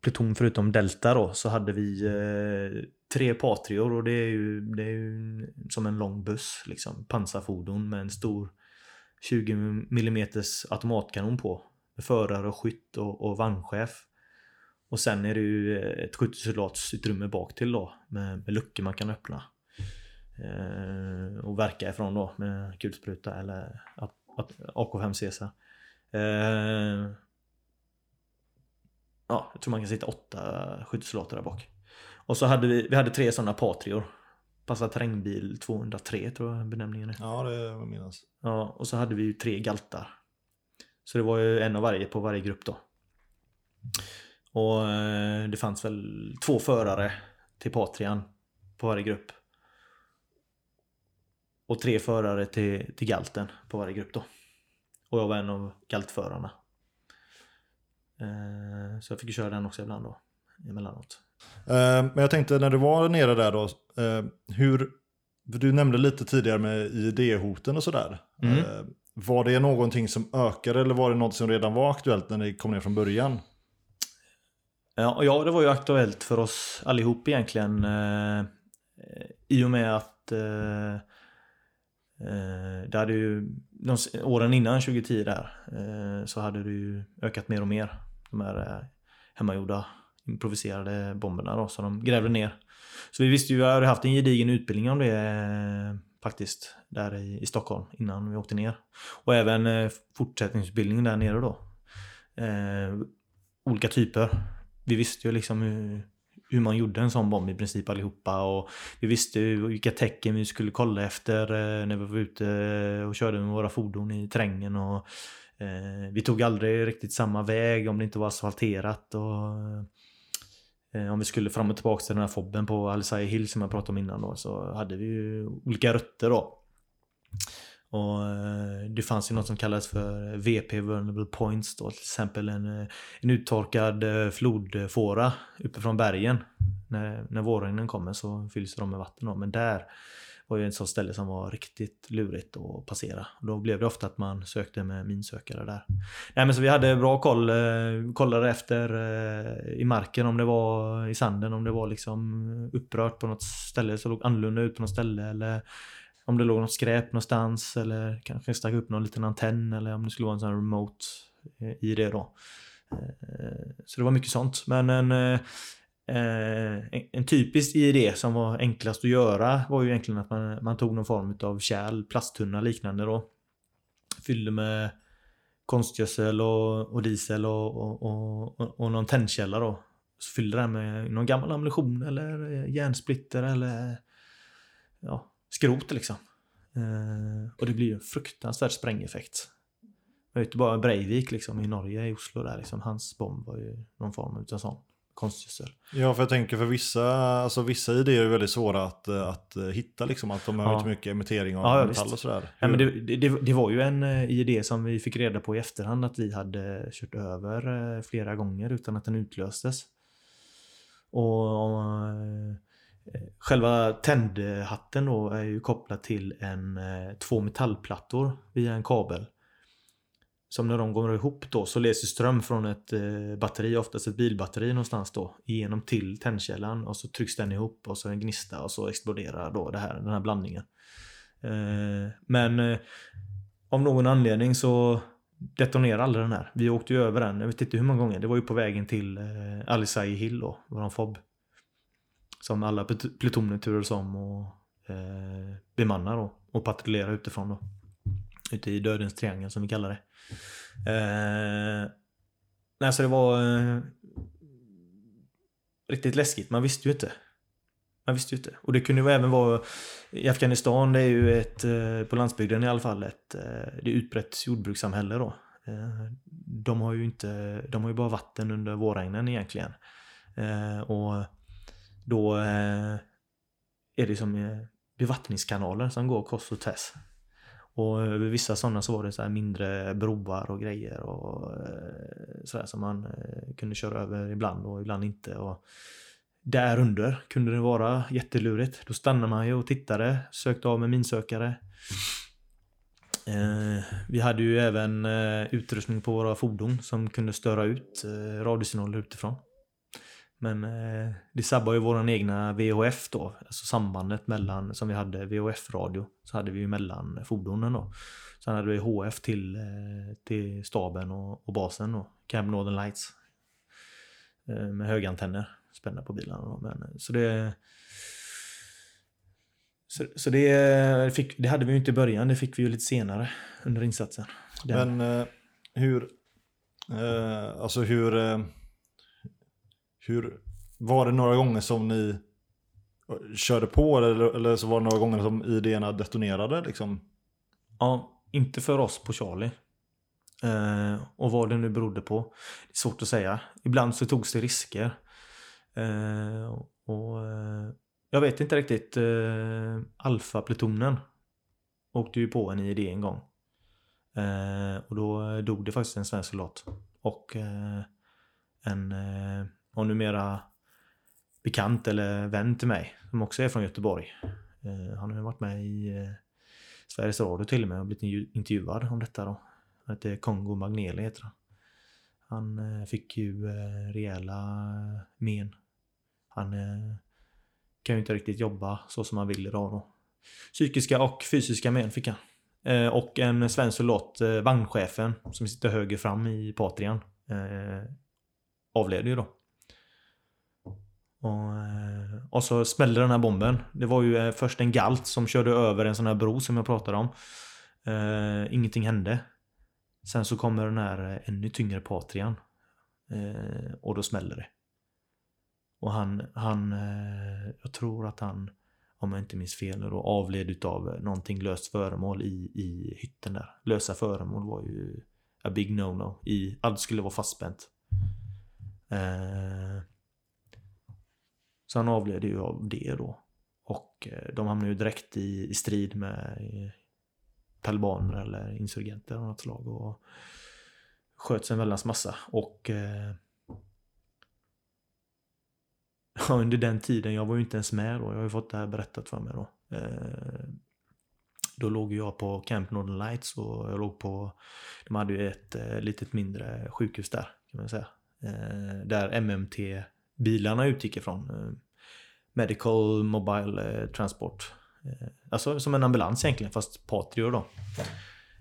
pluton förutom Delta då så hade vi eh, tre Patrior och det är, ju, det är ju som en lång buss. Liksom, pansarfordon med en stor 20 mm automatkanon på. Med förare och skytt och, och vagnchef. Och sen är det ju ett skyttesoldatsutrymme bak till då med, med luckor man kan öppna. Eh, och verka ifrån då med kulspruta eller AK5 Caesar. Eh, ja, jag tror man kan sitta åtta skyttesoldater där bak. Och så hade vi, vi hade tre sådana Patrior. Passar terrängbil 203 tror jag benämningen är. Ja, det minns. Ja, och så hade vi ju tre galtar. Så det var ju en av varje på varje grupp då. Och eh, det fanns väl två förare till Patrian på varje grupp. Och tre förare till, till Galten på varje grupp då. Och jag var en av Galtförarna. Eh, så jag fick köra den också ibland då, emellanåt. Eh, men jag tänkte när du var nere där då, hur, du nämnde lite tidigare med ID-hoten och sådär. Mm. Var det någonting som ökade eller var det något som redan var aktuellt när ni kom ner från början? Ja, ja, det var ju aktuellt för oss allihop egentligen. Eh, I och med att eh, eh det hade ju, de åren innan 2010 där, eh, så hade det ju ökat mer och mer. De här eh, hemmagjorda improviserade bomberna då, som de grävde ner. Så vi visste ju, vi hade haft en gedigen utbildning om det eh, faktiskt, där i, i Stockholm innan vi åkte ner. Och även eh, fortsättningsutbildningen där nere då. Eh, olika typer vi visste ju liksom hur, hur man gjorde en sån bomb i princip allihopa och vi visste ju vilka tecken vi skulle kolla efter eh, när vi var ute eh, och körde med våra fordon i terrängen och eh, vi tog aldrig riktigt samma väg om det inte var asfalterat och eh, om vi skulle fram och tillbaka till den här fobben på Alisai Hill som jag pratade om innan då så hade vi ju olika rötter då. Och eh, det fanns ju något som kallades för VP, Vulnerable Points då, till exempel en, eh, en uttorkad eh, flodfåra flodfåra uppifrån bergen. När, när vårregnen kommer så fylls de med vatten då. Men där var ju ett sånt ställe som var riktigt lurigt att passera. Och Då blev det ofta att man sökte med minsökare där. Nej men så vi hade bra koll, kollade efter i marken om det var i sanden, om det var liksom upprört på något ställe, så låg annorlunda ut på något ställe eller om det låg något skräp någonstans eller kanske stack upp någon liten antenn eller om det skulle vara en sån här remote eh, i det då. Eh, så det var mycket sånt. Men en, eh, en- typisk idé som var enklast att göra var ju egentligen att man, man tog någon form av kärl, plasttunna liknande då. Fyllde med konstgödsel och, och diesel och, och, och, och, någon tändkälla då. Så fyllde den med någon gammal ammunition eller järnsplitter eller ja, skrot liksom. Eh, och det blir ju en fruktansvärd sprängeffekt. Jag vet ju bara Breivik liksom i Norge, i Oslo där liksom. Hans bomb var ju någon form av sån konstgödsel. Ja, för jag tänker för vissa, alltså vissa idéer är väldigt svåra att, att eh, hitta liksom. Att de har Ja. inte mycket emittering av Ja, metall och sådär. Ja, men det, det, det- det var ju en eh, idé som vi fick reda på i efterhand att vi hade kört över flera gånger utan att den utlöstes. Och själva tändhatten då är ju kopplad till en, eh, två metallplattor via en kabel. Som när de går ihop då så leds ström från ett eh, batteri, oftast ett bilbatteri någonstans då, igenom till tändkällan och så trycks den ihop och så en gnista och så exploderar då det här, den här blandningen. Eh, men av någon anledning så detonerade aldrig den här. Vi åkte ju över den, jag vet inte hur många gånger. Det var ju på vägen till Alisai Hill då, våran FOB. Som alla plutoner turades om och eh, bemannar då. Och patrullerar utifrån då. Ute i dödens triangel som vi kallar det. Eh, nej, så det var eh, riktigt läskigt. Man visste ju inte. Man visste ju inte. Och det kunde ju även vara i Afghanistan, det är ju ett, eh, på landsbygden i alla fall, ett, eh, det är utbrett jordbrukssamhälle då. Eh, De har ju inte, de har ju bara vatten under vårregnen egentligen. Eh, Och då eh, är det som eh, bevattningskanaler som går kors och tvärs. Och eh, över vissa sådana så var det så här mindre broar och grejer och eh, sådär som man eh, kunde köra över ibland och ibland inte. Och där under kunde det vara jättelurigt. Då stannade man ju och tittade, sökte av med minsökare. Vi hade ju även utrustning på våra fordon som kunde störa ut radiosignaler utifrån. Men eh, det sabbar ju våran egna VHF då, alltså sambandet mellan, som vi hade VHF-radio, så hade vi ju mellan fordonen då. Sen hade vi HF till, eh, till staben och, och basen då, Camp Northern Lights. Eh, med högantenner spända på bilarna då. Men, så det... Så, så det, eh, fick, det hade vi ju inte i början, det fick vi ju lite senare under insatsen. Den- Men eh, hur, eh, alltså hur, eh, hur, var det några gånger som ni eh, körde på eller, eller så var det några gånger som idéerna detonerade liksom? Ja, inte för oss på Charlie. Eh, och vad det nu berodde på. Det är svårt att säga. Ibland så togs det risker. Eh, och eh, jag vet inte riktigt. Eh, Alfa-plutonen åkte ju på en idé en gång. Eh, och då dog det faktiskt en svensk soldat. Och eh, en eh, och numera bekant eller vän till mig som också är från Göteborg. Eh, han har ju varit med i eh, Sveriges Radio till och med och blivit intervjuad om detta då. Han heter Kongo Magneli heter han. Han eh, fick ju rejäla men. Han kan ju inte riktigt jobba så som han vill idag då. Psykiska och fysiska men fick han. Och en svensk soldat, vagnchefen, som sitter höger fram i Patrian, avled ju då. Och, eh, och så smällde den här bomben. Det var ju eh, först en galt som körde över en sån här bro som jag pratade om. Eh, ingenting hände. Sen så kommer den här eh, ännu tyngre Patrian. Eh, och då smäller det. Och han, han eh, jag tror att han, om jag inte minns fel, då avled utav någonting löst föremål i, i hytten där. Lösa föremål var ju a big no-no. Allt skulle vara fastspänt. Eh, så han avled ju av det då. Och eh, de hamnade ju direkt i, i strid med eh, talibaner eller insurgenter av något slag. Och sköts en väldans massa. Och eh, ja, under den tiden, jag var ju inte ens med då. Jag har ju fått det här berättat för mig då. Eh, då låg jag på Camp Northern Lights och jag låg på, de hade ju ett eh, litet mindre sjukhus där kan man säga. Eh, där MMT-bilarna utgick ifrån. Eh, Medical Mobile eh, Transport. Eh, alltså som en ambulans egentligen, fast Patrio då.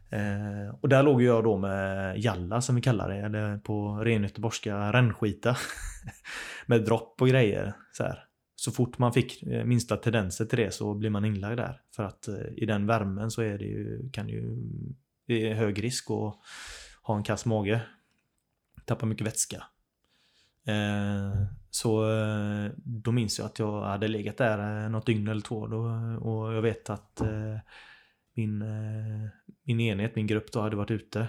Eh, och där låg jag då med Jalla som vi kallar det, eller på ren göteborgska rännskita. med dropp och grejer. Så, här. så fort man fick eh, minsta tendenser till det så blir man inlagd där. För att eh, i den värmen så är det ju, kan ju, det är hög risk att ha en kass mage. Tappa mycket vätska. Eh, så eh, då minns jag att jag hade legat där eh, något dygn eller två då, eh, och jag vet att eh, min, eh, min enhet, min grupp då hade varit ute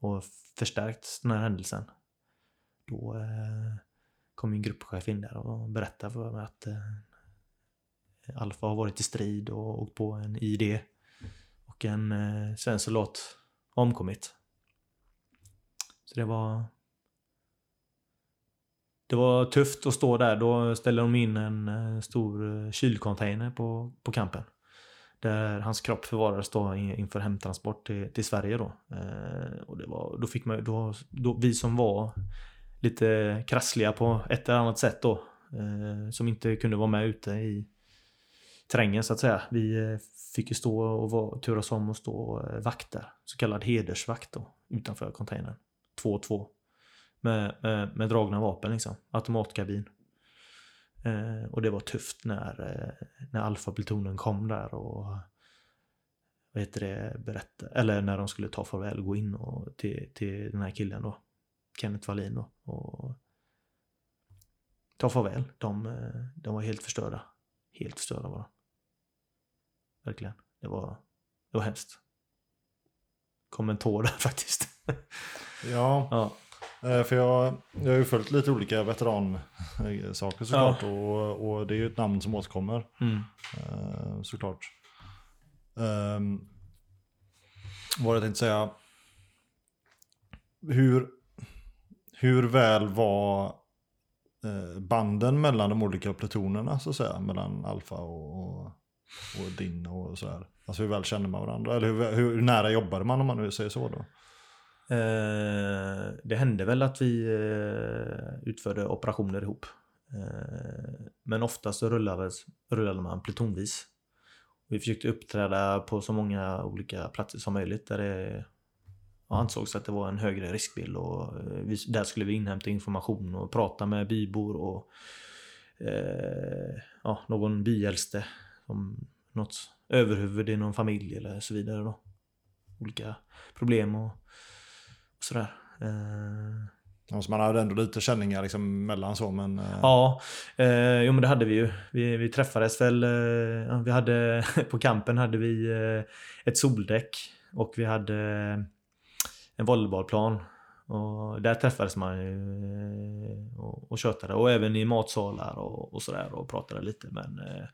och förstärkt den här händelsen. Då eh, kom min gruppchef in där och berättade för mig att eh, Alfa har varit i strid och åkt på en ID och en eh, svensk soldat omkommit. Så det var det var tufft att stå där. Då ställde de in en eh, stor eh, kylcontainer på, på campen. Där hans kropp förvarades då inför hemtransport till, till Sverige då. Eh, och det var, då fick man då, då, vi som var lite krassliga på ett eller annat sätt då. Eh, som inte kunde vara med ute i terrängen så att säga. Vi eh, fick ju stå och var, turas om och stå vakter. Så kallad hedersvakt då, utanför containern. Två och två med, med, med dragna vapen liksom. Automatkabin. Eh, och det var tufft när, eh, när alfa-plutonen kom där och vad heter det, berätta, eller när de skulle ta farväl och gå in och, till, till den här killen då. Kenneth Wallin då. Och ta farväl. De, eh, de var helt förstörda. Helt förstörda var de. Verkligen. Det var, det var hemskt. Kom en tår där faktiskt. Ja, ja. Eh, För jag, jag har ju följt lite olika veteransaker såklart. Och, och det är ju ett namn som återkommer. Mm. eh, Såklart. Um, vad jag tänkte säga. Hur, hur väl var eh, banden mellan de olika plutonerna så att säga? Mellan Alfa och, och, och din och sådär. Alltså hur väl kände man varandra? Eller hur, hur nära jobbade man om man nu säger så då? Eh, det hände väl att vi eh, utförde operationer ihop. Eh, men oftast så rullade, rullade man plutonvis. Vi försökte uppträda på så många olika platser som möjligt där det ansågs att det var en högre riskbild. Och eh, vi, där skulle vi inhämta information och prata med bybor och eh, ja, någon byäldste. Något överhuvud i någon familj eller så vidare. Då. Olika problem och sådär. Eh, Ja, så man hade ändå lite känningar liksom mellan så men... eh, Ja, eh, jo men det hade vi ju. Vi, vi träffades väl, eh, vi hade, på campen hade vi eh, ett soldäck och vi hade en volleybollplan. Och där träffades man ju eh, och, och tjötade och även i matsalar och, och sådär och pratade lite men eh,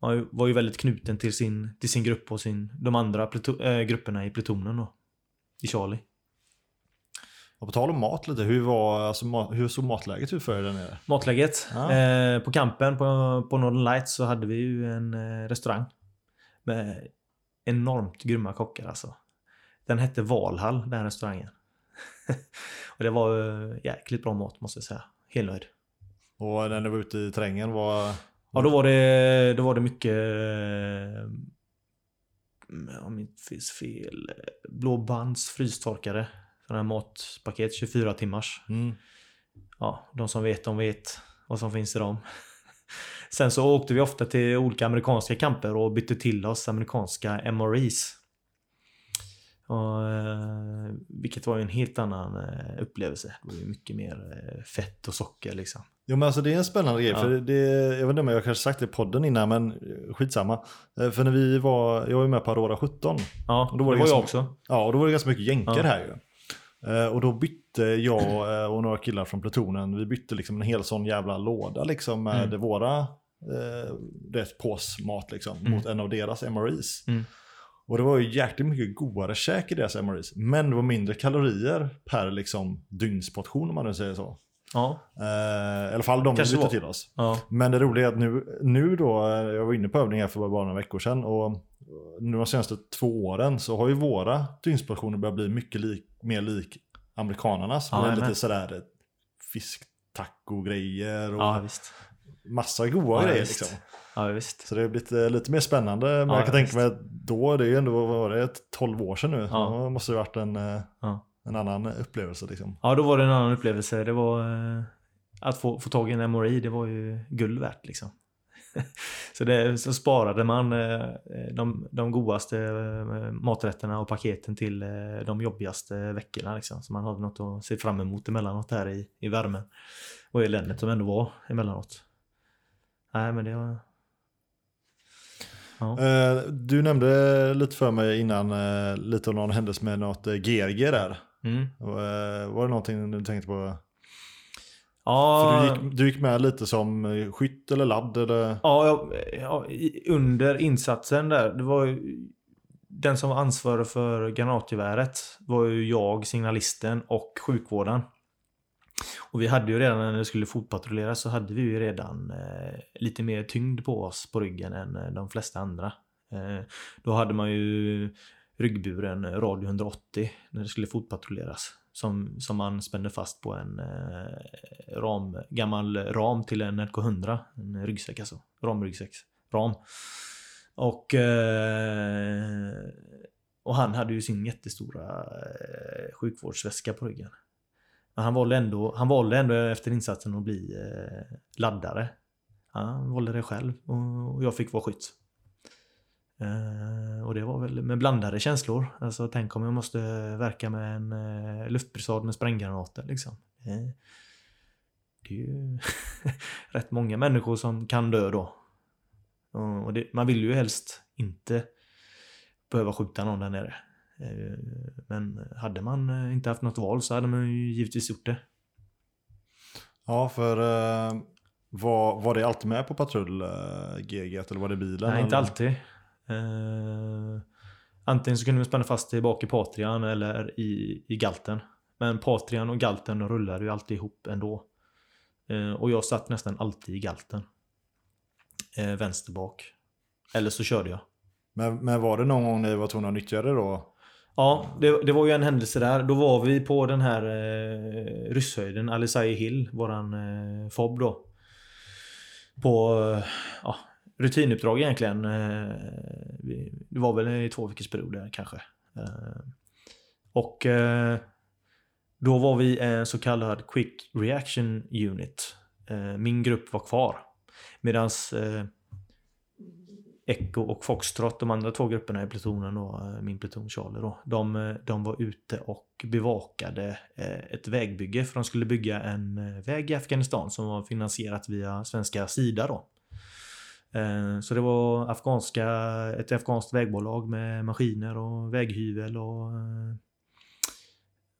man var ju väldigt knuten till sin, till sin grupp och sin, de andra pluto, eh, grupperna i plutonen då. I Charlie. Och på tal om mat lite, hur, var, alltså, hur såg matläget ut för er där nere? Matläget. Ja. Eh, på campen på, på Northern Lights så hade vi ju en eh, restaurang. Med enormt grymma kockar alltså. Den hette Valhall, den restaurangen. och det var eh, jäkligt bra mat måste jag säga. Helt nöjd. Och när ni var ute i terrängen, var... Ja, då var det, då var det mycket... eh, Om inte finns fel. eh, Blå bands frystorkare. Sådana här matpaket, 24 timmars. Mm. Ja, de som vet, de vet vad som finns i dem. Sen så åkte vi ofta till olika amerikanska camper och bytte till oss amerikanska MREs. Och, eh, vilket var ju en helt annan eh, upplevelse. Det var ju mycket mer eh, fett och socker liksom. Jo men alltså det är en spännande grej, Ja. för det, jag vet inte om jag kanske sagt det i podden innan, men skitsamma. För när vi var, jag var ju med på Aurora 17, Ja, Och då var det det var jag också. ja och då var det ganska mycket jänkar Ja. här ju. Eh, Och då bytte jag eh, och några killar från plutonen, vi bytte liksom en hel sån jävla låda liksom med Mm. våra eh, det påsmat liksom Mm. mot en av deras MREs. Mm. Och det var ju jäkligt mycket godare käk i deras MREs, men det var mindre kalorier per liksom dygnsportion om man nu säger så. Ja, Eh, I alla fall de vi Kanske bytte var. till oss. ja. Men det roliga är att nu, nu då, eh, jag var inne på övningar för bara några veckor sedan och nu de senaste två åren så har ju våra dygnsportioner börjat bli mycket lik, mer lik amerikanarnas. Ja, med lite sådär fisktaco-grejer och ja visst. massa goda Ja, grejer visst. liksom. Ja, visst. Så det har blivit eh, lite mer spännande. Men Ja, jag kan tänka mig att då, det är ju ändå, vad var det, ett 12 år sedan nu. Ja. Då måste det varit en, eh, en annan upplevelse liksom. Ja, då var det en annan upplevelse. Det var... Eh, att få, få tag i en MRI, det var ju guld värt liksom. så, det, så sparade man eh, de, de godaste eh, maträtterna och paketen till eh, de jobbigaste veckorna liksom. Så man hade något att se fram emot emellanåt här i, i värmen. Och eländet som ändå var emellanåt. Nej, men det var... Ja. Du nämnde lite för mig innan, lite om någon händelse med något GRG där. Mm. Var det någonting du tänkte på? Ja, För du gick, du gick med lite som eh, skytt eller ladd eller? Ja, ja, under insatsen där. Det var ju, den som var ansvarig för granatgeväret var ju jag, signalisten och sjukvården. Och vi hade ju redan när det skulle fotpatrulleras så hade vi ju redan eh, lite mer tyngd på oss på ryggen än eh, de flesta andra. Eh, då hade man ju ryggburen radio 180 när det skulle fotpatrulleras. Som, som man spände fast på en eh, ram, gammal ram till en RK100. En ryggsäck alltså. Ramryggsäck. Ram. Och, eh, och han hade ju sin jättestora eh, sjukvårdsväska på ryggen. Men han valde ändå, han valde ändå efter insatsen att bli eh, laddare. Han valde det själv och, och jag fick vara skytt. Eh, och det var väl med blandade känslor. Alltså tänk om jag måste verka med en eh, luftbrisad med spränggranater liksom. Eh, det är ju rätt många människor som kan dö då. Och det, man vill ju helst inte behöva skjuta någon där nere. Eh, Men hade man inte haft något val så hade man ju givetvis gjort det. Ja, för var, var det alltid med på patrull GG eller var det bilen? Nej, inte eller? alltid. Eh, antingen så kunde vi spänna fast det bak i Patrian eller i, i galten. Men Patrian och galten rullade ju alltid ihop ändå. Eh, och jag satt nästan alltid i galten. Eh, vänster bak. Eller så körde jag. Men, men var det någon gång ni var tvungna att nyttja det då? Ja, det, det var ju en händelse där. Då var vi på den här eh, rysshöjden, Alisai Hill, våran eh, FOB då. På eh, ja, rutinuppdrag egentligen. Eh, det var väl i två veckors period där kanske. Eh, och eh, då var vi en så kallad Quick Reaction Unit. Min grupp var kvar. Medans Echo och Foxtrot, de andra två grupperna i plutonen då, min pluton Charlie då, de, de var ute och bevakade ett vägbygge för de skulle bygga en väg i Afghanistan som var finansierat via svenska Sida då. Eh, så det var afghanska, ett afghanskt vägbolag med maskiner och väghyvel och, eh,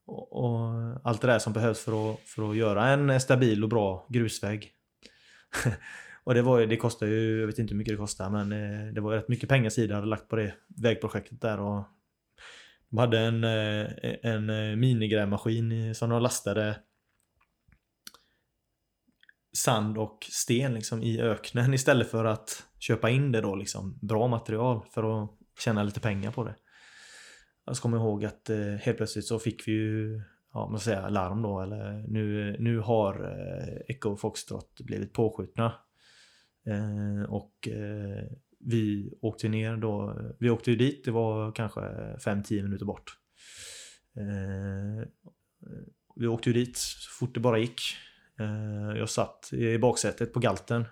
och, och allt det där som behövs för att, för att göra en stabil och bra grusväg. Och det, var, ju- det kostade ju, jag vet inte hur mycket det kostade, men eh, det var rätt mycket pengar Sida hade lagt på det vägprojektet där. Och De hade en, en minigrävmaskin som de lastade sand och sten liksom i öknen istället för att köpa in det då liksom bra material för att tjäna lite pengar på det. Jag ska kommer ihåg att eh, helt plötsligt så fick vi ju ja, man säga, larm då eller nu, nu har eh, Echo Foxtrot blivit påskjutna. Eh, och eh, vi åkte ner då, vi åkte ju dit, det var kanske 5-10 minuter bort. Eh, vi åkte ju dit så fort det bara gick. Eh, jag satt i baksätet på galten.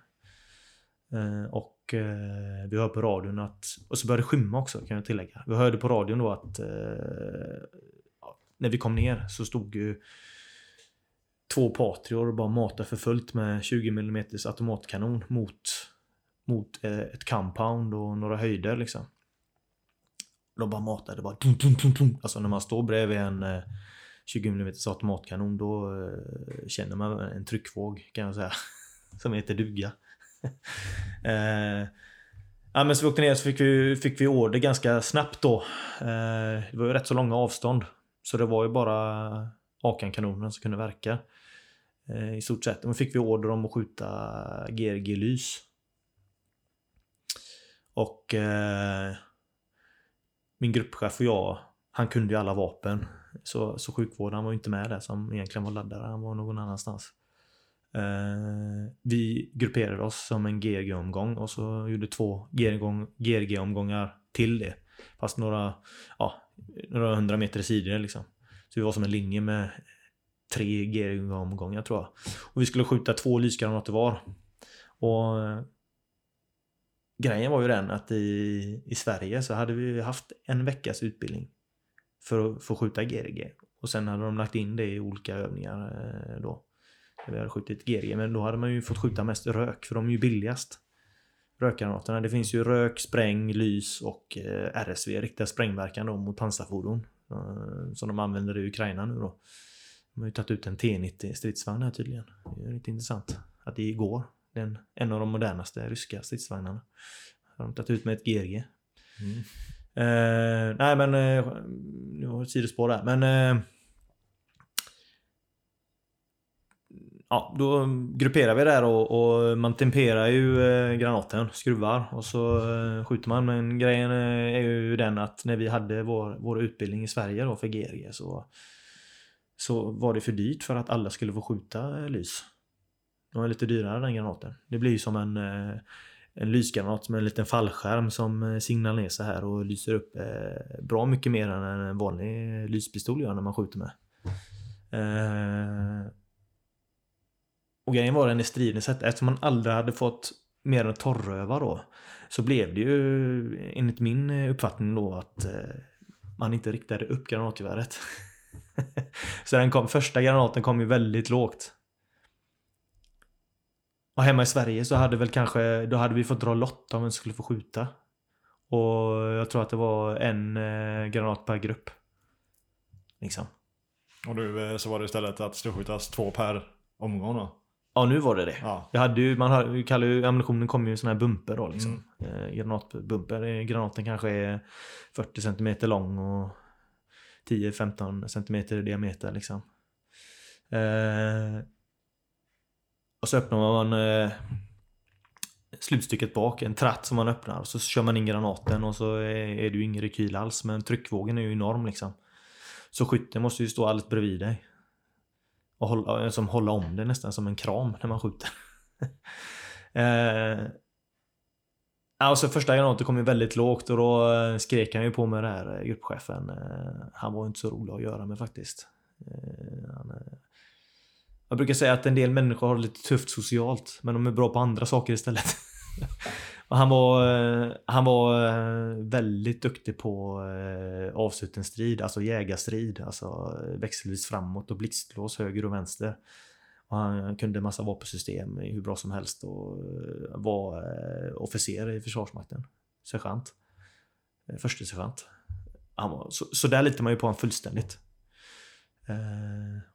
Eh, och eh, vi hörde på radion att, och så började det skymma också kan jag tillägga. Vi hörde på radion då att när vi kom ner så stod ju två Patrior och bara matade för fullt med 20 mm automatkanon mot, mot ett compound och några höjder liksom. De bara matade bara Dum, dum, dum, dum. Alltså när man står bredvid en eh, 20 mm automatkanon då eh, känner man en tryckvåg kan jag säga. Som heter duga. eh, ja, men så vi åkte ner så fick vi, fick vi order ganska snabbt då. Eh, det var ju rätt så långa avstånd. Så det var ju bara Akan-kanonen som kunde verka. Eh, I stort sett. Men fick vi order om att skjuta GRG-lys. Och eh, min gruppchef och jag, han kunde ju alla vapen. Så, så sjukvården var inte med där som egentligen var laddare, han var någon annanstans. Eh, vi grupperade oss som en GRG-omgång och så gjorde två GRG-omgångar till det. Fast några, ja, några hundra meter i sidor liksom. Så vi var som en linje med tre GRG-omgångar tror jag. Och vi skulle skjuta två lysgranater var. Och eh, grejen var ju den att i, i Sverige så hade vi haft en veckas utbildning för att få skjuta GRG. Och sen hade de lagt in det i olika övningar eh, då. Där vi hade skjutit GRG. Men då hade man ju fått skjuta mest rök för de är ju billigast. Rökgranaterna. Det finns ju rök, spräng, lys och eh, RSV, riktiga sprängverkan då mot pansarfordon. Eh, som de använder i Ukraina nu då. De har ju tagit ut en T90 stridsvagn här tydligen. Det är lite intressant. Att det går. Den, är en av de modernaste ryska stridsvagnarna. Har de tagit ut med ett GRG. Mm. Eh, nej men, eh, nu har jag ett sidospår där. Men eh, Ja, då grupperar vi där och, och man temperar ju eh, granaten, skruvar och så eh, skjuter man. Men grejen eh, är ju den att när vi hade vår, vår utbildning i Sverige då för GRG så, så var det för dyrt för att alla skulle få skjuta eh, lys. De var lite dyrare den granaten. Det blir ju som en, eh, en lysgranat med en liten fallskärm som eh, signalerar ner sig här och lyser upp eh, bra mycket mer än en vanlig eh, lyspistol gör när man skjuter med. Och grejen var den i striden sett, eftersom man aldrig hade fått mer än torröva då. Så blev det ju enligt min uppfattning då att man inte riktade upp granatgeväret. så den kom, första granaten kom ju väldigt lågt. Och hemma i Sverige så hade väl kanske, då hade vi fått dra lott om vem som skulle få skjuta. Och jag tror att det var en eh, granat per grupp. Liksom. Och nu eh, så var det istället att skjutas två per omgång då. Ja, nu var det det. Ja. Jag hade ju, man vi kallar ju, ammunitionen kommer ju i såna här bumper då liksom. Eh, granatbumper. Eh, Granaten kanske är 40 cm lång och 10-15 cm i diameter liksom. Eh, och så öppnar man eh, slutstycket bak, en tratt som man öppnar. Och så kör man in granaten och så är, är det ju ingen rekyl alls. Men tryckvågen är ju enorm liksom. Så skytten måste ju stå alldeles bredvid dig. Och hålla, eh, som hålla om det nästan som en kram när man skjuter. eh, Alltså första granaten kom ju väldigt lågt och då eh, skrek han ju på mig där eh, gruppchefen. Eh, han var inte så rolig att göra med faktiskt. Eh, han, eh, jag brukar säga att en del människor har det lite tufft socialt men de är bra på andra saker istället. och han var, eh, han var eh, väldigt duktig på eh, avslutningsstrid, avsluten strid, alltså jägarstrid. Alltså växelvis framåt och blixtlås höger och vänster. Och han kunde massa vapensystem hur bra som helst och var officer i Försvarsmakten. Sergeant. Förste sergeant. Han var, så, så där litar man ju på honom fullständigt.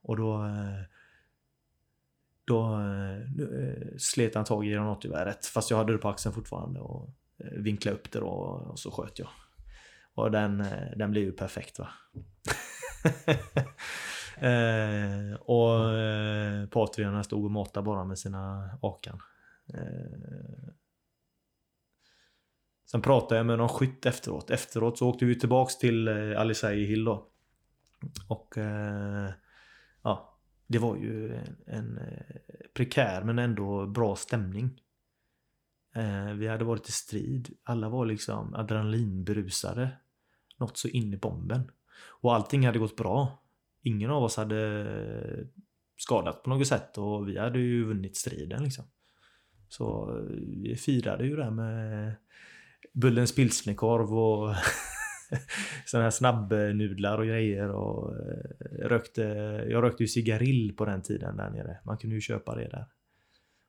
Och då då eh, eh, slet han tag i granatgeväret fast jag hade det på axeln fortfarande och eh, vinklade upp det då och så sköt jag. Och den, eh, den blev ju perfekt va. eh, och eh, patrierna stod och matade bara med sina akan. Eh, sen pratade jag med någon skytt efteråt. Efteråt så åkte vi tillbaks till eh, Alisei Hill då. Och eh, det var ju en, en eh, prekär men ändå bra stämning. Eh, vi hade varit i strid. Alla var liksom adrenalinberusade. Något så in i bomben. Och allting hade gått bra. Ingen av oss hade skadat på något sätt och vi hade ju vunnit striden liksom. Så eh, vi firade ju det här med Bullens pilsnerkorv och sådana här snabbnudlar och grejer och eh, rökte, jag rökte ju cigarill på den tiden där nere. Man kunde ju köpa det där.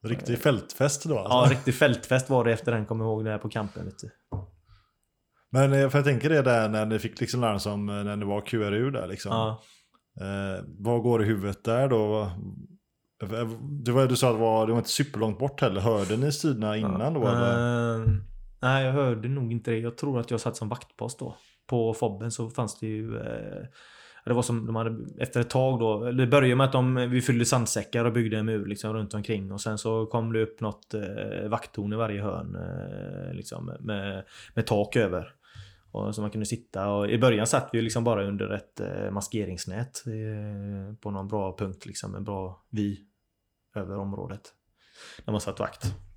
Riktig fältfest då alltså. Ja, riktig fältfest var det efter den, kommer jag ihåg, där på campen. Vet du. Men eh, för jag tänker det där när ni fick liksom larm som eh, när det var QRU där liksom. Ja. Eh, vad går i huvudet där då? Det var, du sa att det var, det var inte superlångt bort heller. Hörde ni striderna innan då? Eller? Eh, nej, jag hörde nog inte det. Jag tror att jag satt som vaktpost då. På Fobben så fanns det ju... Eh, det var som de hade, efter ett tag då, det började med att de, vi fyllde sandsäckar och byggde en mur liksom runt omkring och sen så kom det upp något eh, vakttorn i varje hörn eh, liksom med, med tak över. Och så man kunde sitta och i början satt vi liksom bara under ett eh, maskeringsnät eh, på någon bra punkt liksom, en bra vy över området. När man satt vakt.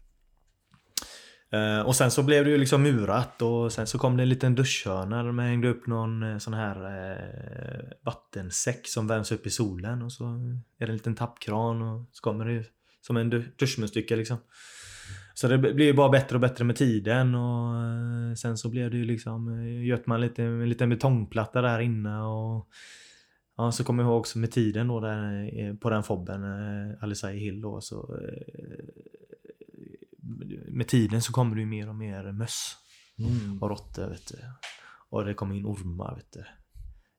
Eh, och sen så blev det ju liksom murat och sen så kom det en liten duschhörna där man hängde upp någon eh, sån här eh, vattensäck som värms upp i solen och så är det en liten tappkran och så kommer det som en duschmunstycke liksom. Så det blir ju bara bättre och bättre med tiden och eh, sen så blev det ju liksom, göt man lite, en liten betongplatta där inne och Ja, så kommer jag ihåg också med tiden då där på den fobben, eh, Alisai Hill då, så med tiden så kommer det ju mer och mer möss Mm. och råttor vet du. Och det kom in ormar vet du.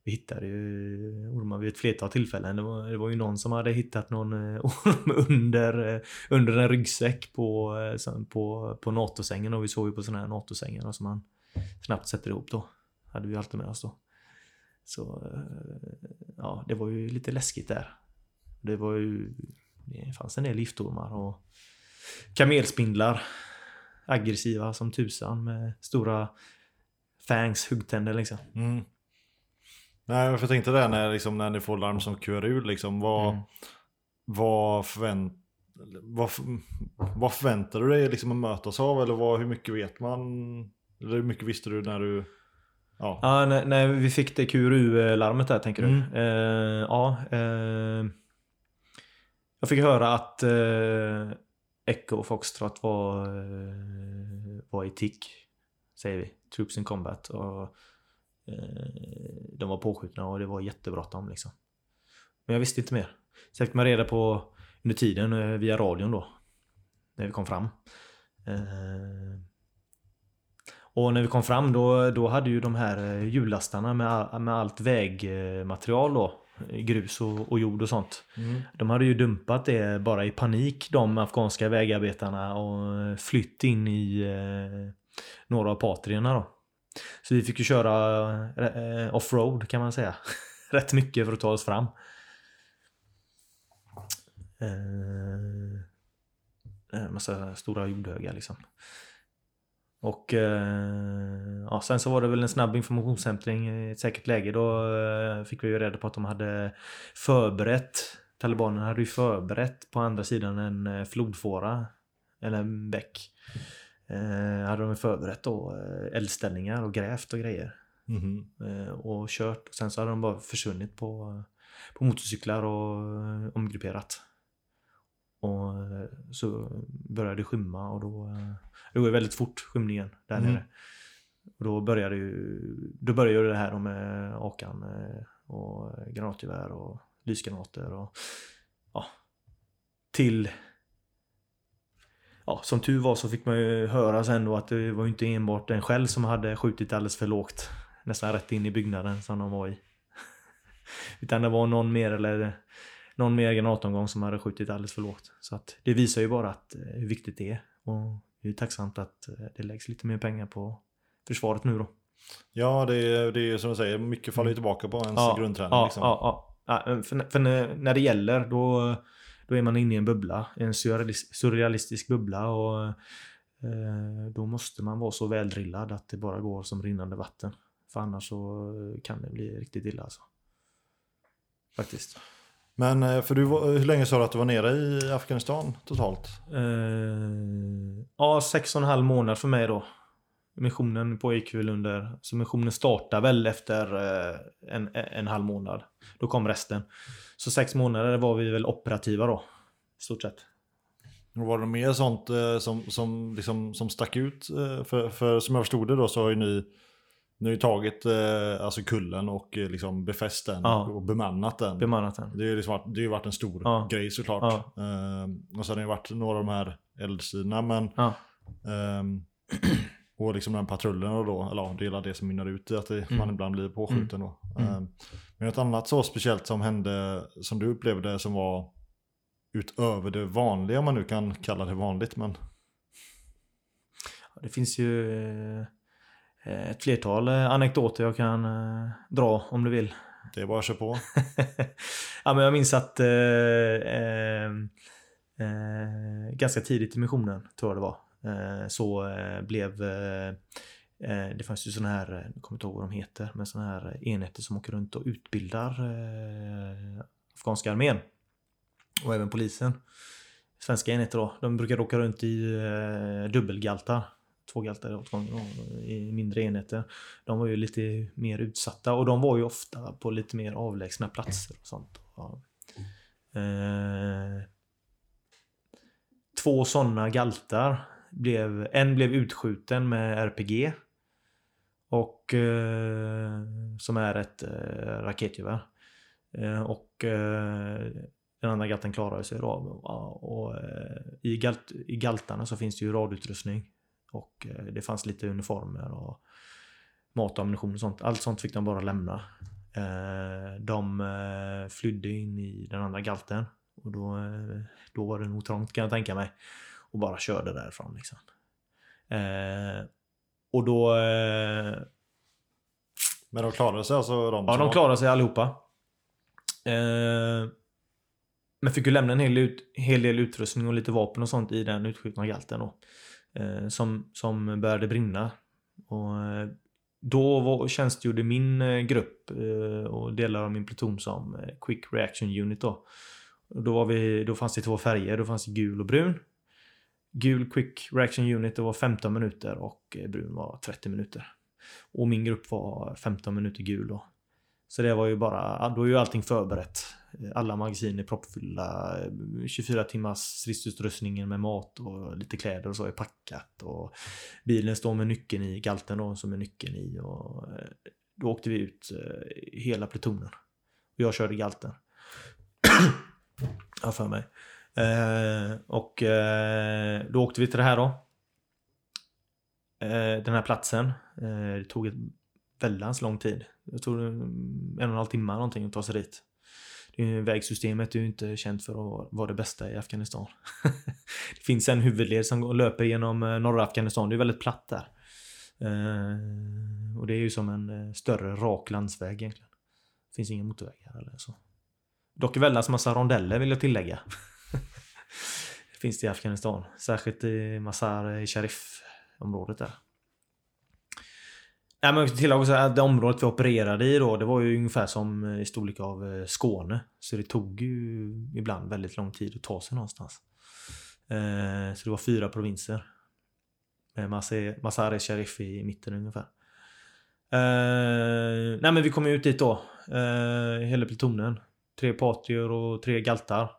Vi hittade ju ormar vid ett flertal tillfällen. Det var, det var ju någon som hade hittat någon eh, orm under, eh, under en ryggsäck på, eh, på, på NATO-sängen och vi såg ju på sådana här NATO-sängar som man snabbt sätter ihop då. Hade vi alltid med oss då. Så ja, det var ju lite läskigt där. Det var ju, det fanns en del giftormar och kamelspindlar. Aggressiva som tusan med stora fangs, huggtänder liksom. Mm. Nej, jag tänkte där när, liksom, när ni får larm som QRU, liksom, vad, Mm. vad, förvänt, vad, vad förväntar du dig liksom, att mötas av? Eller vad, hur mycket vet man? Eller hur mycket visste du när du... Ja. Ja, när, när vi fick det QRU-larmet där tänker du? Mm. Eh, ja. Eh, jag fick höra att eh, Echo och Foxtrot var, eh, var i tick. Säger vi. Troops in combat. Och, eh, de var påskjutna och det var jättebråttom liksom. Men jag visste inte mer. Så jag fick man reda på under tiden eh, via radion då. När vi kom fram. Eh, och när vi kom fram då, då hade ju de här eh, hjullastarna hjulastarna med, all- med allt vägmaterial då, grus och, och jord och sånt. Mm. De hade ju dumpat det bara i panik de afghanska vägarbetarna och flytt in i eh, några av patrierna då. Så vi fick ju köra eh, offroad kan man säga. Rätt mycket för att ta oss fram. Eh, massa stora jordhögar liksom. Och eh, ja, sen så var det väl en snabb informationshämtning i ett säkert läge. Då eh, fick vi ju reda på att de hade förberett Talibanerna hade ju förberett på andra sidan en eh, flodfåra eller en bäck. Eh, hade de förberett då eldställningar och grävt och grejer. Mhm. Eh, och kört. Och sen så hade de bara försvunnit på, på motorcyklar och omgrupperat. Och så började det skymma och då... Det går ju väldigt fort skymningen där Mm. nere. Och då började ju... Då började det här med Akan eh, och granatgevär och lysgranater och... Ja. Till... Ja, som tur var så fick man ju höra sen då att det var ju inte enbart den själv som hade skjutit alldeles för lågt. Nästan rätt in i byggnaden som de var i. Utan det var någon mer eller någon mer granatomgång som hade skjutit alldeles för lågt. Så att det visar ju bara att, eh, hur viktigt det är. Och det är tacksamt att eh, det läggs lite mer pengar på försvaret nu då. Ja, det är, det är som du säger, mycket faller ju tillbaka på ens Ja, grundträning. Ja, liksom. ja, ja. för, för när, det gäller då, då är man inne i en bubbla. En surrealis- surrealistisk bubbla. Och eh, Då måste man vara så väldrillad att det bara går som rinnande vatten. För annars så kan det bli riktigt illa alltså. Faktiskt. Men eh, för du, hur länge sa du att du var nere i Afghanistan totalt? Eh, ja, sex och en halv månad för mig då. Missionen pågick väl under... Så missionen startade väl efter eh, en, en halv månad. Då kom resten. Så sex månader var vi väl operativa då. I stort sett. Och Var det mer sånt eh, som, som, liksom, som stack ut? För, för som jag förstod det då så har ju ni, ni har ju tagit eh, alltså kullen och eh, liksom befäst den Ja. och bemannat den. Bemannat den. det har ju liksom varit, det har ju varit en stor Ja. grej såklart. Eh, och sen har det varit några av de här eldsidorna men Ja. ehm, och liksom den patrullen och då, eller ja, det är hela det som mynnar ut i att det, man ibland blir påskjuten då. Mm. Ehm, men ett annat så speciellt som hände, som du upplevde som var utöver det vanliga, om man nu kan kalla det vanligt, men Ja, Det finns ju eh, ett flertal eh, anekdoter jag kan eh, dra om du vill. det är bara att köra på. ja, men jag minns att eh, eh, eh, ganska tidigt i missionen, tror jag det var, eh, så eh, blev eh, eh, det fanns ju sådana här, eh, jag kommer inte ihåg vad de heter, men sådana här enheter som åker runt och utbildar eh, afghanska armén. Och även polisen. Svenska enheter då. De brukar åka runt i eh, dubbelgaltar. Två galtar åt gången i mindre enheter. De var ju lite mer utsatta och de var ju ofta på lite mer avlägsna platser och sånt. Ja. Eh, två sådana galtar. Blev, en blev utskjuten med RPG. Och eh, som är ett eh, raketgevär. Eh, och eh, den andra galten klarade sig då. Och, Och, eh, i, galt, I galtarna så finns det ju radutrustning. Och eh, det fanns lite uniformer och mat och ammunition och sånt. Allt sånt fick de bara lämna. Eh, de eh, flydde in i den andra galten. Och då, då var det nog trångt kan jag tänka mig. Och bara körde därifrån liksom. Och då... Men de klarade sig alltså de Ja, de klarade sig allihopa. Men fick ju lämna en hel, ut, hel del utrustning och lite vapen och sånt i den utskjutna galten då. Eh, som, som började brinna. Och eh, då var, tjänstgjorde min eh, grupp och delar av min pluton som Quick Reaction Unit då. Då, var vi, då fanns det två färger, då fanns det gul och brun. Gul Quick Reaction Unit det var 15 minuter och brun var 30 minuter. Och min grupp var 15 minuter gul då. Så det var ju bara, då är ju allting förberett. Alla magasin är proppfyllda. 24 eh, timmars stridsutrustningen med mat och lite kläder och så är packat. Och bilen står med nyckeln i, galten då som är nyckeln i. Och eh, då åkte vi ut eh, hela plutonen. Och jag körde galten. ja, för mig. Eh, och eh, då åkte vi till det här då. Eh, den här platsen. Det tog ett väldans lång tid. Jag tror mm, en och en halv timme någonting att ta sig dit. Eh, vägsystemet är ju inte känt för att vara det bästa i Afghanistan. det finns en huvudled som löper genom eh, norra Afghanistan. Det är väldigt platt där. Eh, och det är ju som en större rak landsväg egentligen. Det finns inga motorvägar eller så. Dock väldigt massa rondeller vill jag tillägga. det finns det i Afghanistan. Särskilt i Mazar-e-Sharif-området där. Nej, men jag tillägga också att det området vi opererade i då, det var ju ungefär som eh, i storlek av eh, Skåne. Så det tog ju ibland väldigt lång tid att ta sig någonstans. Eh, så det var fyra provinser. Med Masar-e Sharif i mitten ungefär. Eh, nej men vi kom ut dit då. Eh, hela plutonen. Tre patrier och tre galtar.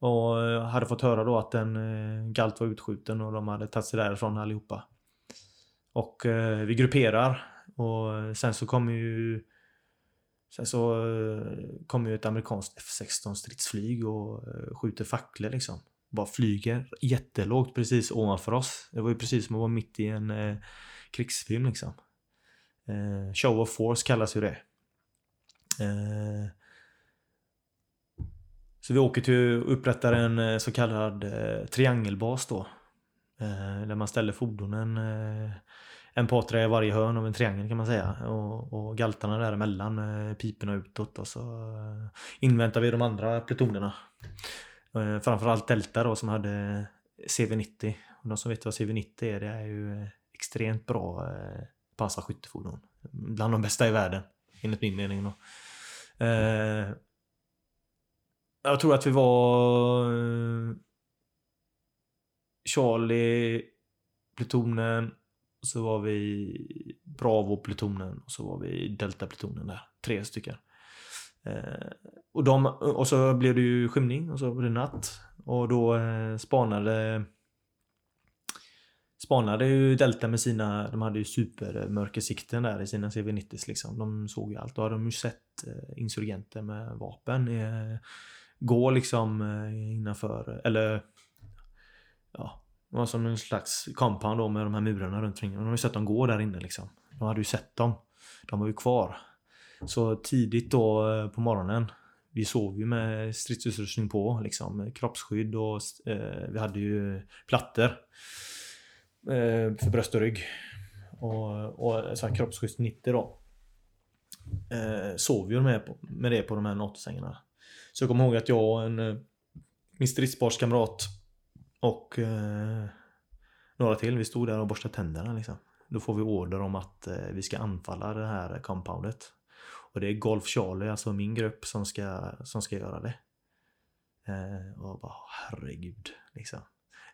Och eh, hade fått höra då att en galt var utskjuten och de hade tagit sig därifrån allihopa. Och eh, vi grupperar och sen så kommer ju Sen så eh, kommer ju ett amerikanskt F16 stridsflyg och eh, skjuter facklor liksom. Bara flyger jättelågt precis ovanför oss. Det var ju precis som att vara mitt i en eh, krigsfilm liksom. Eh, show of force kallas ju det. Eh, så vi åker till och upprättar en eh, så kallad eh, triangelbas då. Eh, där man ställer fordonen eh, en patra i varje hörn av en triangel kan man säga. Och, och galtarna däremellan med piporna utåt. Och så eh, inväntar vi de andra plutonerna. Eh, framförallt Delta då som hade CV90. Och de som vet vad CV90 är, det är ju eh, extremt bra eh, pansarskyttefordon. Bland de bästa i världen, enligt min mening. Då. Eh, jag tror att vi var eh, Charlie, plutonen, och så var vi Bravo-plutonen och så var vi Delta-plutonen där. Tre stycken. Eh, och, de, och så blev det ju skymning och så blev det natt. Och då eh, spanade spanade ju Delta med sina, de hade ju supermörkersikten där i sina CV90 liksom. De såg ju allt. Då hade de ju sett eh, insurgenter med vapen eh, gå liksom eh, innanför, eller ja, det var som en slags compound då med de här murarna runt omkring. De har ju sett dem gå där inne liksom. De hade ju sett dem. De var ju kvar. Så tidigt då eh, på morgonen vi sov ju med stridsutrustning på, liksom kroppsskydd och eh, vi hade ju plattor eh, för bröst och rygg. Och, och så här kroppsskydds 90 då. Eh, sov ju med, med det på de här NATO-sängarna. Så jag kommer ihåg att jag och en eh, min stridsparskamrat och eh, några till, vi stod där och borstade tänderna liksom. Då får vi order om att eh, vi ska anfalla det här compoundet. Och det är Golf Charlie, alltså min grupp, som ska, som ska göra det. Eh, och bara, herregud, liksom.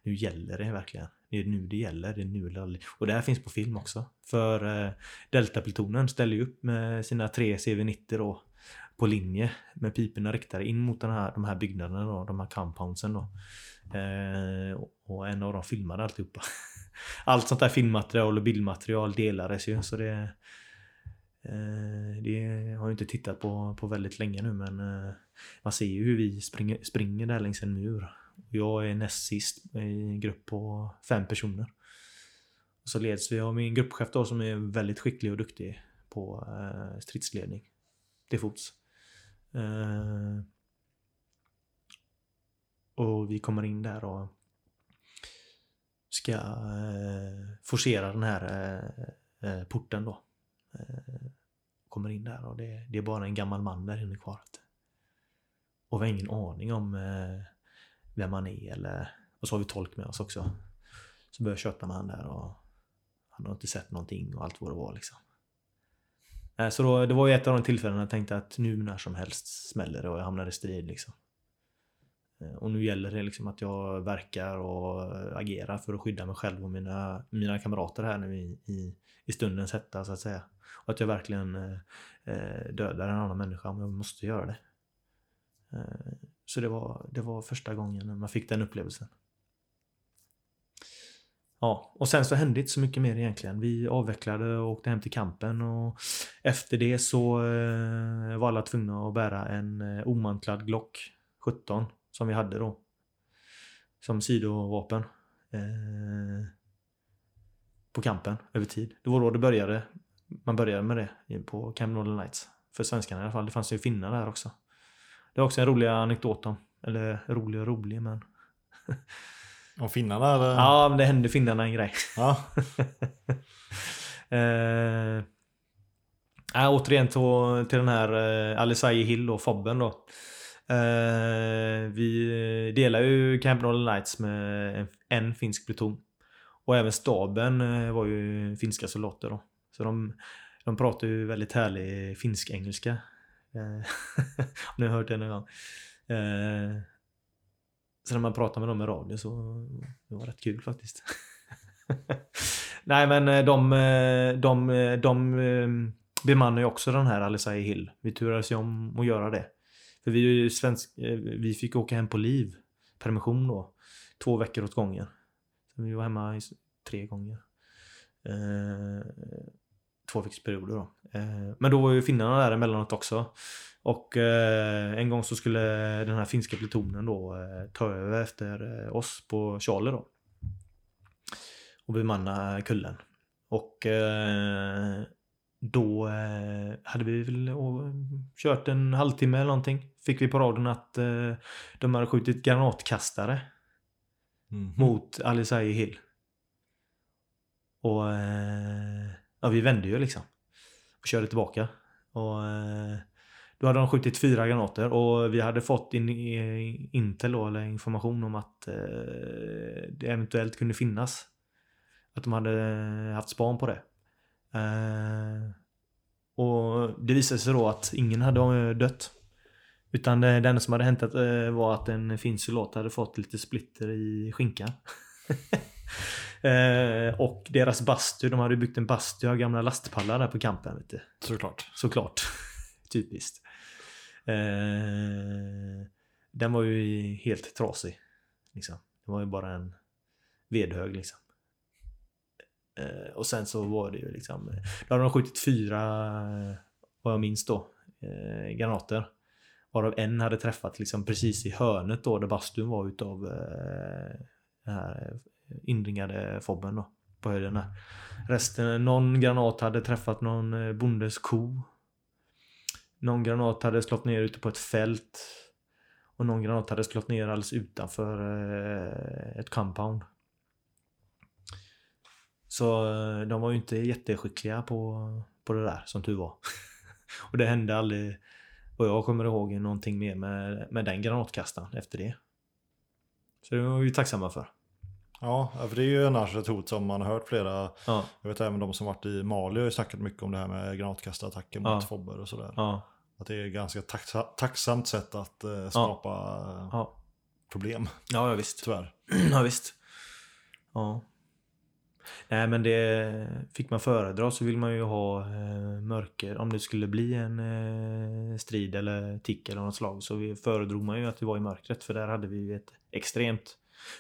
Nu gäller det verkligen. Det är nu det gäller. Det är nu eller aldrig. Och det här finns på film också. För eh, Delta-plutonen ställer ju upp med sina tre CV90 då på linje med piporna riktade in mot den här, de här byggnaderna då, de här compoundsen då. Eh, och en av dem filmade alltihopa. Allt sånt där filmmaterial och bildmaterial delades ju så det eh, det har jag inte tittat på på väldigt länge nu men eh, man ser ju hur vi springer, springer där längs en mur. Jag är näst sist i en grupp på fem personer. Och så leds vi av min gruppchef då som är väldigt skicklig och duktig på eh, stridsledning till fots. Eh, och vi kommer in där och ska eh, forcera den här eh, eh, porten då. Eh, kommer in där och det, det, är bara en gammal man där inne kvar. Och vi har ingen aning om eh, vem han är eller... Och så har vi tolk med oss också. Så börjar jag köta med han där och han har inte sett någonting och allt vad det var liksom. Eh, så då, det var ju ett av de tillfällena jag tänkte att nu när som helst smäller det och jag hamnar i strid liksom. Eh, och nu gäller det liksom att jag verkar och agerar för att skydda mig själv och mina, mina kamrater här nu i, i, i stundens hetta så att säga. Och att jag verkligen eh, eh dödar en annan människa om jag måste göra det. Eh, så det var, det var första gången man fick den upplevelsen. Ja, och sen så hände inte så mycket mer egentligen. Vi avvecklade och åkte hem till kampen och efter det så eh, var alla tvungna att bära en eh, omantlad Glock 17 som vi hade då. Som sidovapen. Eh, på kampen över tid. Det var då det började. Man började med det på Camp Northern Nights. För svenskarna i alla fall. Det fanns ju finnar där också. Det är också en rolig anekdot om. Eller rolig och rolig men... Om finnarna eller? Ja, men det hände finnarna en grej. Ja. eh, äh, återigen till, till den här eh, Alisai Hill och Fobben då. Eh, vi delar ju Camp Northern Lights med en, en finsk pluton. Och även staben eh, var ju finska soldater då. Så de, de pratar ju väldigt härlig finsk-engelska. Eh, om ni har hört det någon gång. Eh, så när man pratar med dem i radio så det var rätt kul faktiskt. Nej men eh, de, eh, de, eh, de eh, bemannar ju också den här Alisai Hill. Vi turades ju om att göra det. För vi, är ju svensk, vi fick åka hem på liv. Permission då. Två veckor åt gången. Vi var hemma tre gånger. Eh, två veckors perioder då. Eh, men då var ju finnarna där emellanåt också. Och eh, en gång så skulle den här finska plutonen då eh, ta över efter eh, oss på Charlie då. Och bemanna kullen. Och eh, då eh, hade vi väl kört en halvtimme eller någonting. Fick vi på radion att eh, de hade skjutit granatkastare. Mm. Mot Alisai Hill. Och eh, ja, vi vände ju liksom. Och körde tillbaka. Och eh, då hade de skjutit fyra granater och vi hade fått in, i- intel då, eller information om att eh, det eventuellt kunde finnas. Att de hade haft span på det. Eh, och det visade sig då att ingen hade eh, dött. Utan det, det enda som hade hänt eh, var att en finsk soldat hade fått lite splitter i skinkan. eh, och deras bastu, de hade byggt en bastu av gamla lastpallar där på campen. Vet du. Såklart. Såklart. Typiskt. Eh, den var ju helt trasig. Liksom. Det var ju bara en vedhög liksom. Eh, och sen så var det ju liksom... Eh, då hade de skjutit fyra, vad jag minns då, eh, granater. Varav en hade träffat liksom precis i hörnet då där bastun var utav eh, den här eh, inringade fobben då. På höjden där. Resten, någon granat hade träffat någon eh, bondes ko. Någon granat hade slått ner ute på ett fält. Och någon granat hade slått ner alldeles utanför eh, ett compound. Så eh, de var ju inte jätteskickliga på, på det där, som tur var. och det hände aldrig, vad jag kommer ihåg, någonting mer med, med den granatkastaren efter det. Så det var vi tacksamma för. Ja, för det är ju annars ett hot som man har hört flera, Ja, jag vet även de som varit i Mali har ju snackat mycket om det här med granatkastarattacker mot Ja. fobber och sådär. ja, Att det är ett ganska taxa, tacksamt sätt att eh, skapa eh, ja. problem, Ja, ja visst. tyvärr. ja, visst. Ja. Nej, men det fick man föredra så vill man ju ha eh, mörker. Om det skulle bli en eh, strid eller tick eller något slag så vi föredrog man ju att det var i mörkret för där hade vi ju ett extremt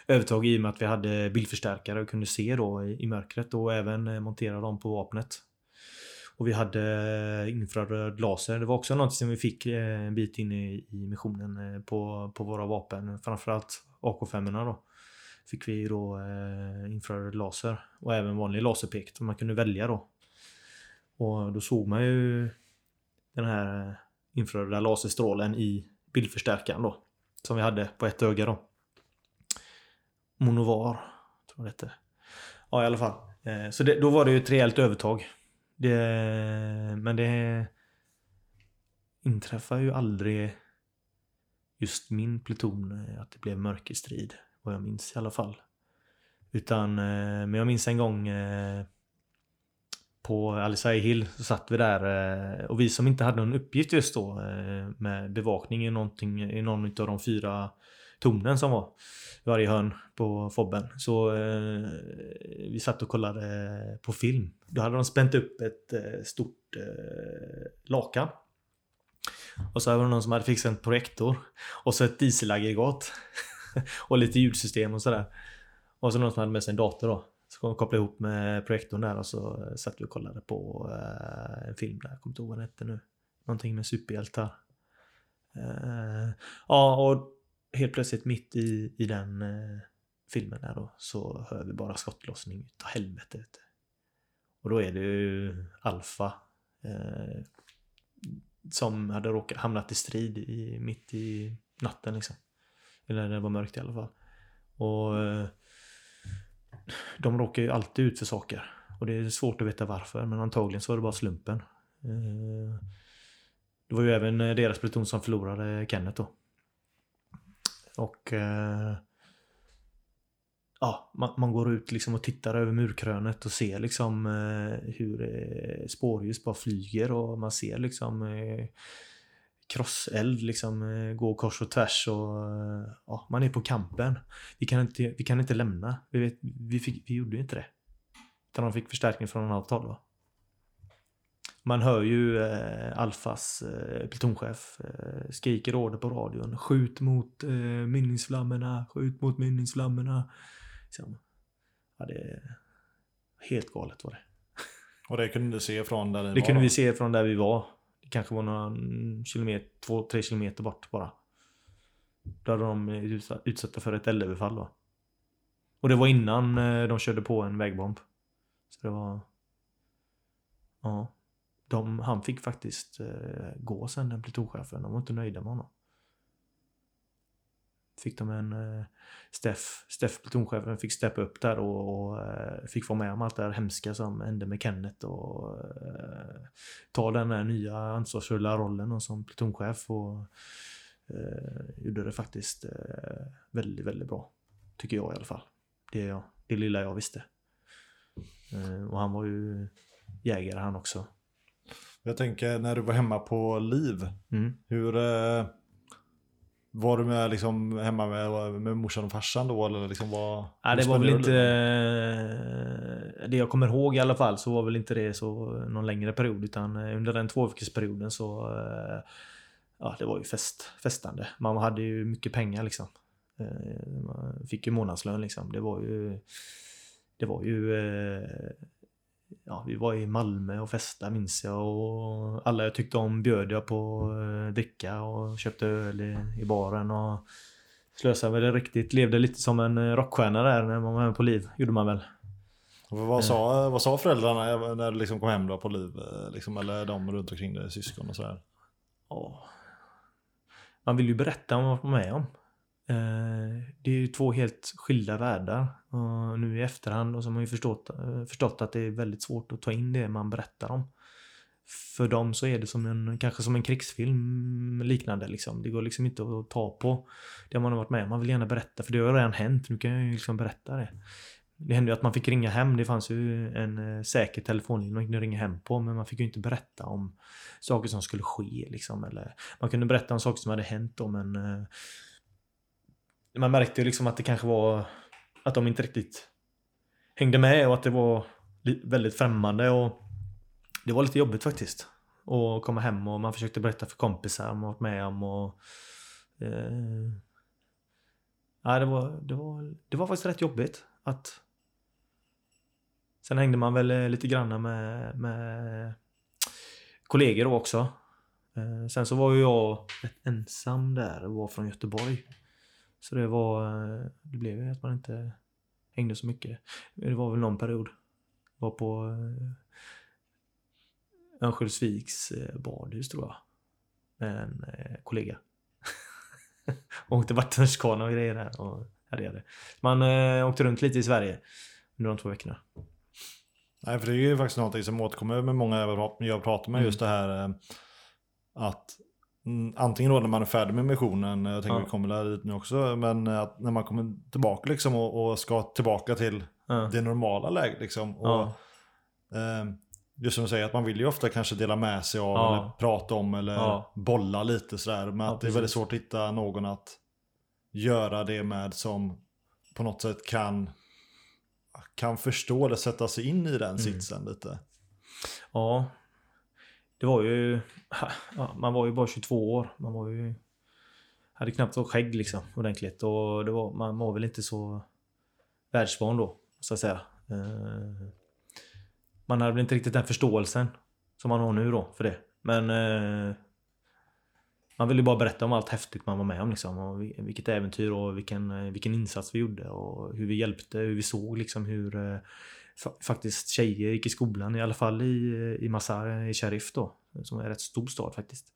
övertag i och med att vi hade bildförstärkare och kunde se då i, i mörkret och även eh, montera dem på vapnet. Och vi hade eh, infraröd laser. Det var också något som vi fick eh, en bit in i, i missionen eh, på, på våra vapen. Framförallt AK5 då. Fick vi då infraröd laser och även vanlig laserpekt som man kunde välja då. Och då såg man ju den här infraröda laserstrålen i bildförstärkaren då. Som vi hade på ett öga då. Monovar, tror jag det hette. Ja, i alla fall. Så det, då var det ju ett rejält övertag. Det, men det inträffar ju aldrig just min pluton eh, att det blev mörkerstrid. Vad jag minns i alla fall. Utan, eh, men jag minns en gång eh, på Alisai Hill så satt vi där och vi som inte hade någon uppgift just då med bevakning i, någonting, i någon av de fyra tonen som var i varje hörn på fobben. Så eh, vi satt och kollade på film. Då hade de spänt upp ett eh, stort eh, lakan. Och så var det någon som hade fixat en projektor. Och så ett dieselaggregat. och lite ljudsystem och sådär. Och så någon som hade med sig en dator då. Så kom kopplade ihop med projektorn där och så satt vi och kollade på eh, en film där. Jag kommer inte ihåg vad den hette nu. Någonting med superhjältar. Eh, ja, och helt plötsligt mitt i, i den eh, filmen där då så hör vi bara skottlossning utav helvete. Vet du. Och då är det ju Alfa eh, som hade råkat hamnat i strid i, mitt i natten liksom. Eller när det var mörkt i alla fall. Och eh, de råkar ju alltid ut för saker. Och det är svårt att veta varför, men antagligen så var det bara slumpen. Eh, Det var ju även eh, deras pluton som förlorade Kenneth då. Och eh, ja, man, man går ut liksom och tittar över murkrönet och ser liksom eh, hur eh, spårljus bara flyger och man ser liksom eh, krosseld liksom eh, gå kors och tvärs och eh, ja, man är på kampen. Vi kan inte, vi kan inte lämna. Vi, vet, vi, fick, vi gjorde ju inte det. Utan de fick förstärkning från annat håll va. Man hör ju eh, Alfas eh, plutonchef eh, skriker order på radion. Skjut mot eh, mynningsflammorna, skjut mot mynningsflammorna. Liksom. Ja, det är helt galet var det. Och det kunde du se från där ni Det var kunde då? vi se från där vi var. Det kanske var några kilometer, två, tre kilometer bort bara. Då hade de utsatt- utsatta för ett eldöverfall då. Och det var innan eh, de körde på en vägbomb. Så det var... Ja. De, han fick faktiskt eh, gå sen, den plutonchefen. De var inte nöjda med honom. fick de en eh, Steff, Steff plutonchefen fick steppa upp där och, och eh, fick vara med om allt det här hemska som hände med Kenneth och eh, ta den här nya ansvarsfulla rollen och som plutonchef och eh, gjorde det faktiskt eh, väldigt, väldigt bra. Tycker jag i alla fall. Det, jag, det lilla jag visste. Eh, och han var ju jägare han också. Jag tänker när du var hemma på Liv, Mm. hur... Eh, var du med, liksom, hemma med, med morsan och farsan då? Eller liksom var, Ja, det var väl inte... eh, Det jag kommer ihåg i alla fall så var väl inte det så någon längre period utan eh, under den tvåveckorsperioden så... eh, Ja, det var ju fest, festande. Man hade ju mycket pengar liksom. Eh, Man fick ju månadslön liksom. Det var ju... Det var ju... eh, Ja, vi var i Malmö och festade minns jag och alla jag tyckte om bjöd jag på eh, dricka och köpte öl i, i baren och slösade väl riktigt. Levde lite som en eh, rockstjärna där när man var på liv. Gjorde man väl. Vad, sa, vad sa föräldrarna när du liksom kom hem då på Liv? eh, Liksom, eller de runt omkring dig, syskon och sådär? Ja. Man vill ju berätta om vad man är med om. Eh, det är ju två helt skilda världar. Och nu i efterhand och så har man ju förstått, eh, förstått att det är väldigt svårt att ta in det man berättar om. För dem så är det som en, kanske som en krigsfilm liknande liksom. Det går liksom inte att ta på det man har varit med om. Man vill gärna berätta för det har redan hänt. Nu kan jag ju liksom berätta det. Det hände ju att man fick ringa hem. Det fanns ju en eh, säker telefonlinje man kunde ringa hem på. Men man fick ju inte berätta om saker som skulle ske. Liksom, eller, man kunde berätta om saker som hade hänt då, men man märkte ju liksom att det kanske var att de inte riktigt hängde med och att det var väldigt främmande. Och det var lite jobbigt faktiskt. Att komma hem och man försökte berätta för kompisar om man varit med om. Och, eh, ja, det, var, det, var, det var faktiskt rätt jobbigt. att Sen hängde man väl eh, lite granna med, med kollegor då också. Eh, sen så var ju jag rätt ensam där och var från Göteborg. Så det var, eh, det blev ju att man inte hängde så mycket. Det var väl någon period. Var på eh, Örnsköldsviks eh, badhus tror jag. Med en kollega. åkte vattenrutschkana och grejer där och härjade. Man åkte runt lite i Sverige under de två veckorna. Nej, för det är ju faktiskt någonting som återkommer med många jag pratar med. Mm. Just det här att antingen då när man är färdig med missionen, jag tänker Ja. vi kommer dit nu också, men att när man kommer tillbaka liksom och, och ska tillbaka till Ja. det normala läget liksom. Och, Ja. eh, just som du säger, att man vill ju ofta kanske dela med sig av Ja. eller prata om eller bolla lite sådär. Men att det är väldigt svårt att hitta någon att göra det med som på något sätt kan, kan förstå eller sätta sig in i den Mm. sitsen lite. Ja. Det var ju... Ja, man var ju bara 22 år. Man var ju... Hade knappt så skägg liksom ordentligt. Och det var, man var väl inte så världsvan då, så att säga. Eh, Man hade väl inte riktigt den förståelsen som man har nu då för det. Men... eh, Man ville ju bara berätta om allt häftigt man var med om liksom. Och vilket äventyr och vilken, vilken insats vi gjorde. Och hur vi hjälpte, hur vi såg liksom hur... Eh, faktiskt tjejer gick i skolan, i alla fall i, i Mazar i Sharif då. Som är en rätt stor stad faktiskt.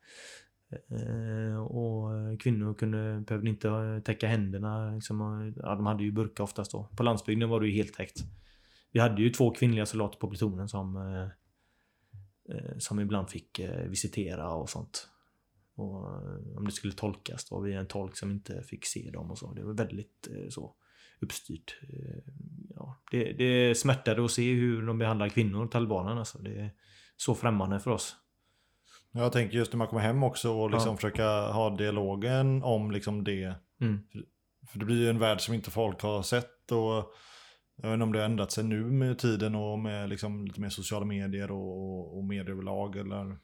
Eh, och kvinnor kunde, behövde inte eh, täcka händerna. Liksom, ja, de hade ju burka oftast då. På landsbygden var det ju helt täckt. Vi hade ju två kvinnliga soldater på plutonen som, eh, som ibland fick visitera och sånt. Och om det skulle tolkas då via en tolk som inte fick se dem och så. Det var väldigt så uppstyrt. Eh, Ja, det, det smärtade att se hur de behandlar kvinnor, talibanerna. Alltså. Det är så främmande för oss. Jag tänker just när man kommer hem också och liksom Ja. försöka ha dialogen om liksom det. Mm. För det blir ju en värld som inte folk har sett och jag vet inte om det har ändrat sig nu med tiden och med liksom lite mer sociala medier och, och, och medier överlag. Eller...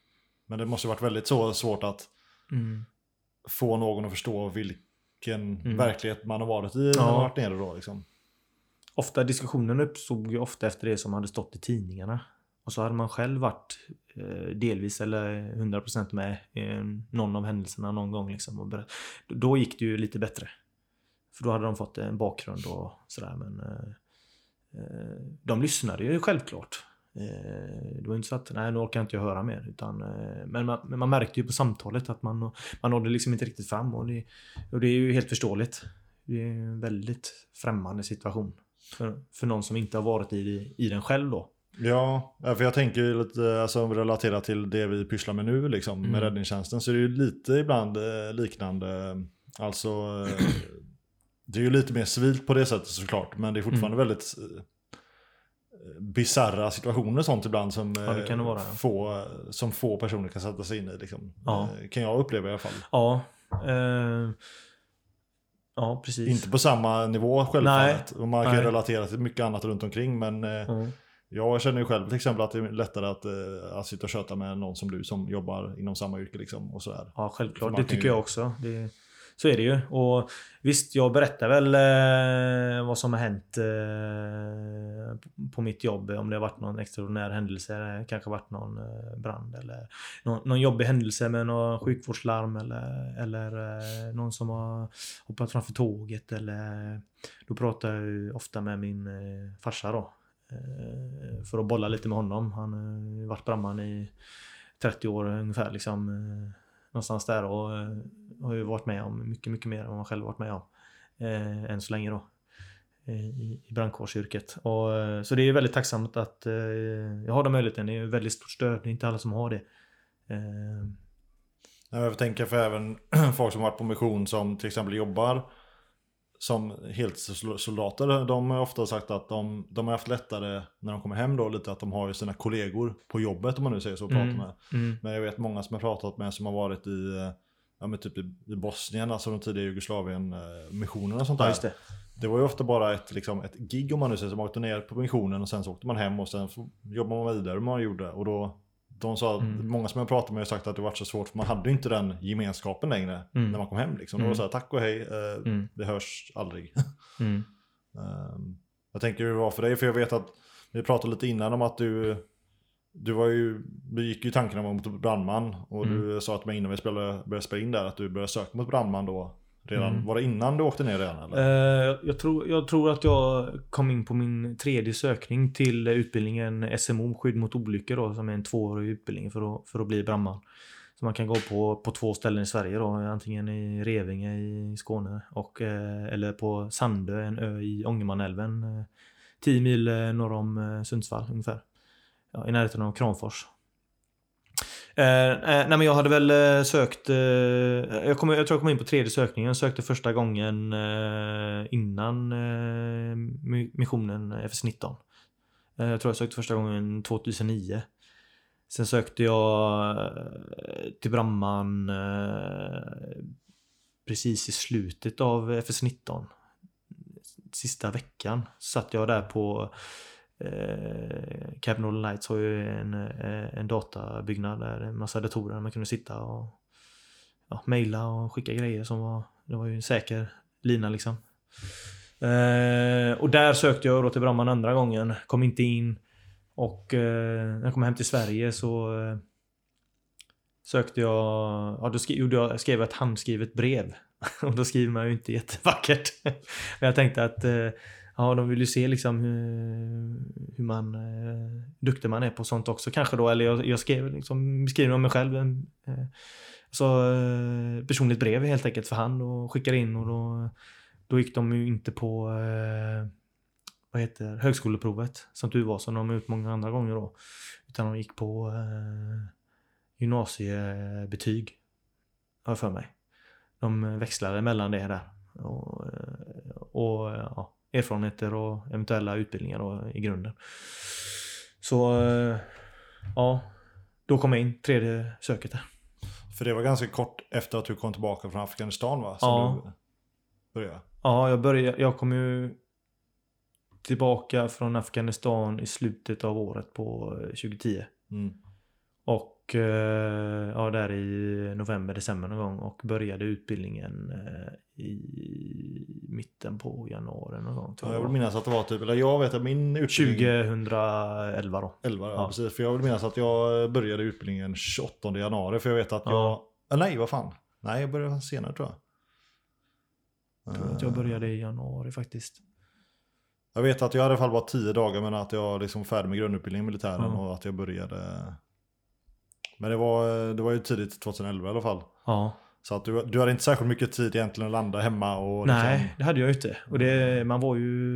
Men det måste varit väldigt så svårt att Mm. få någon att förstå vilken Mm. verkligen man har varit i när man har varit nere då. Liksom. Ofta, diskussionen uppstod ju ofta efter det som hade stått i tidningarna. Och så hade man själv varit eh, delvis eller 100% med i någon av händelserna någon gång. Liksom, Då gick det ju lite bättre. För då hade de fått en bakgrund och sådär. Men eh, eh, de lyssnade ju självklart. Eh, det var inte så att, nej nu orkar inte jag höra mer. Utan, eh, men, man, men man märkte ju på samtalet att man, man nådde liksom inte riktigt fram. Och det, och det är ju helt förståeligt. Det är en väldigt främmande situation. För, för någon som inte har varit i, i den själv då. Ja, för jag tänker ju lite, alltså relaterat till det vi pysslar med nu liksom, Mm. med räddningstjänsten, så är det ju lite ibland eh, liknande. Alltså, det är ju lite mer civilt på det sättet såklart, men det är fortfarande Mm. väldigt eh, bisarra situationer och sånt ibland som, Ja, det det eh, vara, ja. få, som få personer kan sätta sig in i. Liksom. Ja. Eh, Kan jag uppleva i alla fall. Ja. Eh, ja, precis. Inte på samma nivå självfallet. Och man kan Nej. relatera till mycket annat runt omkring, men eh, Ja. Jag känner ju själv till exempel att det är lättare att, eh, att sitta och köta med någon som du som jobbar inom samma yrke liksom och sådär. Ja, självklart. Det tycker ju- jag också. Det, så är det ju. Och visst, jag berättar väl eh, vad som har hänt eh, på mitt jobb. Om det har varit någon extraordinär händelse. Kanske varit någon eh, brand eller någon, någon jobbig händelse med någon sjukvårdslarm eller, eller eh, någon som har hoppat framför tåget. Eller, då pratar jag ju ofta med min eh, farsa då. Eh, för att bolla lite med honom. Han har varit brandman i 30 år ungefär. Liksom, eh, någonstans där och eh, har ju varit med om mycket, mycket mer än vad man själv varit med om. Eh, än så länge då. eh, I, i brandkårsyrket. Och, eh, så det är väldigt tacksamt att eh, jag har den möjligheten. Det är ett väldigt stort stöd. Det är inte alla som har det. Eh, Jag tänker för även folk som varit på mission som till exempel jobbar som heltidssoldater. De har ofta sagt att de, de har haft lättare när de kommer hem då lite att de har ju sina kollegor på jobbet om man nu säger så och pratar Mm. med. mm, Men jag vet många som jag pratat med som har varit i, eh, ja, men typ i, Bosnien, alltså de tidiga Jugoslavien-missionerna och sånt ja, där. just det. Det var ju ofta bara ett, liksom, ett gig om man nu säger så. Man åkte ner på missionen och sen så åkte man hem och sen jobbade man vidare man gjorde. Och då, de sa, Mm. många som jag pratat med har sagt att det var så svårt för man hade ju inte den gemenskapen längre Mm. när man kom hem. Liksom. Då var det Mm. så här, tack och hej, eh, Mm, vi hörs aldrig. mm, Ehm, jag tänker hur det var för dig, för jag vet att vi pratade lite innan om att du, du var ju, du gick ju tankarna mot brandman och Mm. du sa till mig innan vi spelade, började spela in där att du började söka mot brandman då. Redan, Mm. Var det innan du åkte ner redan eller? Eh, jag, tror, jag tror att jag kom in på min tredje sökning till utbildningen SMO, skydd mot olyckor då, som är en tvåårig utbildning för att, för att bli brandman. Så man kan gå på, på två ställen i Sverige då, antingen i Revinge i Skåne och, eh, eller på Sandö, en ö i Ångermanälven. Eh, 10 mil eh, norr om eh, Sundsvall ungefär. Ja, I närheten av Kramfors. Eh, eh nej men jag hade väl eh, sökt, eh, jag, kom, jag tror jag kom in på tredje sökningen, jag sökte första gången eh, innan eh, missionen FS19. Eh, jag tror jag sökte första gången 2009. Sen sökte jag eh, till brandman eh, precis i slutet av FS19. Sista veckan satt jag där på eh, Kevin Northern Lights har ju en, eh, en databyggnad där en massa datorer där man kunde sitta och ja, mejla och skicka grejer som var, det var ju en säker lina liksom. Eh, och där sökte jag då till Bromman andra gången, kom inte in. Och eh, när jag kom hem till Sverige så eh, sökte jag, ja då skrev, gjorde jag, skrev jag ett handskrivet brev. och då skriver man ju inte jättevackert. Men jag tänkte att eh, ja, de vill ju se liksom hur, hur man, eh, duktig man är på sånt också kanske då. Eller jag, jag skrev liksom beskrivning om mig själv. En, eh, alltså, eh, personligt brev helt enkelt för hand och skickade in och då, då gick de ju inte på eh, vad heter högskoleprovet som tur var som de har gjort många andra gånger då. Utan de gick på eh, gymnasiebetyg. Har jag för mig. De växlade mellan det där. Och, eh, och ja, erfarenheter och eventuella utbildningar då, i grunden. Så eh, ja, då kom jag in tredje söket där. För det var ganska kort efter att du kom tillbaka från Afghanistan va? Som Ja. du började. Ja, jag började, jag kom ju tillbaka från Afghanistan i slutet av året på eh, 2010. Mm. Och eh, ja, där i november, december någon gång och började utbildningen eh, i mitten på januari någon gång. Ja, jag jag vill minnas att det var typ, eller jag vet att min utbildning... 2011 då. 11, ja, Ja. precis. För jag vill minnas att jag började utbildningen 28 januari. För jag vet att jag... Ja. Ah, nej, vad fan. Nej, jag började senare tror jag. Jag tror att jag började i januari faktiskt. Jag vet att jag i alla fall var tio dagar men att jag liksom färdig med grundutbildning i militären Ja. och att jag började. Men det var, det var ju tidigt 2011 i alla fall. Ja. Så att du, du hade inte särskilt mycket tid egentligen att landa hemma och liksom, Nej, det hade jag ju inte. Och det, man var ju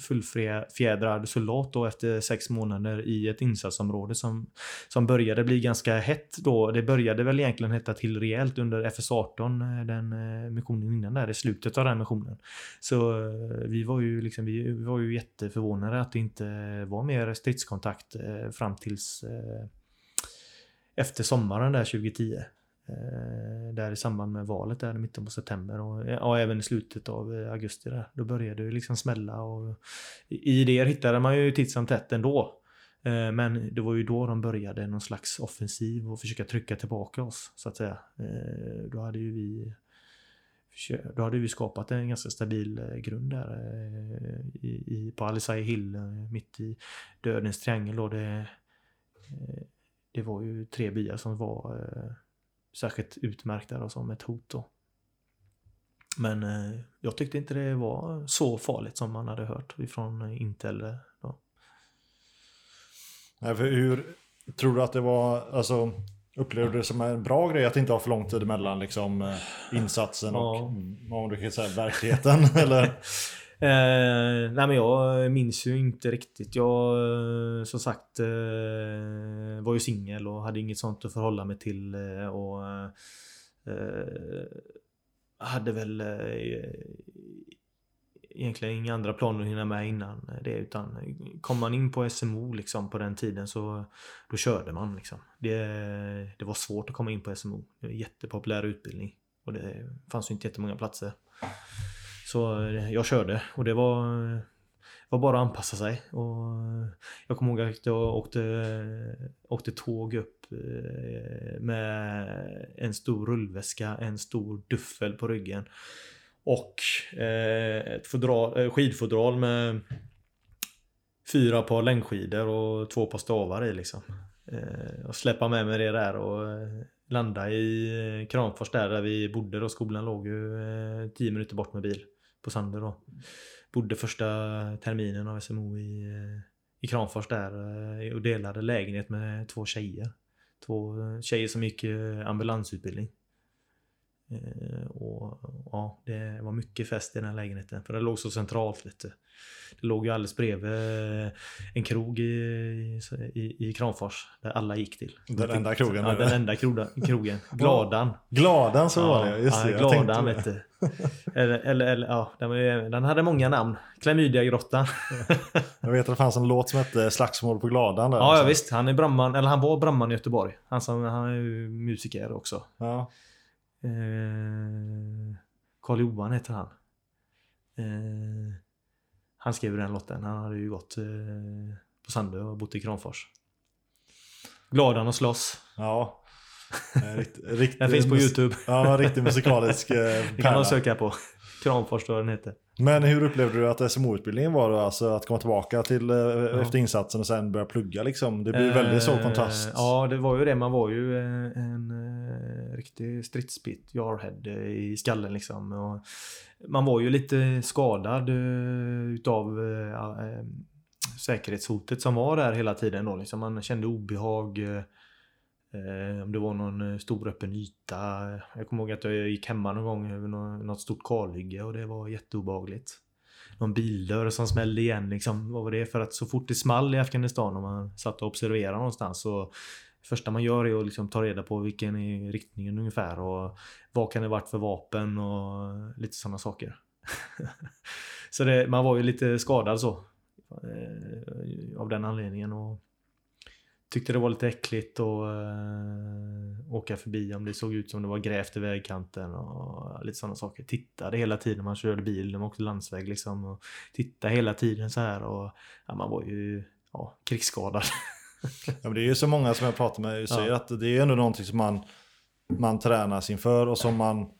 fullfjädrad soldat då efter sex månader i ett insatsområde som, som började bli ganska hett då. Det började väl egentligen hetta till rejält under FS18, eh, den eh, missionen innan där, i slutet av den missionen. Så eh, vi var ju liksom, vi, var ju jätteförvånade att det inte var mer stridskontakt fram tills efter sommaren där 2010. Eh, där i samband med valet där i mitten på september och ja, även i slutet av eh, augusti där. Då började det liksom smälla och i det hittade man ju titt som tätt ändå. Eh, men det var ju då de började någon slags offensiv och försöka trycka tillbaka oss så att säga. Då hade ju vi då hade vi skapat en ganska stabil grund där i, i, på Alisai Hill mitt i dödens triangel. Då det, det var ju tre byar som var särskilt utmärkta då, som ett hot. Då. Men eh, jag tyckte inte det var så farligt som man hade hört ifrån eh, Intel. eh, Då. Nej, för hur tror du att det var, alltså upplevde du det som en bra grej att inte har för lång tid mellan liksom eh, insatsen och Ja. om du kan säga verkligheten eller? Eh, nej men jag eh, minns ju inte riktigt. Jag eh, som sagt eh, var ju singel och hade inget sånt att förhålla mig till. Eh, och eh, hade väl eh, egentligen inga andra planer att hinna med innan eh, det. Utan kom man in på SMO liksom på den tiden så då körde man liksom. Det, det var svårt att komma in på SMO. Det var en jättepopulär utbildning. Och det fanns ju inte jättemånga platser. Så eh, jag körde och det var, var bara att anpassa sig. Och eh, jag kommer ihåg att jag åkte, eh, åkte tåg upp med en stor rullväska, en stor duffel på ryggen. Och ett fodral, skidfodral med fyra par längdskidor och två par stavar i liksom. Och släppa med mig det där och landa i Kramfors där, där vi bodde och Skolan låg ju 10 minuter bort med bil på Sander då. Bodde första terminen av SMO i, eh, i Kramfors där eh, och delade lägenhet med två tjejer. Två eh, tjejer som gick ambulansutbildning. Och ja, det var mycket fest i den här lägenheten. För den låg så centralt lite. Det låg ju alldeles bredvid eh, en krog i, i, i Kramfors. Där alla gick till. Den enda krogen, Ja, den enda krogen. Gladan. Gladan så var det, just ja, det. tänkte Gladan vet du. Eller, eller, eller ja, den, hade många namn. Klamydiagrottan. Jag vet att det fanns en låt som hette Slagsmål på Gladan där. Ja, ja visst. Han är brandman, eller han var brandman i Göteborg. Han, som, han är ju musiker också. Ja. Eh, Karl Johan heter han. Eh, han skrev den låten. Han hade ju gått eh, på Sandö och bott i Kramfors. Gladan och slåss. ja. Eh, Rikt, rikt, Den finns på Youtube. Ja, en riktig musikalisk eh, Det kan pärla. man söka på. Kramfors tror jag den heter. Men hur upplevde du att SMO-utbildningen var då? Alltså att komma tillbaka till eh, efter insatsen och sen börja plugga liksom. Det blir väldigt så Eh, kontrast. Ja, det var ju det. Man var ju en, en eh, riktig stridsbit, jarhead eh, i skallen liksom. Och man var ju lite skadad eh, utav eh, eh, säkerhetshotet som var där hela tiden då. Liksom man kände obehag. om det var någon stor öppen yta. Jag kommer ihåg att jag gick hemma någon gång över något stort kalhygge och det var jätteobehagligt. Någon bildörr som smällde igen liksom. Vad var det? För att så fort det small i Afghanistan och man satt och observerade någonstans så första man gör är att liksom ta reda på vilken är riktningen ungefär och vad kan det varit för vapen och lite sådana saker. så det, man var ju lite skadad så. Eh, av den anledningen. Och tyckte det var lite äckligt att eh, åka förbi om det såg ut som det var grävt i vägkanten och lite sådana saker. Tittade hela tiden man körde bil, man åkte landsväg liksom. Och tittade hela tiden så här och ja, man var ju ja, krigsskadad. Ja, men det är ju så många som jag pratar med säger Ja. att det är ändå någonting som man, man tränas inför och som man,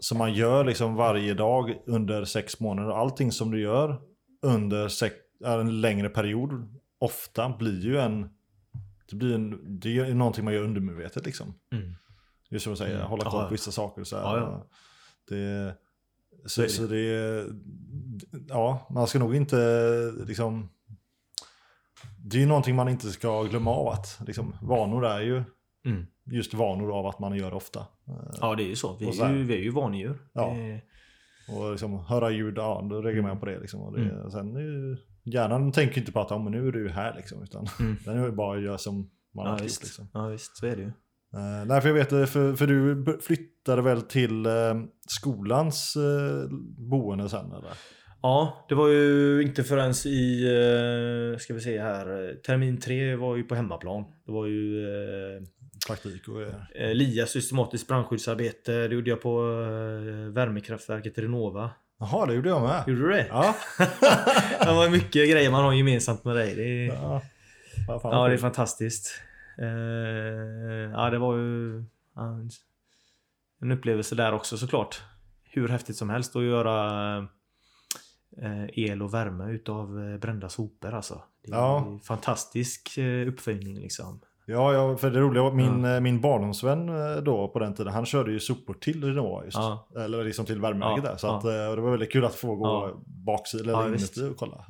som man gör liksom varje dag under sex månader. Allting som du gör under sex, en längre period ofta blir ju en det, blir en, det är någonting man gör undermedvetet liksom. Mm. Just som du säger, Mm. hålla koll på vissa saker så här. Ja, ja. Det, Så, det. så det är, ja, man ska nog inte liksom, det är ju någonting man inte ska glömma av att liksom, vanor är ju Mm. just vanor av att man gör det ofta. Eh, Ja, det är ju så. Vi så är ju, vi är ju vanedjur. Ja. Det- Och liksom höra ljud, ja då reagerar man på det liksom. Och det, Mm. sen är ju, hjärnan tänker inte på att ja, men nu är du här liksom, utan Mm. den är ju bara att göra som man Ja har gjort visst. liksom. ja, visst. Så är det ju. Eh, nej, för jag vet, eh, för, för du flyttade väl till eh, skolans eh, boende sen eller? Ja, det var ju inte förrän i, eh, ska vi se här, termin tre var ju på hemmaplan. Det var ju eh, Praktik och eh, LIA systematiskt brandskyddsarbete. Det gjorde jag på värmekraftverket Renova. Jaha, det gjorde jag med. Gjorde du det? Ja. det var mycket grejer man har gemensamt med dig. Det är, ja. Ja, vad det är fantastiskt. Ja, det var ju ja, en upplevelse där också såklart. Hur häftigt som helst att göra el och värme utav eh, brända sopor alltså. Det är Ja. en fantastisk eh, uppfinning liksom. Ja, ja, för det roliga var min, eh, min barndomsvän eh, då på den tiden, han körde ju sopor till Renova just. Ja. Eller liksom till värmeverket Ja, där. Så ja. att, eh, det var väldigt kul att få gå Ja. baksidan Ja, eller inuti och kolla.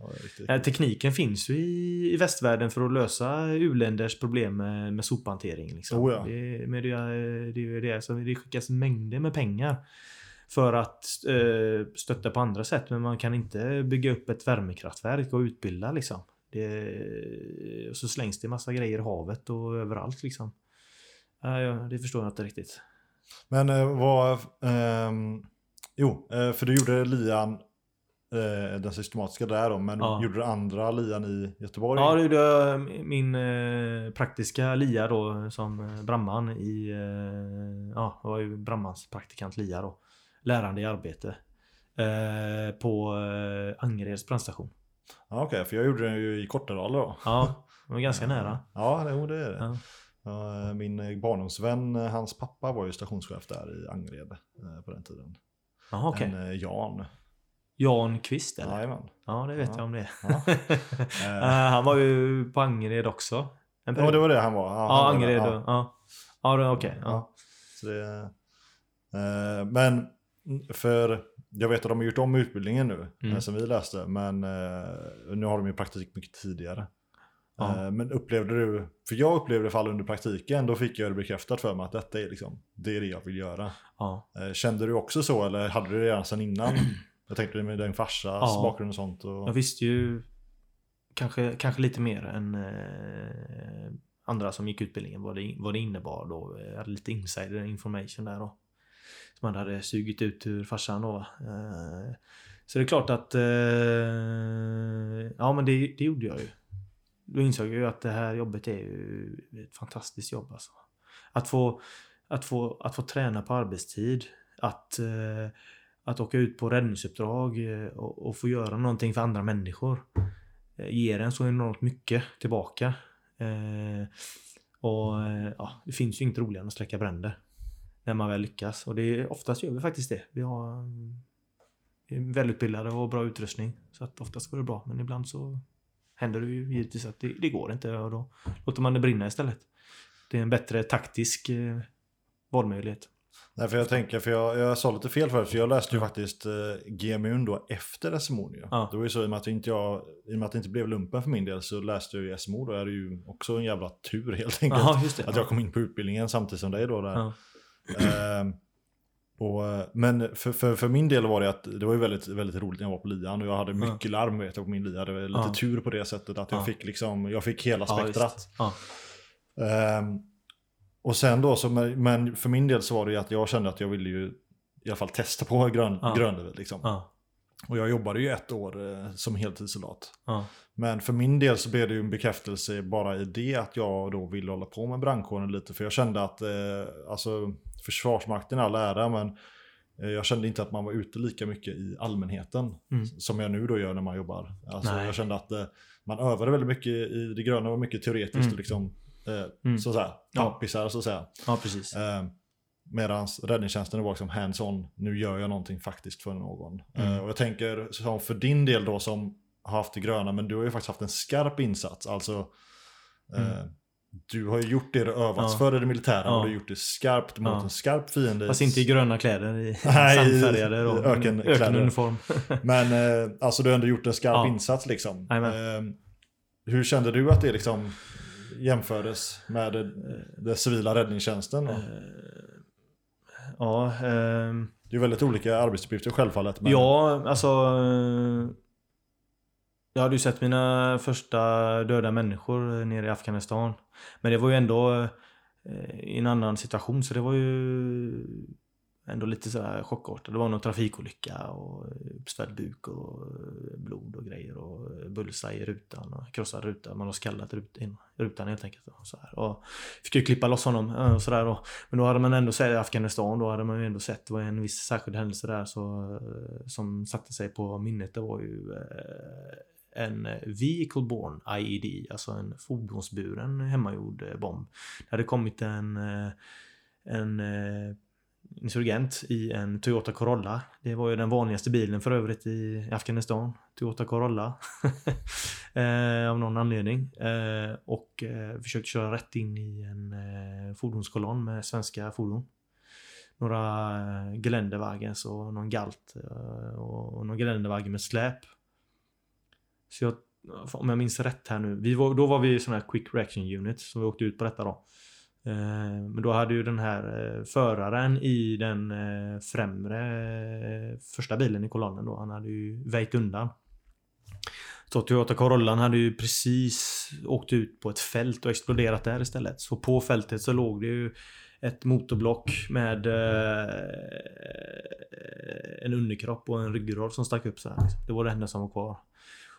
Det Eh, tekniken finns ju i, i västvärlden för att lösa u-länders problem med, med sophantering. Liksom. Oh ja. det, men det, det, det, så det skickas mängder med pengar för att eh, stötta på andra sätt. Men man kan inte bygga upp ett värmekraftverk och utbilda liksom. Det, och så slängs det massa grejer i havet och överallt liksom. Ja, det förstår jag inte riktigt. Men eh, vad... ehm, jo, eh, för du gjorde lian, eh, den systematiska där då, men Ja. gjorde du andra lian i Göteborg? Ja, det gjorde jag min eh, praktiska LIA då som eh, brandman i... Eh, ja, jag var ju brandmans praktikant LIA då. Lärande i arbete. Eh, på eh, Angereds brandstation. Ja, Okej, för jag gjorde den ju i Kortedala då. Ja, det var ganska nära. Ja, det är det. Ja. Ja, min eh, barndomsvän, eh, hans pappa var ju stationschef där i Angered eh, på den tiden. Jaha, okej. En eh, Jan. Jan Kvist eller? Jajamän. Ja, det vet Ja. jag om det. Ja. Eh, han var ju på Angered också. Ja, det var det han var. Ja, var Angered. Ja, ja. ja det- okej. ja. Ja. Så det, eh, men för jag vet att de har gjort om utbildningen nu, Mm. eh, som vi läste, men eh, nu har de ju praktik mycket tidigare. Ja. Eh, men upplevde du, för jag upplevde fall under praktiken, då fick jag det bekräftat för mig att detta är liksom, det är det jag vill göra. Ja. Kände du också så eller hade du det redan sedan innan? Jag tänkte med din farsas Ja. bakgrund och sånt. Och, Jag visste ju kanske, kanske lite mer än eh, andra som gick utbildningen vad det, vad det innebar då. Jag hade lite insider information där då. Som han hade sugit ut ur farsan då. Eh, så det är klart att eh, ja men det, det gjorde jag ju. Då insåg jag ju att det här jobbet är ju ett fantastiskt jobb alltså. Att få, att få, att få träna på arbetstid. Att, eh, att åka ut på räddningsuppdrag och, och få göra någonting för andra människor. Ger en så enormt mycket tillbaka. Och ja, det finns ju inget roligare än att släcka bränder. När man väl lyckas. Och det är, oftast gör vi faktiskt det. Vi har mm, välutbildade och bra utrustning. Så att oftast går det bra. Men ibland så händer det ju givetvis att det, det går inte. Och då låter man det brinna istället. Det är en bättre taktisk eh, valmöjlighet. Nej, för jag tänker, för jag, jag sa lite fel förut, för jag läste ju faktiskt eh, GMU då efter SMO ju. Ja. Det var ju så i och med att, inte jag, i och med att det inte blev lumpen för min del så läste jag ju SMO, då är det ju också en jävla tur helt enkelt. Just det. Att jag kom in på utbildningen samtidigt som dig då. Där. Ja. Ehm, och, eh, men för, för, för min del var det att det var ju väldigt, väldigt roligt när jag var på lian och jag hade Ja. mycket larm vet jag på min lia. Det var lite Ja. tur på det sättet att jag Ja. fick liksom, jag fick hela Ja, spektrat. Ja. Ehm, och sen då, så, men- för min del så var det ju att jag kände att jag ville ju i alla fall testa på grön, Ja. grönlivet. Liksom. Ja. Och jag jobbade ju ett år eh, som heltidssoldat. Ja. Men för min del så blev det ju en bekräftelse bara i det att jag då ville hålla på med brandkåren lite. För jag kände att, eh, alltså Försvarsmakten all ära, men eh, jag kände inte att man var ute lika mycket i allmänheten. Mm. Som jag nu då gör när man jobbar. Alltså, Nej. jag kände att eh, man övade väldigt mycket i det gröna, var mycket teoretiskt Mm. och liksom eh, Mm. så att säga, Ja. tampisar så att säga. ja, precis. Eh, Medan räddningstjänsten var liksom hands-on, nu gör jag någonting faktiskt för någon. Mm. Eh, och jag tänker, som för din del då som har haft det gröna, men du har ju faktiskt haft en skarp insats. Alltså, eh, Mm. Du har ju gjort det du övats Ja. för i det militära Ja. och du har gjort det skarpt mot Ja. en skarp fiende. Fast inte i gröna kläder. I Nej, sandfärgade ökenkläder. Ökenuniform. Men eh, alltså du har ändå gjort en skarp Ja. insats liksom. Eh, hur kände du att det liksom jämfördes med det, det civila räddningstjänsten? Eh, Ja, ehm, Det är väldigt olika arbetsuppgifter självfallet. Men... Ja, alltså... Jag hade ju sett mina första döda människor nere i Afghanistan. Men det var ju ändå eh, i en annan situation så det var ju ändå lite sådär chockartat. Det var någon trafikolycka och uppsvälld buk och blod och grejer och bullseye i rutan och krossad ruta. Man har skallat rutan, rutan helt enkelt. Och så här. Och fick ju klippa loss honom eh, och sådär. Och, men då hade man ändå sett i Afghanistan, då hade man ju ändå sett, det var en viss särskild händelse där så, eh, som satte sig på minnet. Det var ju eh, en vehicle borne IED, alltså en fordonsburen hemmagjord eh, bomb. Det hade kommit en, eh, en eh, insurgent i en Toyota Corolla. Det var ju den vanligaste bilen för övrigt i Afghanistan. Toyota Corolla. eh, av någon anledning. Eh, och eh, försökte köra rätt in i en eh, fordonskolonn med svenska fordon. Några eh, Geländewagens och någon Galt och någon Geländewagen med släp. Så jag, om jag minns rätt här nu. Vi var, då var vi sån här Quick Reaction Unit, så vi åkte ut på detta då. Eh, Men då hade ju den här eh, föraren i den eh, främre eh, första bilen i kolonnen då, han hade ju väjt undan. Så Toyota Corollan hade ju precis åkt ut på ett fält och exploderat där istället. Så på fältet så låg det ju ett motorblock med eh, en underkropp och en ryggrad som stack upp så här. Liksom. Det var det enda som var kvar.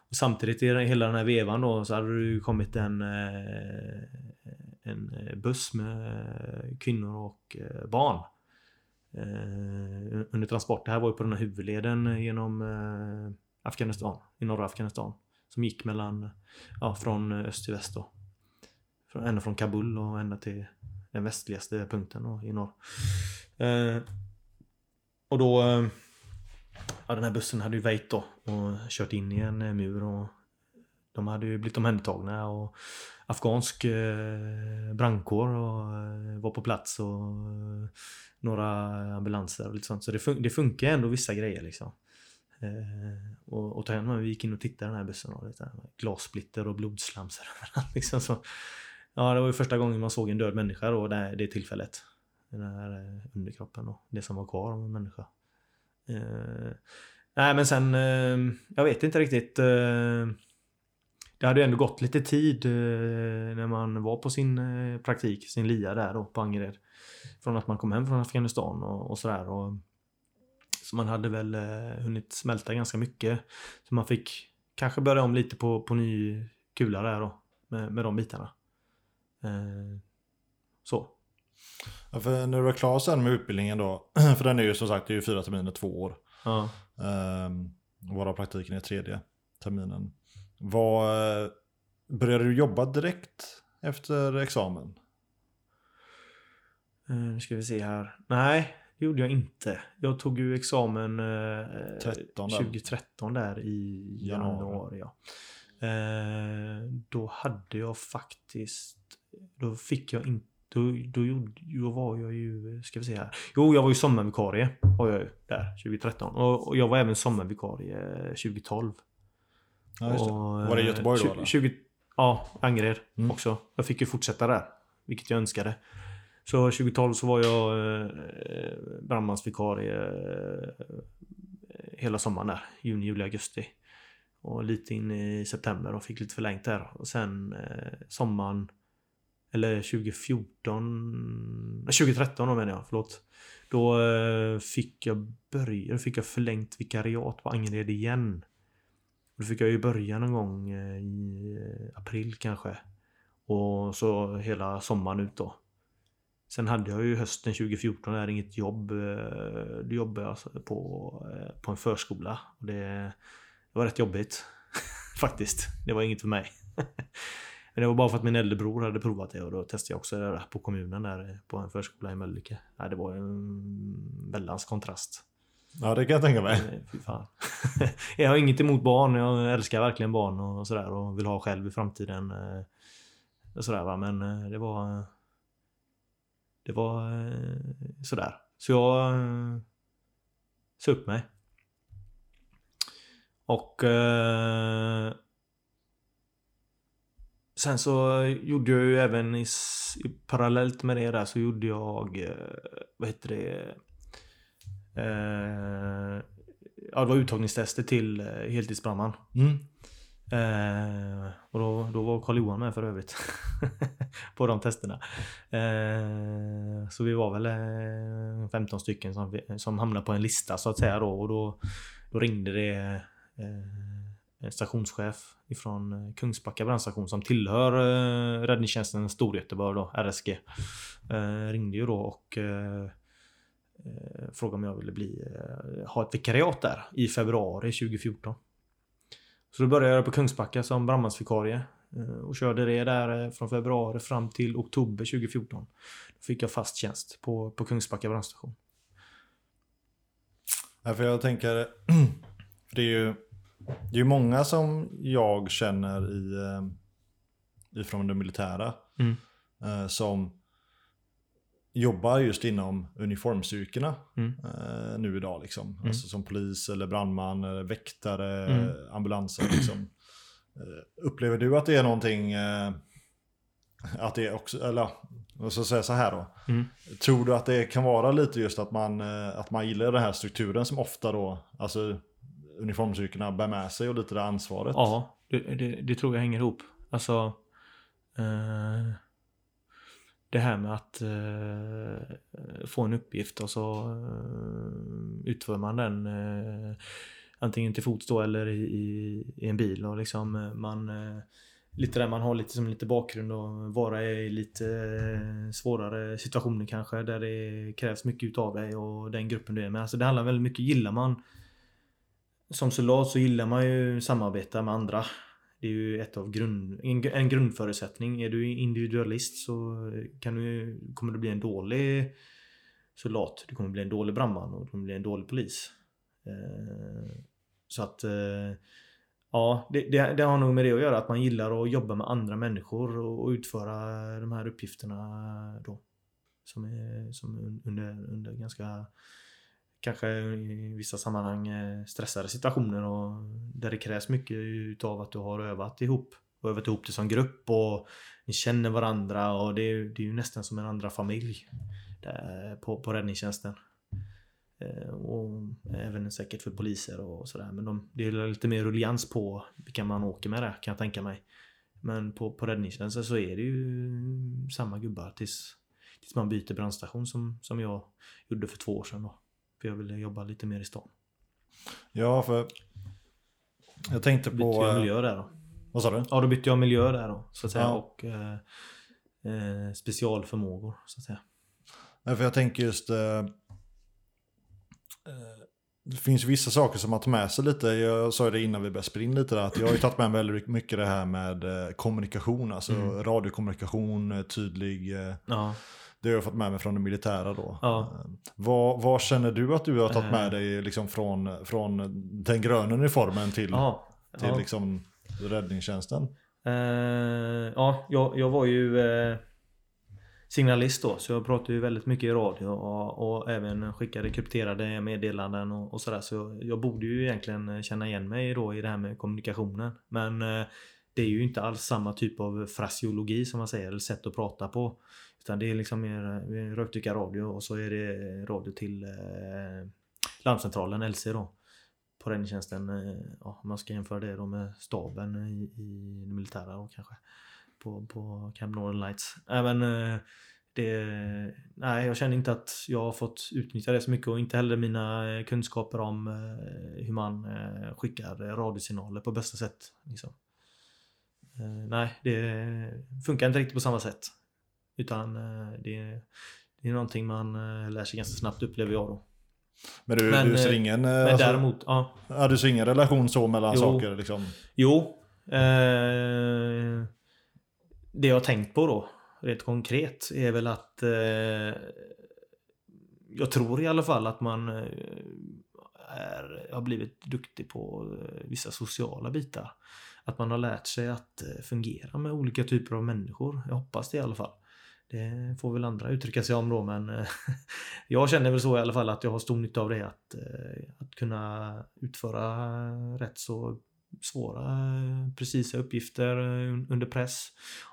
Och samtidigt i hela den här vevan då så hade det ju kommit en, eh, en eh, buss med kvinnor och eh, barn. Under transport. Det här var ju på den här huvudleden genom Afghanistan, i norra Afghanistan. Som gick mellan, ja, från öst till väst då. Ända från Kabul och ända till den västligaste punkten då, i norr. Och då, ja den här bussen hade ju väjt då och kört in i en eh, mur och de hade ju blivit omhändertagna och afghansk eh, brandkår och, eh, var på plats och eh, några ambulanser och lite sånt. Så det, fun- det funkar ändå vissa grejer liksom. Eh, och, och ta hem, vi gick in och tittade i den här bussen och lite glassplitter och blodslamsor överallt, liksom så. Ja, det var ju första gången man såg en död människa då, det, det tillfället. Den här underkroppen och det som var kvar av en människa. Eh, nej men sen, eh, jag vet inte riktigt. Eh, det hade ju ändå gått lite tid när man var på sin praktik, sin LIA där då på Angered. Från att man kom hem från Afghanistan och, och sådär. Och, så man hade väl hunnit smälta ganska mycket. Så man fick kanske börja om lite på, på ny kula där då. Med, med de bitarna. Så. Ja, för när du var klar sen med utbildningen då, för den är ju som sagt det är ju fyra terminer, två år. Ja. Um, varav praktiken är tredje terminen. Vad, eh, började du jobba direkt efter examen? Eh, nu ska vi se här. Nej, det gjorde jag inte. Jag tog ju examen eh, 13 där. 2013 där i Januari. januari. ja. Eh, då hade jag faktiskt... Då fick jag inte... Då, då, då var jag ju... Ska vi se här. Jo, jag var ju sommarvikarie. Var jag ju där 2013. Och, och jag var även sommarvikarie 2012. Ja, just det. Och, Var det i eh, Göteborg då? 20, Eller? 20, ja, Angered Mm. också. Jag fick ju fortsätta där. Vilket jag önskade. Så 2012 så var jag eh, brandmansvikarie eh, hela sommaren där. Juni, juli, augusti. Och lite in i september och fick lite förlängt där. Och sen eh, sommaren eller 2014 2013 då menar jag, förlåt. Då eh, fick jag börja, då fick jag förlängt vikariat på Angered igen. Då fick jag ju börja någon gång eh, i eh, april kanske. Och så hela sommaren ut då. Sen hade jag ju hösten 2014 där inget jobb. Då jobbade jag alltså på, på en förskola. Och det, det var rätt jobbigt. Faktiskt. Det var inget för mig. Men det var bara för att min äldre bror hade provat det och då testade jag också det där på kommunen där på en förskola i Mölnlycke. Ja, det var en väldans kontrast. Ja, det kan jag tänka mig. Nej, Fy fan. jag har inget emot barn. Jag älskar verkligen barn och sådär och vill ha själv i framtiden. eh, sådär va, men eh, det var... Det var eh, sådär. Så jag eh, sa upp mig. Och... Eh, sen så gjorde jag ju även i, i parallellt med det där så gjorde jag... Eh, vad heter det? Eh, ja, det var uttagningstester till eh, heltidsbrandman. Mm. Eh, och då, då var Karl-Johan med för övrigt. på de testerna. Eh, så vi var väl eh, 15 stycken som, som hamnade på en lista så att säga då. Och då, då ringde det eh, Eh, stationschef ifrån eh, Kungsbacka brandstation som tillhör eh, räddningstjänsten Storgöteborg då, RSG. Eh, ringde ju då och eh, eh frågade om jag ville bli, ha ett vikariat där i februari 2014. Så då började jag på Kungsbacka som brandmansvikarie. Och körde det där från februari fram till oktober 2014. Då fick jag fast tjänst på, på Kungsbacka brandstation. Ja, för jag tänker, för det är ju det är många som jag känner i, eh, ifrån det militära Mm. eh, som jobbar just inom uniformstyrkorna Mm. eh, nu idag. Liksom. Mm. Alltså som polis eller brandman, eller väktare, Mm. ambulanser. Liksom. Upplever du att det är någonting, att det är också, eller ja, jag ska säga så här då. Mm. Tror du att det kan vara lite just att man, att man gillar den här strukturen som ofta då, alltså uniformsyrkena bär med sig och lite det ansvaret? Ja, det, det, det tror jag hänger ihop. Alltså... Eh, det här med att eh, få en uppgift och så eh, utför man den eh, antingen till fots då eller i, i, i en bil och liksom eh, man eh, lite där man har lite som lite bakgrund och vara i lite eh, svårare situationer kanske där det krävs mycket utav dig och den gruppen du är med. Alltså det handlar väldigt mycket, gillar man som soldat så gillar man ju samarbeta med andra. Det är ju ett av grund, en, en grundförutsättning. Är du individualist så kan du, kommer du bli en dålig soldat. Du kommer bli en dålig brandman och du kommer bli en dålig polis. Eh, så att eh, Ja, det, det, det har nog med det att göra att man gillar att jobba med andra människor och, och utföra de här uppgifterna då. Som är som under, under ganska kanske i vissa sammanhang eh, stressade situationer och där det krävs mycket utav att du har övat ihop och övat ihop det som grupp och ni känner varandra och det är, det är ju nästan som en andra familj där, på, på räddningstjänsten. Eh, och även säkert för poliser och sådär. Men de, det är lite mer ruljans på vilka man åker med där kan jag tänka mig. Men på, på räddningstjänsten så är det ju samma gubbar tills, tills man byter brandstation som, som jag gjorde för två år sedan då. För jag ville jobba lite mer i stan. Ja, för jag tänkte Bytte på... jag eh, miljö där då. Vad sa du? Ja, då bytte jag miljö där då. Så att säga. Ja. Och eh, eh, specialförmågor så att säga. Nej, för jag tänker just... Eh, eh, det finns vissa saker som man tar med sig lite. Jag sa det innan vi började in lite där. Att jag har ju tagit med mig väldigt mycket det här med eh, kommunikation. Alltså Mm. radiokommunikation, tydlig. Ja. Det har jag fått med mig från det militära då. Ja. Eh, vad, vad känner du att du har tagit med Eh. dig liksom från, från den gröna uniformen till, till Ja. liksom räddningstjänsten? Eh, ja, jag, jag var ju signalist då, så jag pratade ju väldigt mycket i radio och, och även skickade krypterade meddelanden och, och sådär. Så jag borde ju egentligen känna igen mig då i det här med kommunikationen. Men eh, det är ju inte alls samma typ av fraseologi som man säger, eller sätt att prata på. Utan det är liksom mer rökdykarradio och så är det radio till eh, larmcentralen, LC då på räddningstjänsten, eh, ja, om man ska jämföra det då med staben i, i det militära då kanske. På, på Camp Northern Lights. Även eh, det, nej, jag känner inte att jag har fått utnyttja det så mycket och inte heller mina eh, kunskaper om eh, hur man eh, skickar eh, radiosignaler på bästa sätt. Liksom. Eh, nej, det funkar inte riktigt på samma sätt. Utan eh, det, det är någonting man eh, lär sig ganska snabbt upplever jag då. Men du, Men, du ser ingen... Men alltså- däremot, ja. Ja, du ser ingen relation så mellan Jo. saker liksom? Jo. Eh, det jag har tänkt på då, rent konkret, är väl att eh, jag tror i alla fall att man är, har blivit duktig på vissa sociala bitar att man har lärt sig att eh, fungera med olika typer av människor. Jag hoppas det i alla fall. Det får väl andra uttrycka sig om då men eh, jag känner väl så i alla fall att jag har stor nytta av det att, eh, att kunna utföra rätt så svåra precisa uppgifter under press.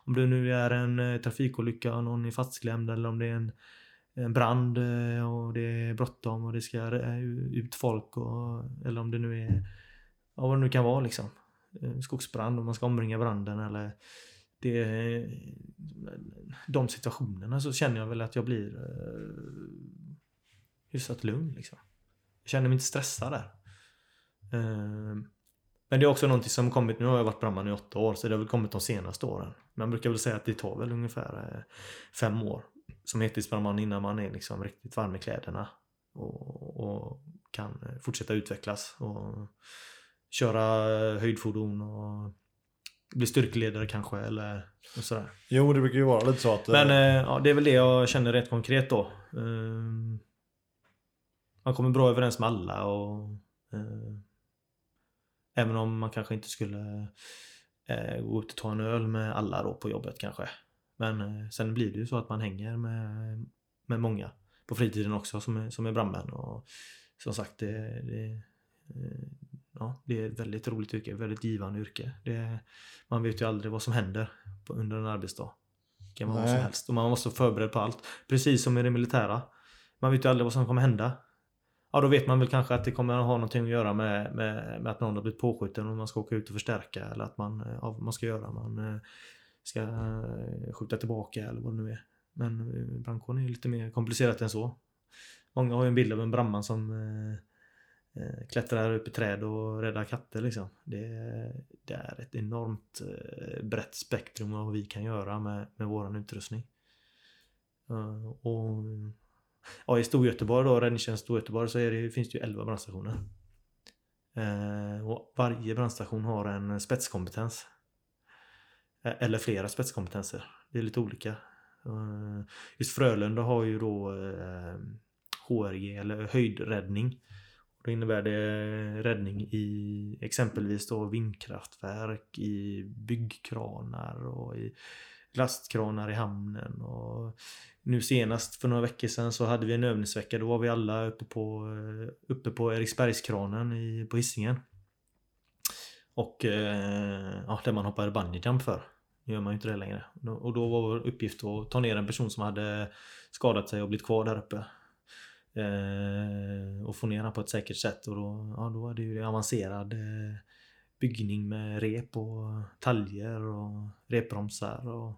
Om det nu är en trafikolycka och någon är fastklämd eller om det är en, en brand och det är bråttom och det ska ut folk och, eller om det nu är ja, vad det nu kan vara liksom. Eh, skogsbrand och man ska omringa branden eller det, de situationerna så känner jag väl att jag blir eh, hyfsat lugn. Liksom. Jag känner mig inte stressad där. Eh, men det är också någonting som kommit, nu har jag varit brandman i åtta år, så det har väl kommit de senaste åren. Man brukar väl säga att det tar väl ungefär eh, fem år som heltidsbrandman innan man är liksom riktigt varm i kläderna. Och, och kan fortsätta utvecklas och köra höjdfordon och bli styrkeledare kanske eller sådär. Jo, det brukar ju vara lite så att... Men eh, eh, ja, det är väl det jag känner rätt konkret då. Eh, man kommer bra överens med alla och eh, Även om man kanske inte skulle eh, gå ut och ta en öl med alla då på jobbet kanske. Men eh, sen blir det ju så att man hänger med, med många på fritiden också som är, som är brandmän. Och som sagt, det, det ja, det är ett väldigt roligt yrke, väldigt givande yrke. Det, man vet ju aldrig vad som händer på, under en arbetsdag. Det kan vara vad som helst. Och man måste vara förberedd på allt. Precis som i det militära. Man vet ju aldrig vad som kommer hända. Ja, då vet man väl kanske att det kommer att ha någonting att göra med, med, med att någon har blivit påskjuten och man ska åka ut och förstärka eller att man, ja, man ska göra. Man eh, ska eh, skjuta tillbaka eller vad det nu är. Men eh, brandkåren är lite mer komplicerat än så. Många har ju en bild av en brandman som Eh, klättrar upp i träd och räddar katter liksom. Det, det är ett enormt eh, brett spektrum av vad vi kan göra med, med våran utrustning. Eh, och ja, I Storgöteborg då, Räddningstjänst Storgöteborg så är det, finns det ju 11 brandstationer. Och varje brandstation har en spetskompetens. Eller flera spetskompetenser. Det är lite olika. Just Frölunda har ju då HRG eller höjdräddning. Då innebär det räddning i exempelvis då vindkraftverk, i byggkranar och i lastkranar i hamnen. Och nu senast för några veckor sedan så hade vi en övningsvecka. Då var vi alla uppe på, uppe på Eriksbergskranen i, på Hisingen. Och eh, ja, där man hoppade bungyjump för. Nu gör man ju inte det längre. Och då var vår uppgift att ta ner en person som hade skadat sig och blivit kvar där uppe. Eh, och få ner den på ett säkert sätt och då, ja, då var det ju avancerad eh, byggning med rep och taljer och repbromsar och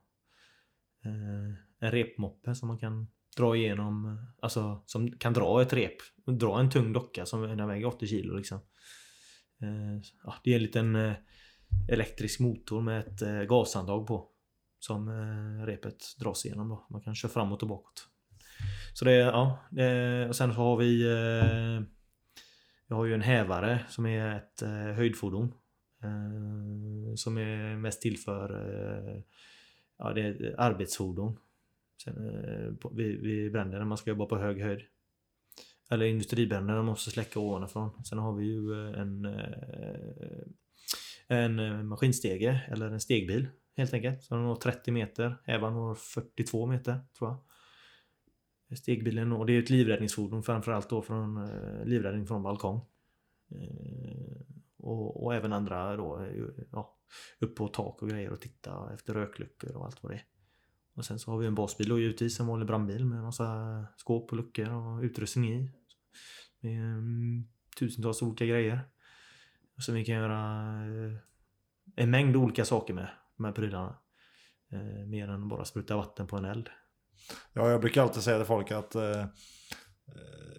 eh, en repmoppe som man kan dra igenom, alltså som kan dra ett rep, dra en tung docka som väger 80 kilo liksom. Eh, ja, det är en liten eh, elektrisk motor med ett eh, gashandtag på som eh, repet dras igenom då. Man kan köra framåt och bakåt. Så det, ja. Det, och sen så har vi eh, har ju en hävare som är ett eh, höjdfordon. Eh, som är mest till för eh, Ja det är ett arbetsfordon. Sen, eh, vid, vid bränder när man ska jobba på hög höjd. Eller industribränder när man måste släcka ovanifrån. Sen har vi ju eh, en eh, en eh, maskinstege eller en stegbil helt enkelt. Så den når 30 meter, Hävaren når 42 meter tror jag stegbilen och det är ett livräddningsfordon framförallt då från eh, livräddning från balkong. Eh, och, och, även andra då, eh, ja, upp på tak och grejer och titta efter rökluckor och allt vad det är. Och sen så har vi en basbil och givetvis en vanlig brandbil med massa skåp och luckor och utrustning i. Med mm, tusentals olika grejer. Och vi kan göra eh, en mängd olika saker med med prylarna. Eh, mer än bara spruta vatten på en eld. Ja, jag brukar alltid säga till folk att eh,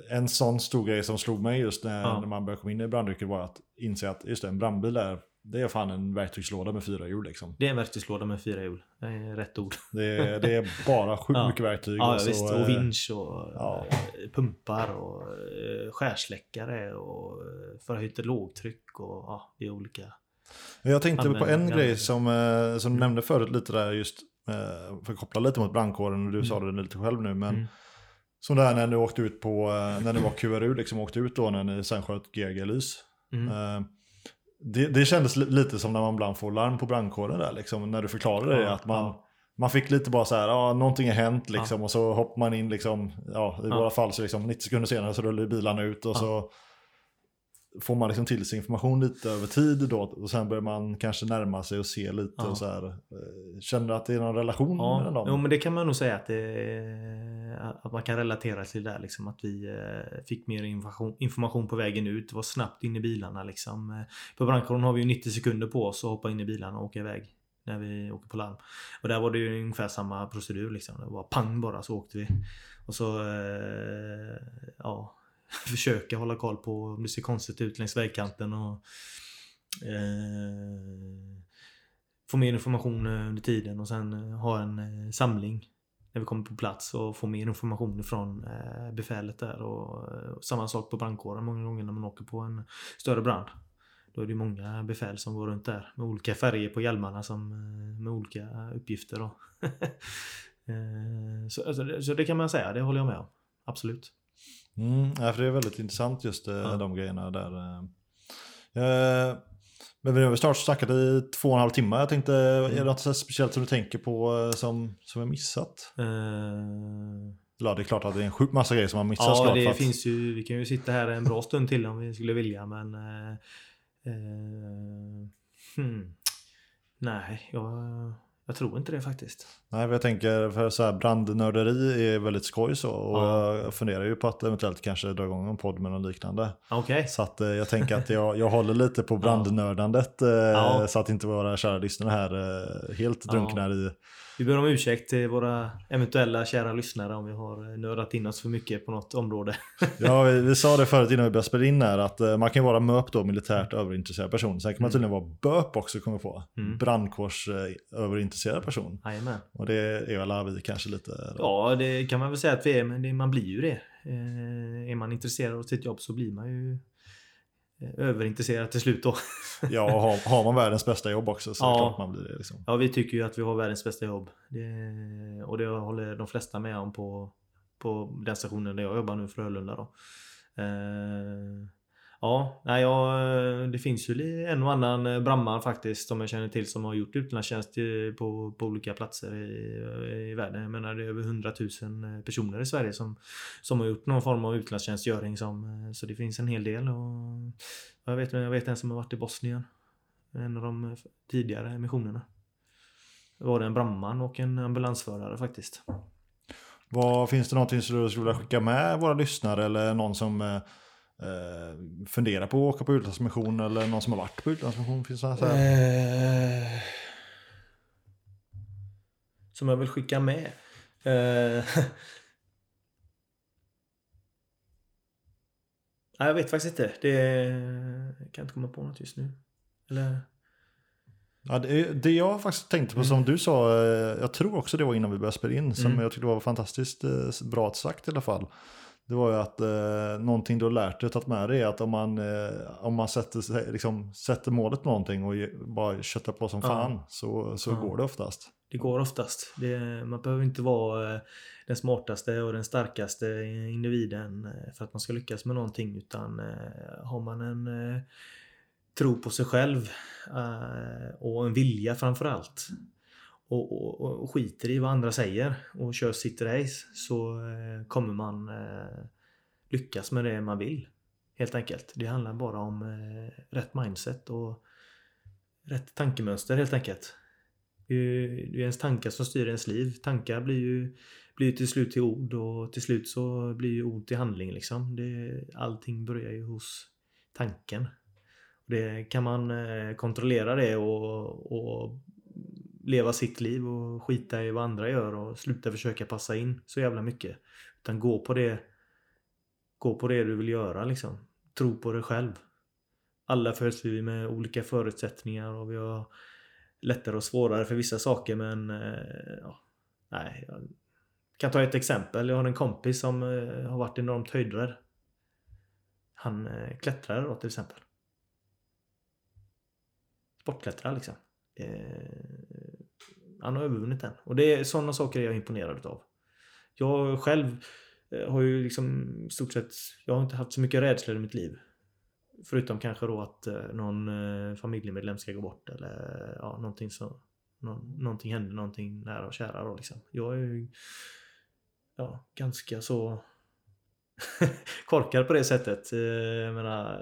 en sån stor grej som slog mig just när, ja. när man började komma in i brandyrket var att inse att just det, en brandbil är, det är fan en verktygslåda med fyra hjul liksom. Det är en verktygslåda med fyra hjul. Det är rätt ord. Det är, det är bara sjukt ja. mycket verktyg. Ja, och, så, visst. och eh, vinsch och ja. Eh, pumpar och eh, skärsläckare och förhöjt lågtryck och ja, det är olika. Jag tänkte på en grej som, som du nämnde förut lite där just för att koppla lite mot brandkåren, och du mm. sa det lite själv nu, men mm. som det här när ni åkte ut på, eh, när ni var QRU, liksom åkte ut då när ni sen sköt GG-lys. Mm. Eh, det, det kändes li- lite som när man ibland får larm på brandkåren där, liksom, när du förklarade det. Ja, Att man, ja. man fick lite bara så här, ja, någonting har hänt liksom, och så hoppar man in, liksom, ja, i Ja. våra fall så liksom 90 sekunder senare så rullar bilarna ut och Ja. så får man liksom till sig information lite över tid då och sen börjar man kanske närma sig och se lite Ja. och så här. eh, Känner du att det är någon relation mellan Ja, dem? jo, men det kan man nog säga att, det, att man kan relatera till det där. Liksom, att vi eh, fick mer information, information på vägen ut. var snabbt in i bilarna. Liksom. På brandkåren har vi ju 90 sekunder på oss att hoppa in i bilarna och åka iväg. När vi åker på larm. Och där var det ju ungefär samma procedur. Liksom. Det var pang bara så åkte vi. Och så eh, ja, försöka hålla koll på om det ser konstigt ut längs vägkanten. Och, eh, få mer information under tiden och sen eh, ha en eh, samling när vi kommer på plats och få mer information från eh, befälet där. Och, och samma sak på brandkåren många gånger när man åker på en större brand. Då är det många befäl som går runt där med olika färger på hjälmarna som, med olika uppgifter. Då. Så, alltså, så det kan man säga, det håller jag med om. Absolut. Mm, ja, för det är väldigt intressant just eh, Ja. de grejerna där. eh. Eh, men vi har väl snart snackat i två och en halv timme. Jag tänkte, är det något speciellt som du tänker på eh, som, som är missat? Eh, Ja, det är klart att det är en sjukt massa grejer som har missats. Ja, det att- finns ju, vi kan ju sitta här en bra stund till om vi skulle vilja men... Eh, hmm, nej, jag, jag tror inte det faktiskt. Nej, jag tänker för så här brandnörderi är väldigt skoj så. Och Ja. jag funderar ju på att eventuellt kanske dra igång en podd med något liknande. Okej. Så att eh, jag tänker att jag, jag håller lite på brandnördandet. Eh, Ja. Så att inte våra kära lyssnare här eh, helt drunknar i Vi ber om ursäkt till våra eventuella kära lyssnare om vi har eh, nördat in oss för mycket på något område. Ja, vi, vi sa det förut innan vi började spela in här att eh, man kan vara MÖP då, militärt överintresserad person. Sen kan man Mm. tydligen vara BÖP också, kommer på. Mm. Brandkårs eh, person. Jajamän. Och det är alla vi kanske lite. då. Ja, det kan man väl säga att vi är, men man blir ju det. Är man intresserad av sitt jobb så blir man ju överintresserad till slut då. Ja, och har, har man världens bästa jobb också så är Ja. klart man blir det. Liksom. Ja, vi tycker ju att vi har världens bästa jobb. Det, och det håller de flesta med om på, på den stationen där jag jobbar nu, Frölunda. Då. Eh, ja, nej, ja, eh, det finns ju en och annan bramman brandman faktiskt som jag känner till som har gjort utlandstjänst på, på olika platser i, eh, i världen. Jag menar det är över 100 000 personer i Sverige som, som har gjort någon form av utlandstjänstgöring. Som, så det finns en hel del. Och jag, vet, jag vet en som har varit i Bosnien. En av de tidigare missionerna Det var det en brandman och en ambulansförare faktiskt. Vad, finns det någonting som du skulle vilja skicka med våra lyssnare eller någon som eh, funderar på att åka på utlandsmission eller någon som har varit på utlandsmission? Finns det så? Eh, som jag vill skicka med. Eh, Nej, jag vet faktiskt inte. Det jag kan inte komma på något just nu. Eller? Ja, det, det jag faktiskt tänkte på som du sa, eh, jag tror också det var innan vi började spela in, som Mm. jag tyckte var fantastiskt bra sagt i alla fall. Det var ju att eh, någonting du har lärt dig och tagit med dig är att om man, eh, om man sätter, liksom, sätter målet på någonting och ge- bara köttar på som Ja. fan så, så Ja. går det oftast. Det går oftast. Det, man behöver inte vara eh, den smartaste och den starkaste individen eh, för att man ska lyckas med någonting. Utan eh, har man en tro på sig själv och en vilja framför allt. Och, och, och, skiter i vad andra säger och kör sitt race så eh, kommer man eh, lyckas med det man vill. Helt enkelt. Det handlar bara om eh, rätt mindset och rätt tankemönster helt enkelt. Det är ju ens tankar som styr ens liv. Tankar blir ju, blir till slut till ord och till slut så blir ju ord till handling liksom. Det, allting börjar ju hos tanken. Det, kan man eh, kontrollera det och, och leva sitt liv och skita i vad andra gör och sluta försöka passa in så jävla mycket. Utan gå på det gå på det du vill göra liksom. Tro på dig själv. Alla föds vi med olika förutsättningar och vi har lättare och svårare för vissa saker men eh, ja, nej. Jag kan ta ett exempel. Jag har en kompis som eh, har varit enormt höjdrädd. Han eh, klättrar då till exempel. Sportklättrar liksom. Eh, han har övervunnit den. Och det är sådana saker jag är imponerad av. Jag själv eh, har ju liksom i stort sett, jag har inte haft så mycket rädslor i mitt liv. Förutom kanske då att eh, någon eh, familjemedlem ska gå bort eller ja, någonting så någon, någonting händer, någonting nära och kära då liksom. Jag är ju ja, ganska så korkad på det sättet. Jag menar,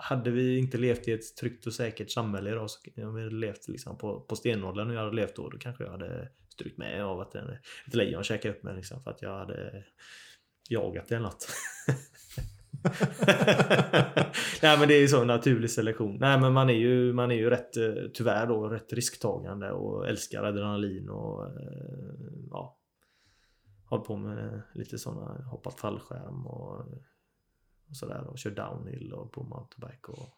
hade vi inte levt i ett tryggt och säkert samhälle idag så om vi hade levt liksom på, på stenåldern och jag hade levt då, då kanske jag hade strykt med av att en, ett lejon käkade upp mig liksom för att jag hade jagat eller något. Nej men det är ju så naturlig selektion. Nej men man är ju, man är ju rätt, eh, tyvärr då, rätt risktagande och älskar adrenalin och eh, ja. Håller på med lite sådana, hoppat fallskärm och, och sådär och kör downhill och på mountainbike och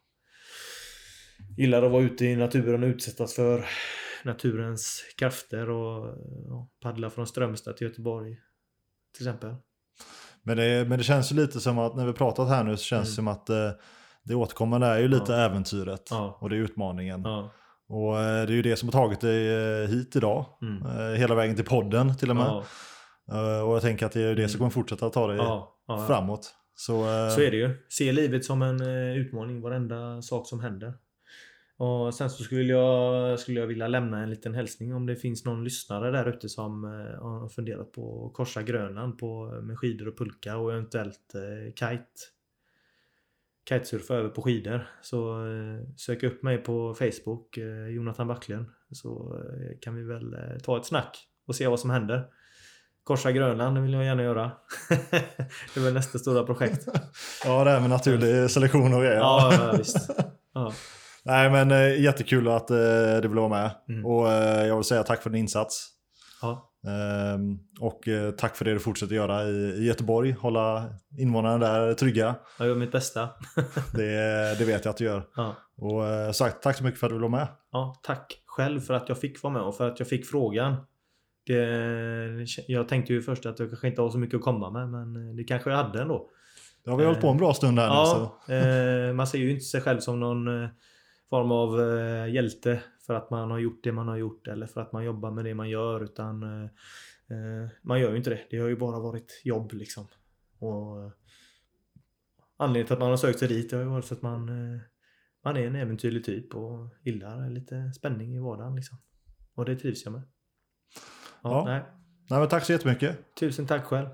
gillar att vara ute i naturen och utsättas för naturens krafter och paddla från Strömstad till Göteborg till exempel. Men det, men det känns ju lite som att när vi pratat här nu så känns det som att eh, det återkommande är ju lite Mm. Ja. äventyret Ja. och det är utmaningen. Ja. Och eh, det är ju det som har tagit dig eh, hit idag. Mm. Hela vägen till podden till och med. Ja. Och jag tänker att det är det som kommer fortsätta att ta dig Ja. Ja. framåt. Så, eh, Så är det ju. Se livet som en eh, utmaning, varenda sak som händer. Och sen så skulle jag, skulle jag vilja lämna en liten hälsning om det finns någon lyssnare där ute som eh, har funderat på att korsa Grönland på, med skidor och pulka och eventuellt eh, kite. Kitesurfa över på skidor. Så eh, sök upp mig på Facebook, eh, Jonathan Backlund. Så eh, kan vi väl eh, ta ett snack och se vad som händer. Korsa Grönland vill jag gärna göra. det är väl nästa stora projekt. Ja, det här med naturlig selektion och grejer. Ja, ja visst. Ja. Nej, men eh, jättekul att eh, du ville vara med. Mm. Och eh, jag vill säga tack för din insats. Ja. Ehm, och tack för det du fortsätter göra i, i Göteborg. Hålla invånarna där trygga. Jag gör mitt bästa. Det, det vet jag att du gör. Ja. Och sagt, tack så mycket för att du ville vara med. ja, tack själv för att jag fick vara med och för att jag fick frågan. Det, jag tänkte ju först att jag kanske inte har så mycket att komma med, men det kanske jag hade ändå. Ja, vi har hållit på en bra stund här nu. Så. Ja, eh, man ser ju inte sig själv som någon eh, form av eh, hjälte för att man har gjort det man har gjort eller för att man jobbar med det man gör utan eh, eh, man gör ju inte det. Det har ju bara varit jobb liksom. Och eh, Anledningen till att man har sökt sig dit har ju varit för att man, eh, man är en äventyrlig typ och gillar lite spänning i vardagen liksom. Och det trivs jag med. Ja. Nej. Nej, men tack så jättemycket. Tusen tack själv.